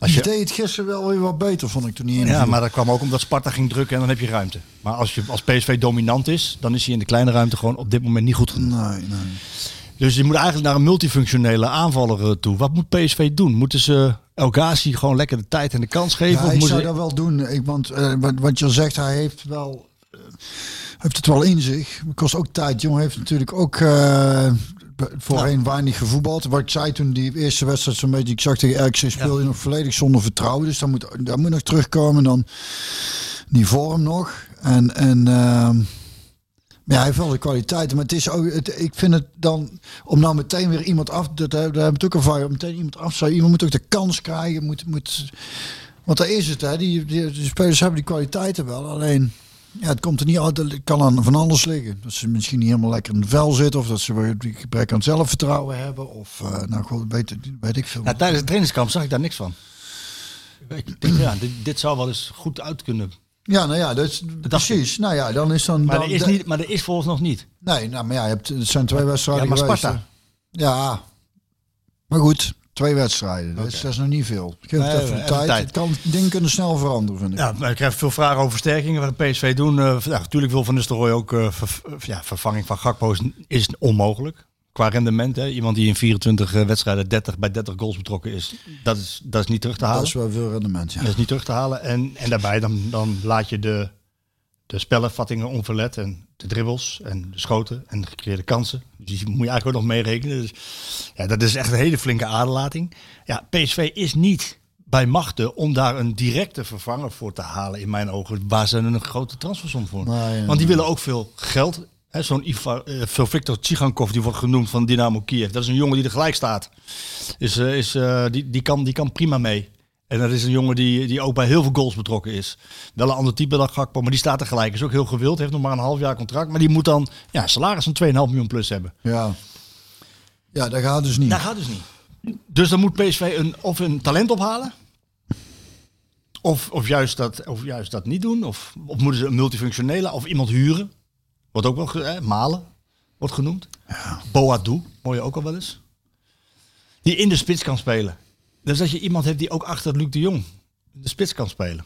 Als je deed het gisteren wel weer wat beter, vond ik toen niet ja, maar dat kwam ook omdat Sparta ging drukken en dan heb je ruimte. Maar als, je, als PSV dominant is, dan is hij in de kleine ruimte gewoon op dit moment niet goed genoeg. Nee, nee. Dus je moet eigenlijk naar een multifunctionele aanvaller eh, toe. Wat moet PSV doen? Moeten ze El Ghazi gewoon lekker de tijd en de kans geven? Ja, of ik moeten zou ze- dat wel doen. Ik, want eh, wat, wat je zegt, hij heeft wel eh, heeft het wel in zich. Het kost ook tijd. Jongen heeft natuurlijk ook voorheen weinig gevoetbald. Wat ik zei toen die eerste wedstrijd zo'n beetje, ik zag tegen RKC speelde je nog volledig zonder vertrouwen. Dus dat moet, dat moet nog terugkomen. Dan die vorm nog. En, en ehm, ja, hij heeft wel de kwaliteiten, maar het is ook, het, ik vind het dan om nou meteen weer iemand af, dat, daar hebben we het ook al om meteen iemand af zou, iemand moet ook de kans krijgen, moet, moet, want daar is het, hè, die, die, die spelers hebben die kwaliteiten wel, alleen ja, het komt er niet uit, het kan aan van alles liggen. Dat ze misschien niet helemaal lekker in het vel zitten, of dat ze die gebrek aan zelfvertrouwen hebben, of eh, nou goed, weet, weet ik veel. Nou, tijdens het trainingskamp zag ik daar niks van. Ik denk, ja, dit, dit zou wel eens goed uit kunnen. ja, nou ja, dat is, precies. Nou ja, dan is dan. Maar dan, er is, niet, maar er is volgens nog niet. Nee, nou, maar ja, je hebt, het zijn twee wedstrijden Ja, maar geweest, Sparta. hè. Ja, maar goed, twee wedstrijden. Dat, is, dat is nog niet veel. Geef Nee, even de tijd. tijd. Het kan, dingen kunnen snel veranderen, vind ik. Ja, maar ik krijg veel vragen over versterkingen. Wat de PSV doen. Eh, ja, natuurlijk wil Van Nistelrooy ook eh, ver- ja, vervanging van Gakpo is, is onmogelijk. Qua rendement. Hè. Iemand die in 24 eh, wedstrijden 30 bij 30 goals betrokken is. Dat is, dat is niet terug te halen. Dat is wel veel rendement, ja. Dat is niet terug te halen. En, en daarbij dan, dan laat je de, de spellenvattingen onverlet. En de dribbles en de schoten en de gecreëerde kansen. Dus die moet je eigenlijk ook nog meerekenen. Dus ja, dat is echt een hele flinke aderlating. Ja, PSV is niet bij machten om daar een directe vervanger voor te halen in mijn ogen. Waar ze een grote transfersom voor. Ja. Want die willen ook veel geld. Zo'n veel Victor Tsigankov, die wordt genoemd van Dynamo Kiev. Dat is een jongen die er gelijk staat. Is, eh, is, eh, die, die, kan, die kan prima mee. En dat is een jongen die, die ook bij heel veel goals betrokken is. Wel een ander type dan Gakpo, maar die staat er gelijk. Is ook heel gewild, heeft nog maar een half jaar contract. Maar die moet dan ja, salaris van 2,5 miljoen plus hebben. Ja. Ja, dat gaat dus niet. Dat gaat dus niet. Dus dan moet PSV een, of een talent ophalen. Of, of, juist dat, of juist dat niet doen. Of, of moeten ze een multifunctionele of iemand huren. Wordt ook wel, Malen wordt genoemd. Ja. Boadu, hoor je ook al wel eens. Die in de spits kan spelen. Dus als je iemand hebt die ook achter Luc de Jong de spits kan spelen.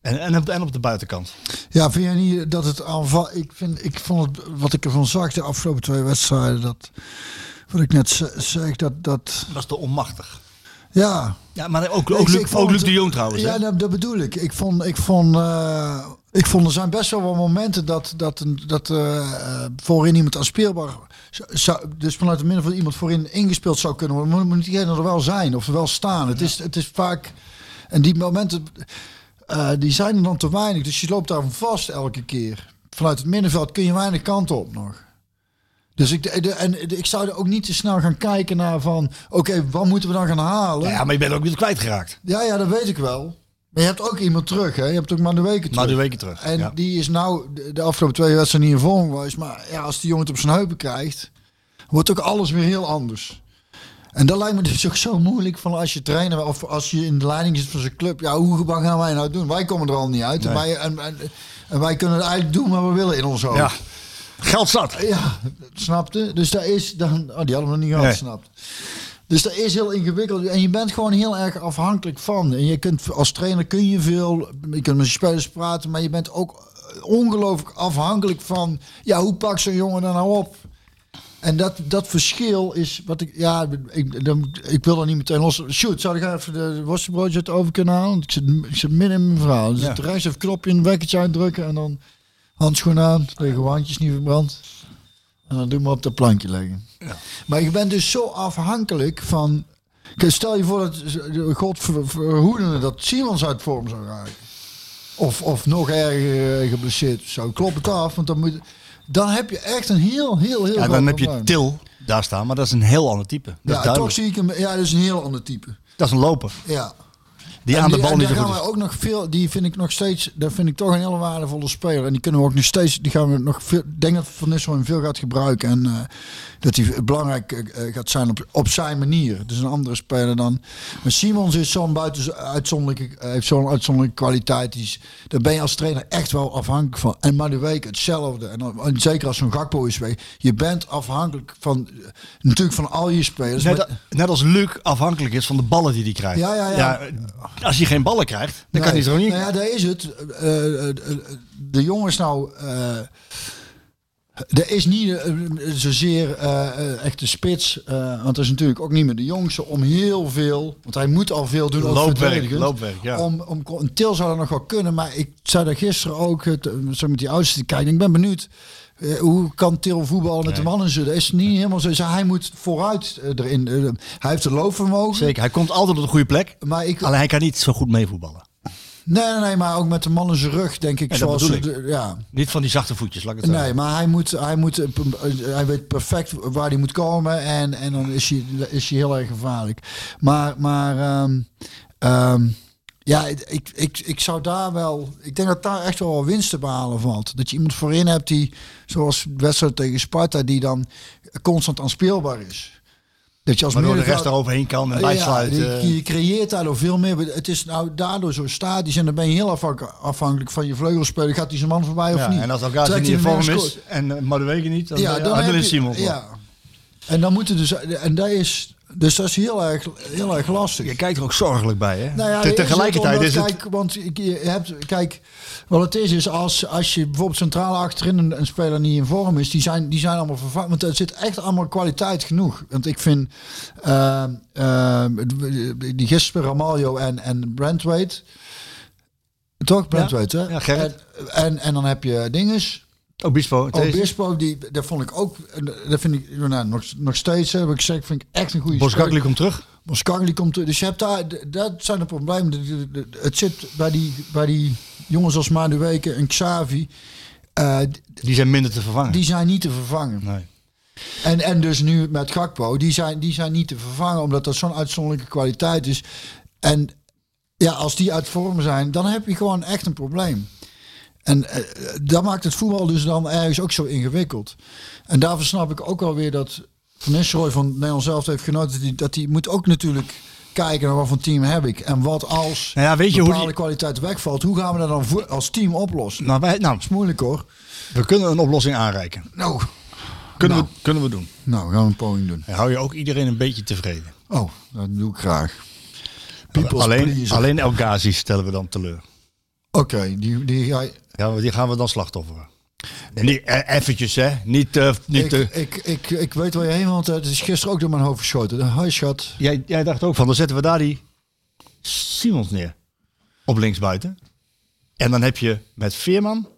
En, en, op, en op de buitenkant. Ja, vind jij niet dat het aanval... Ik, vind, ik vond het, wat ik ervan zag de afgelopen twee wedstrijden, dat... Wat ik net ze- zeg, dat... dat Dat is te onmachtig. ja, Ja, maar ook, Ik- ook, Luc, ik vond ook Luc het- de Jong trouwens. Ja, hè? dat, dat bedoel ik. Ik vond, ik vond, eh, ik vond er zijn best wel wat momenten dat, dat, dat eh, eh, voorin iemand aanspeelbaar zou- dus vanuit het midden van iemand voorin ingespeeld zou kunnen worden. Moet diegene er wel zijn of er wel staan. Het, is, het is vaak, en die momenten, eh, die zijn er dan te weinig. Dus je loopt daar vast elke keer. Vanuit het middenveld kun je weinig kant op nog. Dus ik, de, en de- ik zou er ook niet te snel gaan kijken naar van, oké, wat moeten we dan gaan halen? Ja, maar je bent ook weer kwijtgeraakt. Ja, ja, dat weet ik wel. Maar je hebt ook iemand terug, hè? Je hebt ook maar de weken terug. Maar de weken terug. En ja. die is nou de, afgelopen twee wedstrijden niet in vorm geweest. Maar ja, als die jongen het op zijn heupen krijgt, wordt ook alles weer heel anders. En dat lijkt me dus ook zo moeilijk van als je trainer of als je in de leiding zit van zijn club. Ja, hoe wat gaan wij nou doen? Wij komen er al niet uit. En, wij, en, en, en wij kunnen eigenlijk doen wat we willen in ons hoofd. ja. Geld zat. Ja, snapte. Dus daar is dan. Oh, die hadden we nog niet gehad, Nee. snapt. Dus dat is heel ingewikkeld. En je bent gewoon heel erg afhankelijk van. En je kunt als trainer kun je veel. Je kunt met je spelers praten, maar je bent ook ongelooflijk afhankelijk van. Ja, hoe pakt zo'n jongen er nou op? En dat, dat verschil is wat ik. Ja, ik, dan, ik wil er niet meteen los. Shoot, zou ik even de worstenbroodje over kunnen halen? Ik zit, ik zit midden in mijn verhaal. Dus Ja. rechts even knopje, een wekkertje uitdrukken en dan handschoen aan, tegen handjes niet verbrand. En dan doe maar op dat plankje leggen. Maar je bent dus zo afhankelijk van. Stel je voor dat God ver- verhoede dat Simons uit vorm zou raken. Of, of nog erger eh, geblesseerd zou. Klop het af, want dan moet. Dan heb je echt een heel, heel, heel Ja, dan heb je. Til daar staan, maar dat is een heel ander type. Dat Ja, toch zie ik hem. Ja, dat is een heel ander type. Dat is een loper. Ja. Die En aan de bal niet goed is. ook nog veel. Die vind ik nog steeds. Daar vind ik toch een hele waardevolle speler. En die kunnen we ook nog steeds. Die gaan we nog veel. Ik denk dat Van Nistelrooy hem veel gaat gebruiken. En eh, dat hij belangrijk eh, gaat zijn op, op zijn manier. Dus een andere speler dan. Maar Simons is zo'n buiten uitzonderlijke. eh, heeft zo'n uitzonderlijke kwaliteit. Die is, daar ben je als trainer echt wel afhankelijk van. En week hetzelfde. En, zeker als zo'n Gakpo is weg. Je bent afhankelijk van. eh, Natuurlijk van al je spelers. Net, maar- net als Luc afhankelijk is van de ballen die hij krijgt. Ja, ja, ja. als je geen ballen krijgt, dan kan hij Nee. zo niet. Nou ja, daar is het. Eh, eh, eh, de jongens nou. eh er is niet eh, zozeer eh, echt de spits. want dat is natuurlijk ook niet meer de jongste. Om heel veel. Want hij moet al veel doen. Loopwerk, loopwerk, ja. Om, om, een til zou dat nog wel kunnen. Maar ik zei daar gisteren ook. Zo met die oudste te kijken. Ik ben benieuwd. hoe kan Til voetballen met de mannen? Dat is niet helemaal zo. Hij moet vooruit erin. Hij heeft de loopvermogen. Zeker, hij komt altijd op de goede plek. Maar ik, Alleen hij kan niet zo goed meevoetballen. Nee, nee, maar ook met de man in zijn rug, denk ik. Ja, zoals de- ja. Niet van die zachte voetjes, laat ik het Nee, maar hij, moet, hij, moet, hij weet perfect waar hij moet komen. En, en dan is hij, is hij heel erg gevaarlijk. Maar, maar ehm, ehm, ja, ik, ik, ik zou daar wel... Ik denk dat daar echt wel winst te behalen valt. Dat je iemand voorin hebt die, zoals wedstrijd tegen Sparta... die dan constant aanspeelbaar is. Dat je als Waardoor de rest eroverheen kan en ja, bijsluit. je, eh. je creëert daardoor veel meer. Het is nou daardoor zo statisch en dan ben je heel afhank- afhankelijk van je vleugelspeler. Gaat die zijn man voorbij of ja, niet? en als elkaar niet in hem vorm is en uh, Madueke niet, dan, Ja, ja, dan, is je- wel. Ja. En dan moeten dus en dat is dus dat is heel erg heel erg lastig. Je kijkt er ook zorgelijk bij, hè? Nou ja, tegelijkertijd is het... Kijk, want je hebt, kijk, wat het is, is als, als je bijvoorbeeld centraal achterin een, een speler niet in vorm is, die zijn, die zijn allemaal vervangen. Want er zit echt allemaal kwaliteit genoeg. Want ik vind uh, uh, die gisteren Ramaljo en, en Brentwaite. Toch, Brentwaite, hè? Ja, Gerrit. En, en, en dan heb je dinges. Obispo, deze. Obispo, die, dat vond ik ook, dat vind ik nou, nog, nog steeds, heb ik gezegd, vind ik echt een goede Boskakli komt terug. Boskakli komt terug. Dus je hebt daar, dat zijn de problemen. Het zit bij die, bij die jongens als Madueke en Xavi, eh, d- Die zijn minder te vervangen. die zijn niet te vervangen. Nee. En, en dus nu met Gakpo, die zijn, die zijn niet te vervangen, omdat dat zo'n uitzonderlijke kwaliteit is. En ja, als die uit vorm zijn, dan heb je gewoon echt een probleem. En eh, dat maakt het voetbal dus dan ergens ook zo ingewikkeld. En daarvoor snap ik ook alweer dat Van Nistelrooy van Nederland zelf heeft genoten. Dat hij, dat hij moet ook natuurlijk kijken naar wat voor team heb ik. En wat als Nou ja, weet je hoe bepaalde die- kwaliteit wegvalt. Hoe gaan we dat dan als team oplossen? Nou, wij, nou, Dat is moeilijk hoor. we kunnen een oplossing aanreiken. Nou, Kunnen, Nou. we, kunnen we doen. nou gaan we een poging doen. Dan hou je ook iedereen een beetje tevreden. Oh, dat doe ik graag. People's alleen, pleaser. alleen El Ghazi stellen we dan teleur. Oké, die, die ga je... Ja, die gaan we dan slachtofferen. En niet, eh, eventjes, hè. Niet, eh, niet Ik, eh, ik, ik, ik weet waar je heen, want het is gisteren ook door mijn hoofd geschoten. Hoi schat. jij, jij dacht ook van, dan zetten we daar die Simons neer. Op linksbuiten. En dan heb je met Veerman,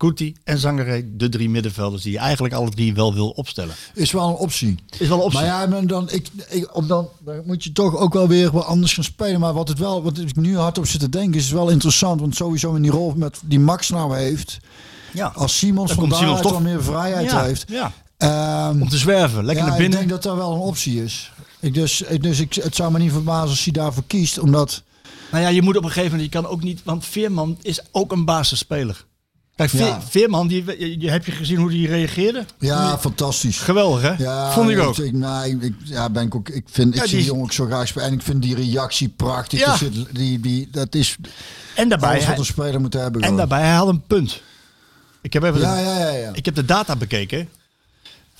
Kuti en Zangeré de drie middenvelders die je eigenlijk alle drie wel wil opstellen. Is wel een optie. Is wel een optie. Maar ja, dan, ik, ik, op dan, dan moet je toch ook wel weer wat anders gaan spelen. Maar wat het wel, wat ik nu hard op zit te denken, is wel interessant. Want sowieso in die rol met die Max nou heeft. ja. Als Simons Dan van daaruit toch- meer vrijheid ja, heeft. ja. Ehm, Om te zwerven, lekker ja, naar binnen. ik denk dat dat wel een optie is. Ik dus, ik, dus ik, het zou me niet verbazen als hij daarvoor kiest. Omdat, Nou ja, je moet op een gegeven moment, je kan ook niet, want Veerman is ook een basisspeler. Kijk, Veer- Ja. Veerman, die, je, je- heb je gezien hoe die reageerde? ja, fantastisch. Geweldig, hè? Ja, Vond ik ook. Ik, nee, ik, ja, ben ik ook. Ik vind, ik Ja, zie die- jongen ook zo graag spelen. En ik vind die reactie prachtig. Ja. Die, die, dat is En daarbij, wat een speler moet hebben. en gewoon. daarbij, hij had een punt. Ik heb even Ja, de, ja, ja, ja. Ik heb de data bekeken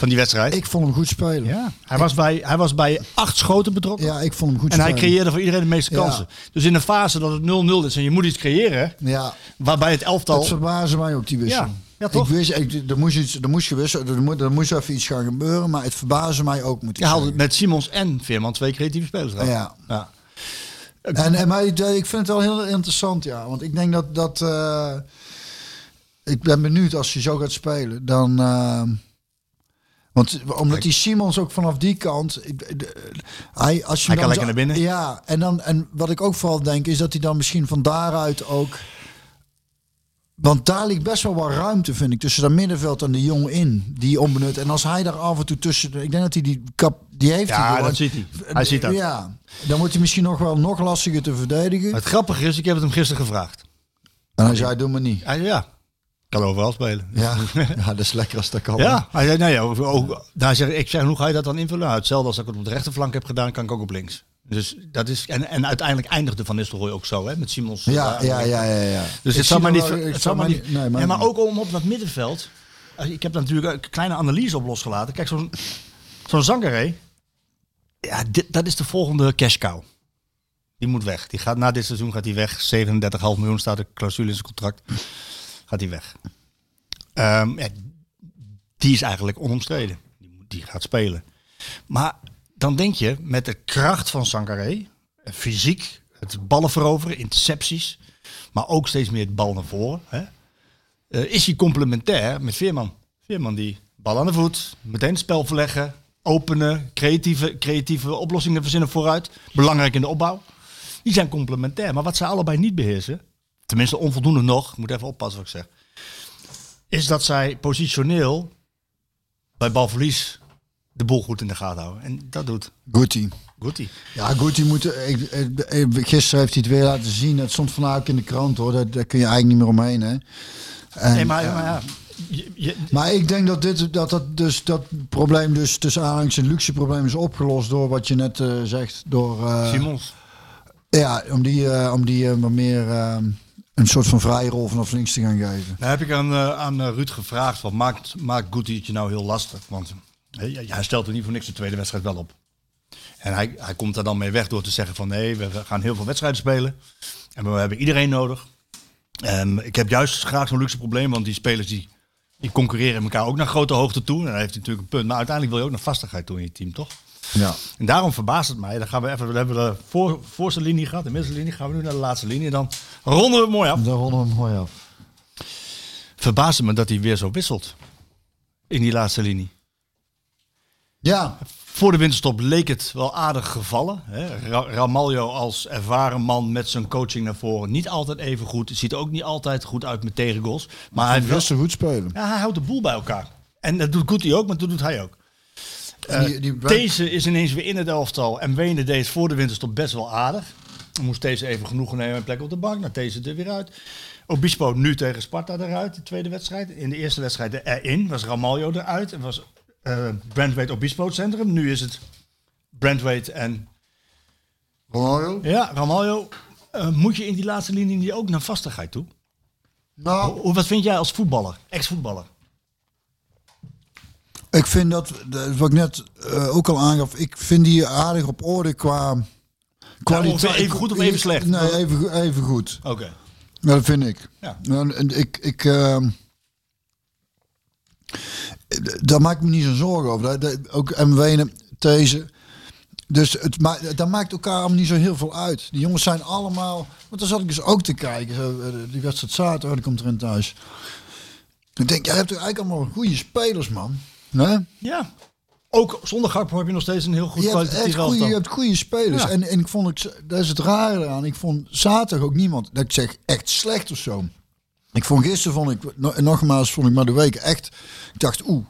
van die wedstrijd. Ik vond hem goed spelen. Ja, ja, hij, was bij, hij was bij acht schoten betrokken. ik vond hem goed en hij creëerde voor iedereen de meeste Ja. kansen. Dus in een fase dat het 0-0 is en je moet iets creëren, Ja, waarbij het elftal... het verbaasde mij ook die wissel. Ja, ja, toch? Ik wist, ik, er, moest iets, er moest gewisseld, er, moet, er moest even iets gaan gebeuren, maar het verbaasde mij ook. Moet ik Je haalde zeggen. met Simons en Veerman twee creatieve spelers. Ja. ja. En, en maar ik, ik vind het wel heel interessant, ja. Want ik denk dat... dat eh, ik ben benieuwd als je zo gaat spelen. Dan... eh, want omdat die Simons ook vanaf die kant... Hij, als je Hij kan lekker naar binnen. Ja, en, dan, en wat ik ook vooral denk is dat hij dan misschien van daaruit ook... Want daar ligt best wel wat ruimte, vind ik, tussen dat middenveld en de jong in, die onbenut. En als hij daar af en toe tussen, ik denk dat hij die kap, die heeft. hij Ja, gewoon. dat ziet hij. Hij ziet dat. Ja, dan wordt hij misschien nog wel nog lastiger te verdedigen. Het grappige is, ik heb het hem gisteren gevraagd. En hij zei, doe maar niet. Hij ja, kan overal spelen. Ja, ja dat is lekker als dat kan. Ja, nee, ook, ook, daar zeg, ik zeg, hoe ga je dat dan invullen? Nou, hetzelfde als ik het op de rechterflank heb gedaan, kan ik ook op links. Dus dat is, en, en uiteindelijk eindigde Van Nistelrooy ook zo, hè, met Simons. Ja, eh, ja, ja, ja. ja. Dus het zal maar niet, het zal maar niet, nee, ja, maar ook om op dat middenveld. eh, Ik heb daar natuurlijk een kleine analyse op losgelaten. Kijk, zo'n zo'n Zangaré, ja, dit, dat is de volgende cash cow. Die moet weg. Die gaat, na dit seizoen gaat hij weg. 37,5 miljoen staat de clausule in zijn contract. Gaat hij weg. Ehm, ja, die is eigenlijk onomstreden. Die, gaat spelen. Maar dan denk je, met de kracht van Sangaré, eh, fysiek, het ballen veroveren, intercepties, maar ook steeds meer het bal naar voren, hè, eh, is hij complementair met Veerman. Veerman die bal aan de voet, meteen het spel verleggen, openen, creatieve, creatieve oplossingen verzinnen vooruit, belangrijk in de opbouw. Die zijn complementair, maar wat zij allebei niet beheersen, tenminste onvoldoende nog, ik moet even oppassen wat ik zeg, is dat zij positioneel bij balverlies de boel goed in de gaten houden. En dat doet Guti. Guti. Ja, Guti moet... Ik, ik, ik- gisteren heeft hij het weer laten zien. Het stond vandaag ook in de krant hoor. Daar, daar kun je eigenlijk niet meer omheen hè. En, Nee, maar, eh, maar ja, je- je- Maar ik denk dat dit, dat, dat, dus, dat probleem dus tussen aanhalingstekens een luxe probleem is opgelost door wat je net eh, zegt. Door, eh, Simons. ja, om die, eh, om die eh, wat meer eh, een soort van vrije rol vanaf links te gaan geven. Nou heb ik aan, eh, aan eh, Ruud gevraagd, van, maakt, maakt je nou heel lastig? Want hij stelt er niet voor niks de tweede wedstrijd wel op. En hij, hij komt er dan mee weg door te zeggen van nee, we gaan heel veel wedstrijden spelen. En we hebben iedereen nodig. Ehm, ik heb juist graag zo'n luxe probleem, want die spelers die, die concurreren elkaar ook naar grote hoogte toe. En daar heeft natuurlijk een punt. Maar uiteindelijk wil je ook naar vastigheid toe in je team, toch? Ja. En daarom verbaast het mij. Dan gaan we even, we hebben de voor, voorste linie gehad, de middelste linie. Gaan we nu naar de laatste linie. Dan ronden we het mooi af. Daar ronden we hem mooi af. Verbaast het me dat hij weer zo wisselt. In die laatste linie. Ja, Voor de winterstop leek het wel aardig gevallen. Hè? Ra- Ramaljo als ervaren man met zijn coaching naar voren. Niet altijd even goed. Het ziet er ook niet altijd goed uit met tegengoals. Maar hij, wil goed spelen. ja, hij houdt de boel bij elkaar. En dat doet Guti ook, maar dat doet hij ook. En die, die, Deze is ineens weer in het elftal. En Wenen deed voor de winterstop best wel aardig. Dan moest deze even genoegen nemen en plek op de bank. Nou, deze er weer uit. Obispo nu tegen Sparta eruit, de tweede wedstrijd. In de eerste wedstrijd erin was Ramaljo eruit. En was eh Brandweight Obispo het centrum. Nu is het Brandweight en Ronaldo? ja, Ramaljo. Eh, moet je in die laatste linie ook naar vastigheid toe? Nou, Hoe- Wat vind jij als voetballer, ex-voetballer? Ik vind dat, dat wat ik net eh, ook al aangaf, ik vind die aardig op orde qua ongeveer even goed of even slecht? Nee, even, even goed. Oké. Ja, dat vind ik. Ja. Nou, en ik, ik, ehm, daar maak ik me niet zo zorgen over. Dat, dat- ook Wenen, deze. Dus het ma dat maakt elkaar allemaal niet zo heel veel uit. Die jongens zijn allemaal. Want dan zat ik dus ook te kijken. Eh, die wedstrijd zaterdag, die komt erin thuis. Ik denk, jij hebt toch eigenlijk allemaal goede spelers, man. Nee? Ja. Ook zonder Gakpo heb je nog steeds een heel goed kwalitatief je hebt goede spelers. Ja. En, en ik vond het, dat is het rare aan. Ik vond zaterdag ook niemand, dat ik zeg echt slecht of zo. Ik vond gisteren, vond ik, no- nogmaals, vond ik maar de week echt. Ik dacht, oeh,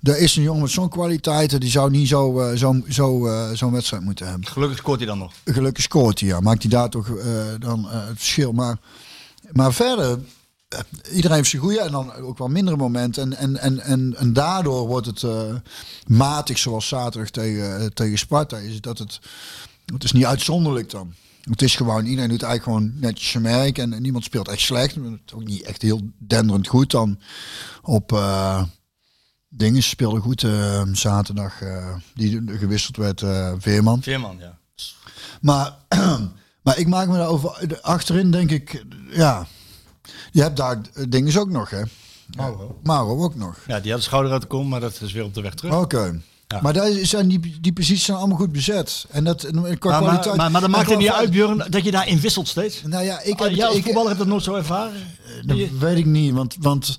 daar is een jongen met zo'n kwaliteiten, die zou niet zo, eh, zo, zo, eh, zo'n wedstrijd moeten hebben. Gelukkig scoort hij dan nog. Gelukkig scoort hij, ja. Maakt hij daar toch eh, dan het verschil. Maar, maar verder, iedereen heeft zijn goede en dan ook wel mindere momenten. En, en, en, en, en daardoor wordt het eh, matig, zoals zaterdag tegen, eh, tegen Sparta. Is het dat het, het is niet uitzonderlijk dan. Het is gewoon, iedereen doet eigenlijk gewoon netjes zijn werk en, en niemand speelt echt slecht. Het is ook niet echt heel denderend goed dan op... eh, Dingen speelde goed eh, zaterdag, eh, die gewisseld werd, eh, Veerman. Veerman, ja. Maar, maar ik maak me daarover. Achterin denk ik, ja. Je hebt daar dingen ook nog, hè? Mauro. Mauro ook nog. Ja, die had de schouder uit de kom, maar dat is weer op de weg terug. Oké. Ja. Maar daar zijn die, die posities zijn allemaal goed bezet. En dat en qua maar, kwaliteit. maar, maar, maar dat en maakt het niet uit, Björn, dat je daarin wisselt steeds. Nou ja, ik Ah, heb, jij als ik, voetballer hebt dat nooit zo ervaren? dat Je- weet ik niet, want, want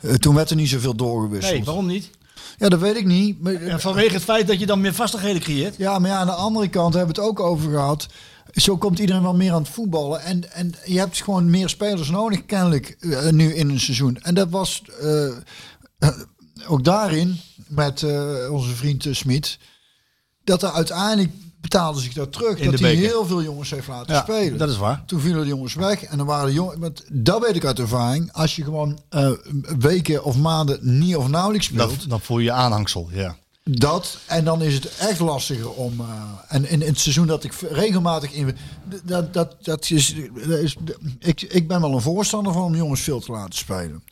eh, toen werd er niet zoveel doorgewisseld. Nee, waarom niet? Ja, dat weet ik niet. Maar, Ja, vanwege het feit dat je dan meer vastigheden creëert. Ja, maar ja, aan de andere kant hebben we het ook over gehad. Zo komt iedereen wel meer aan het voetballen. En, en je hebt gewoon meer spelers nodig, kennelijk, eh, nu in een seizoen. En dat was eh, eh, ook daarin, met onze vriend Smit, dat er uiteindelijk betaalde zich dat terug. In dat hij heel veel jongens heeft laten Ja, spelen. dat is waar. Toen vielen de jongens weg en dan waren de jongens. Want dat weet ik uit ervaring. Als je gewoon weken of maanden niet of nauwelijks speelt. Dat, dan voel je je aanhangsel, ja. Dat, en dan is het echt lastiger om. eh, en in, in het seizoen dat ik regelmatig in. Dat, dat, dat is, dat is, ik, ik ben wel een voorstander van om jongens veel te laten spelen.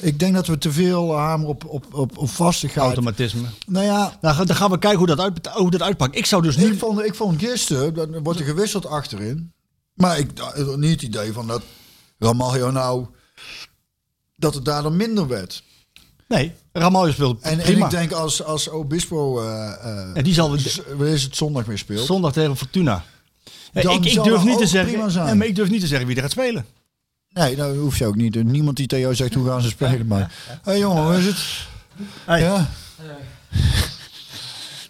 Ik denk dat we te veel hamer op, op, op, op vastigheid. Automatisme. Nou ja, Nou, dan gaan we kijken hoe dat, uit, hoe dat uitpakt. Ik zou dus nu... ik vond, ik vond gisteren, dan wordt er gewisseld achterin. Maar ik had niet het idee van dat Ramaljo nou. dat het daar dan minder werd. Nee, Ramaljo speelt En, en prima. ik denk als, als Obispo. eh eh, En die zal wanneer is het zondag weer speelt. zondag tegen Fortuna. Dan ik, ik durf niet te zeggen, maar ik durf niet te zeggen wie er gaat spelen. Nee, dat hoef je ook niet. Niemand die tegen jou zegt hoe gaan ze spelen. Maar, hé hey, jongen, hoe is het? Hey. Ja?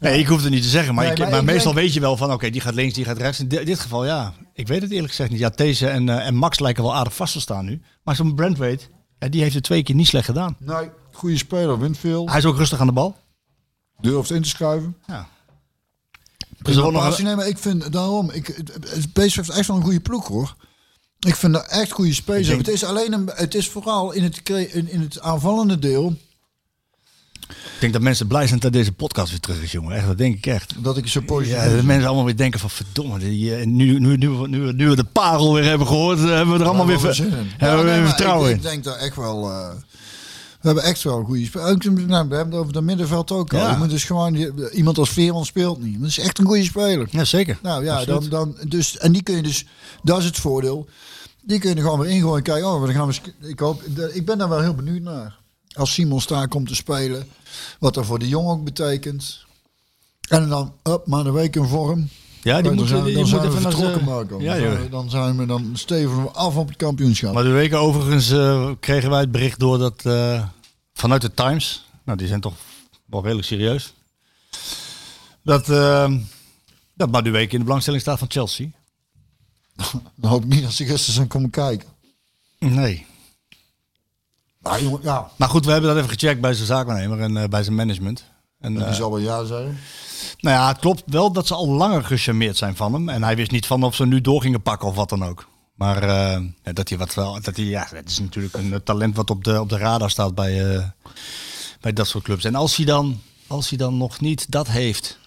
Nee, ik hoef het niet te zeggen, maar, Nee, ik, maar meestal denk- weet je wel van, oké, die gaat links, die gaat rechts. In di- dit geval, ja, ik weet het eerlijk gezegd niet. Ja, These en, eh, en Max lijken wel aardig vast te staan nu. Maar zo'n Brandweight, ja, die heeft het twee keer niet slecht gedaan. Nee, goede speler, wint veel. Hij is ook rustig aan de bal. Durft in te schuiven. Ja. Dus nog nee, maar ik vind daarom, ik, PSV heeft echt wel een goede ploeg hoor. Ik vind dat echt goede spelers. Denk- Het is alleen een, het is vooral in het, in, in het aanvallende deel Ik denk dat mensen blij zijn dat deze podcast weer terug is, jongen. Echt, dat denk ik echt. dat ik zo positief Ja, dat mensen allemaal weer denken van, verdomme, die, eh, nu, nu, nu, nu, nu we de parel weer hebben gehoord, eh, hebben we er allemaal weer, ver- hebben we nee, weer vertrouwen ik, in. ik denk daar echt wel. eh, we hebben echt wel een goede spelers. Ook, Nou, we hebben het over het middenveld ook al. Ja. Je moet dus gewoon iemand als Veerman speelt niet. Dat is echt een goede speler. Ja, zeker. Nou ja, Absoluut. dan, dan, dus, en die kun je dus, dat is het voordeel. Die kun je er gewoon weer ingooien en kijken. Oh, dan gaan we, ik, hoop, ik ben daar wel heel benieuwd naar. Als Simon daar komt te spelen. Wat dat voor de jongen ook betekent. En dan, up, maar een week in vorm. Ja, die dan moet, zijn, die dan zijn we vertrokken, Marco. Ja, dan, zijn we, dan zijn we, dan steven we af op het kampioenschap. Maar de weken overigens eh, kregen wij het bericht door dat eh, vanuit de Times, nou die zijn toch wel redelijk serieus, dat, eh dat Madueke in de belangstelling staat van Chelsea. Dan hoop ik niet dat ze gisteren zijn komen kijken. Nee. Nou, jongen, ja. Maar goed, we hebben dat even gecheckt bij zijn zaakwaarnemer en bij zijn management. En, Die eh, zal wel ja zeggen. Nou ja, het klopt wel dat ze al langer gecharmeerd zijn van hem. En hij wist niet van of ze nu door gingen pakken of wat dan ook. Maar ja, dat hij wat wel. Dat hij, ja, het is natuurlijk een eh, talent wat op de, op de radar staat bij, eh, bij dat soort clubs. En als hij, dan, als hij dan nog niet dat heeft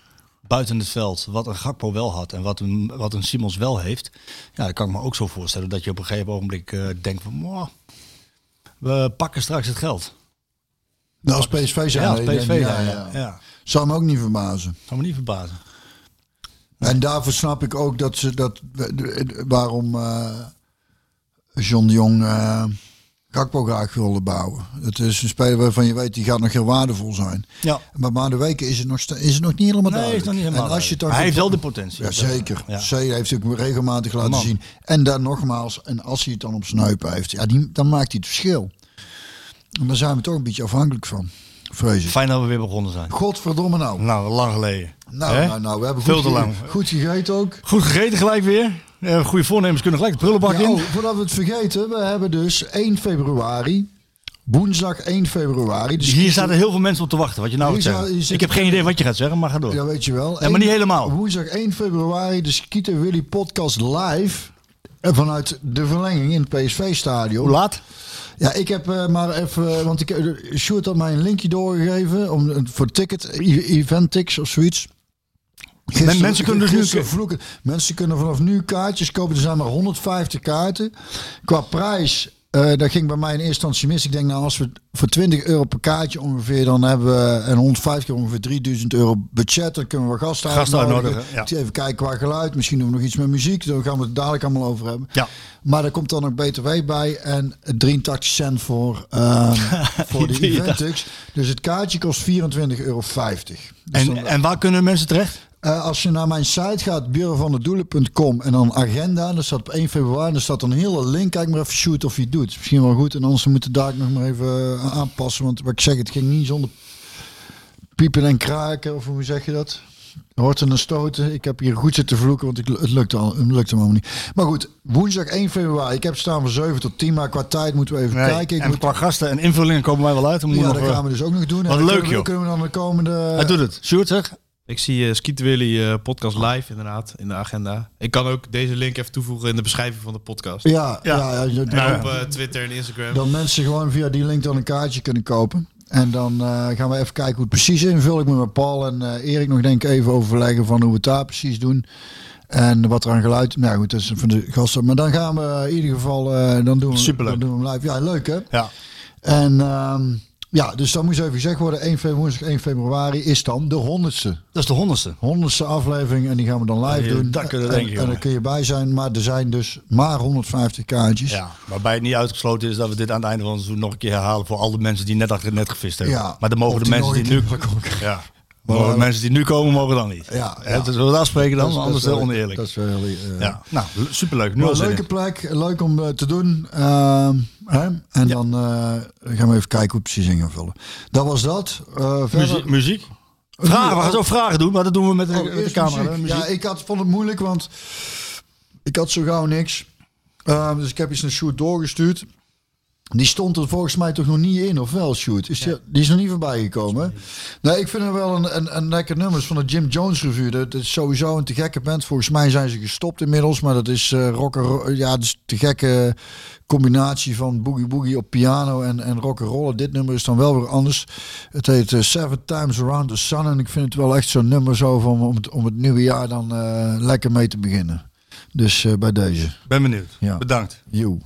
buiten het veld, wat een Gakpo wel had en wat een, wat een Simons wel heeft. Ja, dan kan ik me ook zo voorstellen dat je op een gegeven ogenblik denkt van. "Mwah, we pakken straks het geld. Nou, als PSV zijn. Ja, als PSV. Ja, ja, ja. Zou me ook niet verbazen. Zou me niet verbazen. En daarvoor snap ik ook dat ze dat waarom eh, John de Jong eh Gakpo graag wilde bouwen. Het is een speler waarvan je weet die gaat nog heel waardevol zijn. Ja. Maar maar de weken is het nog, is het nog niet helemaal Nee, duidelijk. is nog niet helemaal en als je het dan Maar hij heeft wel de potentie. Ja, zeker. Ja. C heeft hij ook regelmatig laten Man. zien. En dan nogmaals, en als hij het dan op zijn heupen heeft, ja, die, dan maakt hij het verschil. En daar zijn we toch een beetje afhankelijk van, Fijn dat we weer begonnen zijn. Godverdomme nou. Nou, lang geleden. Nou, Hè? nou, nou, we hebben Veel goed, te lang. goed gegeten ook. Goed gegeten gelijk weer. Eh, goede voornemens kunnen gelijk de prullenbak in. oh, voordat we het vergeten, we hebben dus 1 februari, woensdag 1 februari. Dus Hier zaten heel veel mensen op te wachten. Wat je nou Hier gaat zou- zeggen. hier zit- Ik heb geen idee wat je gaat zeggen, maar ga door. Ja, weet je wel. Ja, maar niet helemaal. Woensdag 1 februari, de Skeeter Willy podcast live. En vanuit de verlenging in het PSV-stadion. Hoe laat? Ja, ik heb eh, maar even, want ik, uh, Sjoerd had mij een linkje doorgegeven om, eh, voor ticket, event of zoiets. Gisteren- mensen kunnen dus nu- vloeken. Mensen kunnen vanaf nu kaartjes kopen. Er zijn maar 150 kaarten. Qua prijs, eh dat ging bij mij in eerste instantie mis. Ik denk, nou, als we voor 20 euro per kaartje ongeveer, dan hebben we en 150 keer ongeveer 3000 euro budget. Dan kunnen we gasten Gasten uitnodigen. ja. Even kijken qua geluid. Misschien doen we nog iets met muziek. Daar gaan we het dadelijk allemaal over hebben. Ja. Maar er komt dan ook BTW bij en 83 cent voor, ehm, voor de 83. Eventix. Dus het kaartje kost 24,50 euro. Dus dan- En, en waar kunnen mensen terecht? Eh, als je naar mijn site gaat, bureauvandedoelen.com en dan agenda, dan staat op 1 februari, dan staat een hele link. Kijk maar even shoot of je doet. Misschien wel goed en anders moeten we daar nog maar even eh, aanpassen. Want wat ik zeg, het ging niet zonder piepen en kraken, of hoe zeg je dat? Horten en stoten. Ik heb hier goed zitten vloeken, want ik, het lukte al, het lukte allemaal niet. Maar goed, woensdag 1 februari. Ik heb staan van 7 tot 10, maar qua tijd moeten we even kijken. Ik en moet, qua gasten en invullingen komen wij wel uit. Dan ja, dat eh, gaan we dus ook nog doen. En wat leuk, kunnen joh. Kunnen we dan de komende... Hij doet het. Sjoerd zeg. Ik zie uh, Skeet Willy eh, podcast live inderdaad in de agenda. Ik kan ook deze link even toevoegen in de beschrijving van de podcast. Ja, ja. Ja. ja, ja, En op eh, Twitter en Instagram. Dan mensen gewoon via die link dan een kaartje kunnen kopen. En dan eh, gaan we even kijken hoe het precies invul. Ik moet met Paul en eh, Erik nog denk ik even overleggen van hoe we het daar precies doen. En wat er aan geluid... Nou goed, dat is van de gasten. Maar dan gaan we in ieder geval... eh, dan, doen we, Superleuk. dan doen we hem live. Ja, leuk hè? Ja. En ehm, ja, dus dan moest even gezegd worden. 1 februari, woensdag 1 februari is dan de honderdste. Dat is de honderdste. Honderdste aflevering. En die gaan we dan live Ja, doen. dat kunnen we en, denken, en jongen. kun je bij zijn. Maar er zijn dus maar 150 kaartjes. Ja, waarbij het niet uitgesloten is dat we dit aan het einde van het seizoen nog een keer herhalen voor al de mensen die net achter net gevist hebben. Ja, maar dan mogen de die mensen die nooit nu ja, de mensen die nu komen mogen dan niet. Ja, ja. Dus we dat afspreken dan, Dat is- anders is dat het is wel- oneerlijk. Dat is wel heel, eh, ja, nou le- superleuk. Nu Maar al een leuke in. plek, leuk om eh, te doen. Ehm, hè? En dan eh, gaan we even kijken hoe precies in gaan vullen. Dat was dat. Eh, Muziek. muziek. Vragen, we gaan zo vragen doen, maar dat doen we met de, Oh, met de eerst camera. muziek. hè, muziek. Ja, ik had, vond het moeilijk, want ik had zo gauw niks. Ehm, dus ik heb iets naar Sjoerd doorgestuurd. Die stond er volgens mij toch nog niet in, of wel, Sjoerd? Is die, die is nog niet voorbij gekomen. Nee, ik vind het wel een, een, een lekker nummer. Van de Jim Jones Revue. Dat is sowieso een te gekke band. Volgens mij zijn ze gestopt inmiddels. Maar dat is eh rock and roll- Ja, dat is te gekke combinatie van boogie boogie op piano en, en rock and roll. Dit nummer is dan wel weer anders. Het heet eh, Seven Times Around the Sun. En ik vind het wel echt zo'n nummer zo van om het, om het nieuwe jaar dan eh, lekker mee te beginnen. Dus eh, bij deze. Ben benieuwd. Ja. Bedankt. Joe.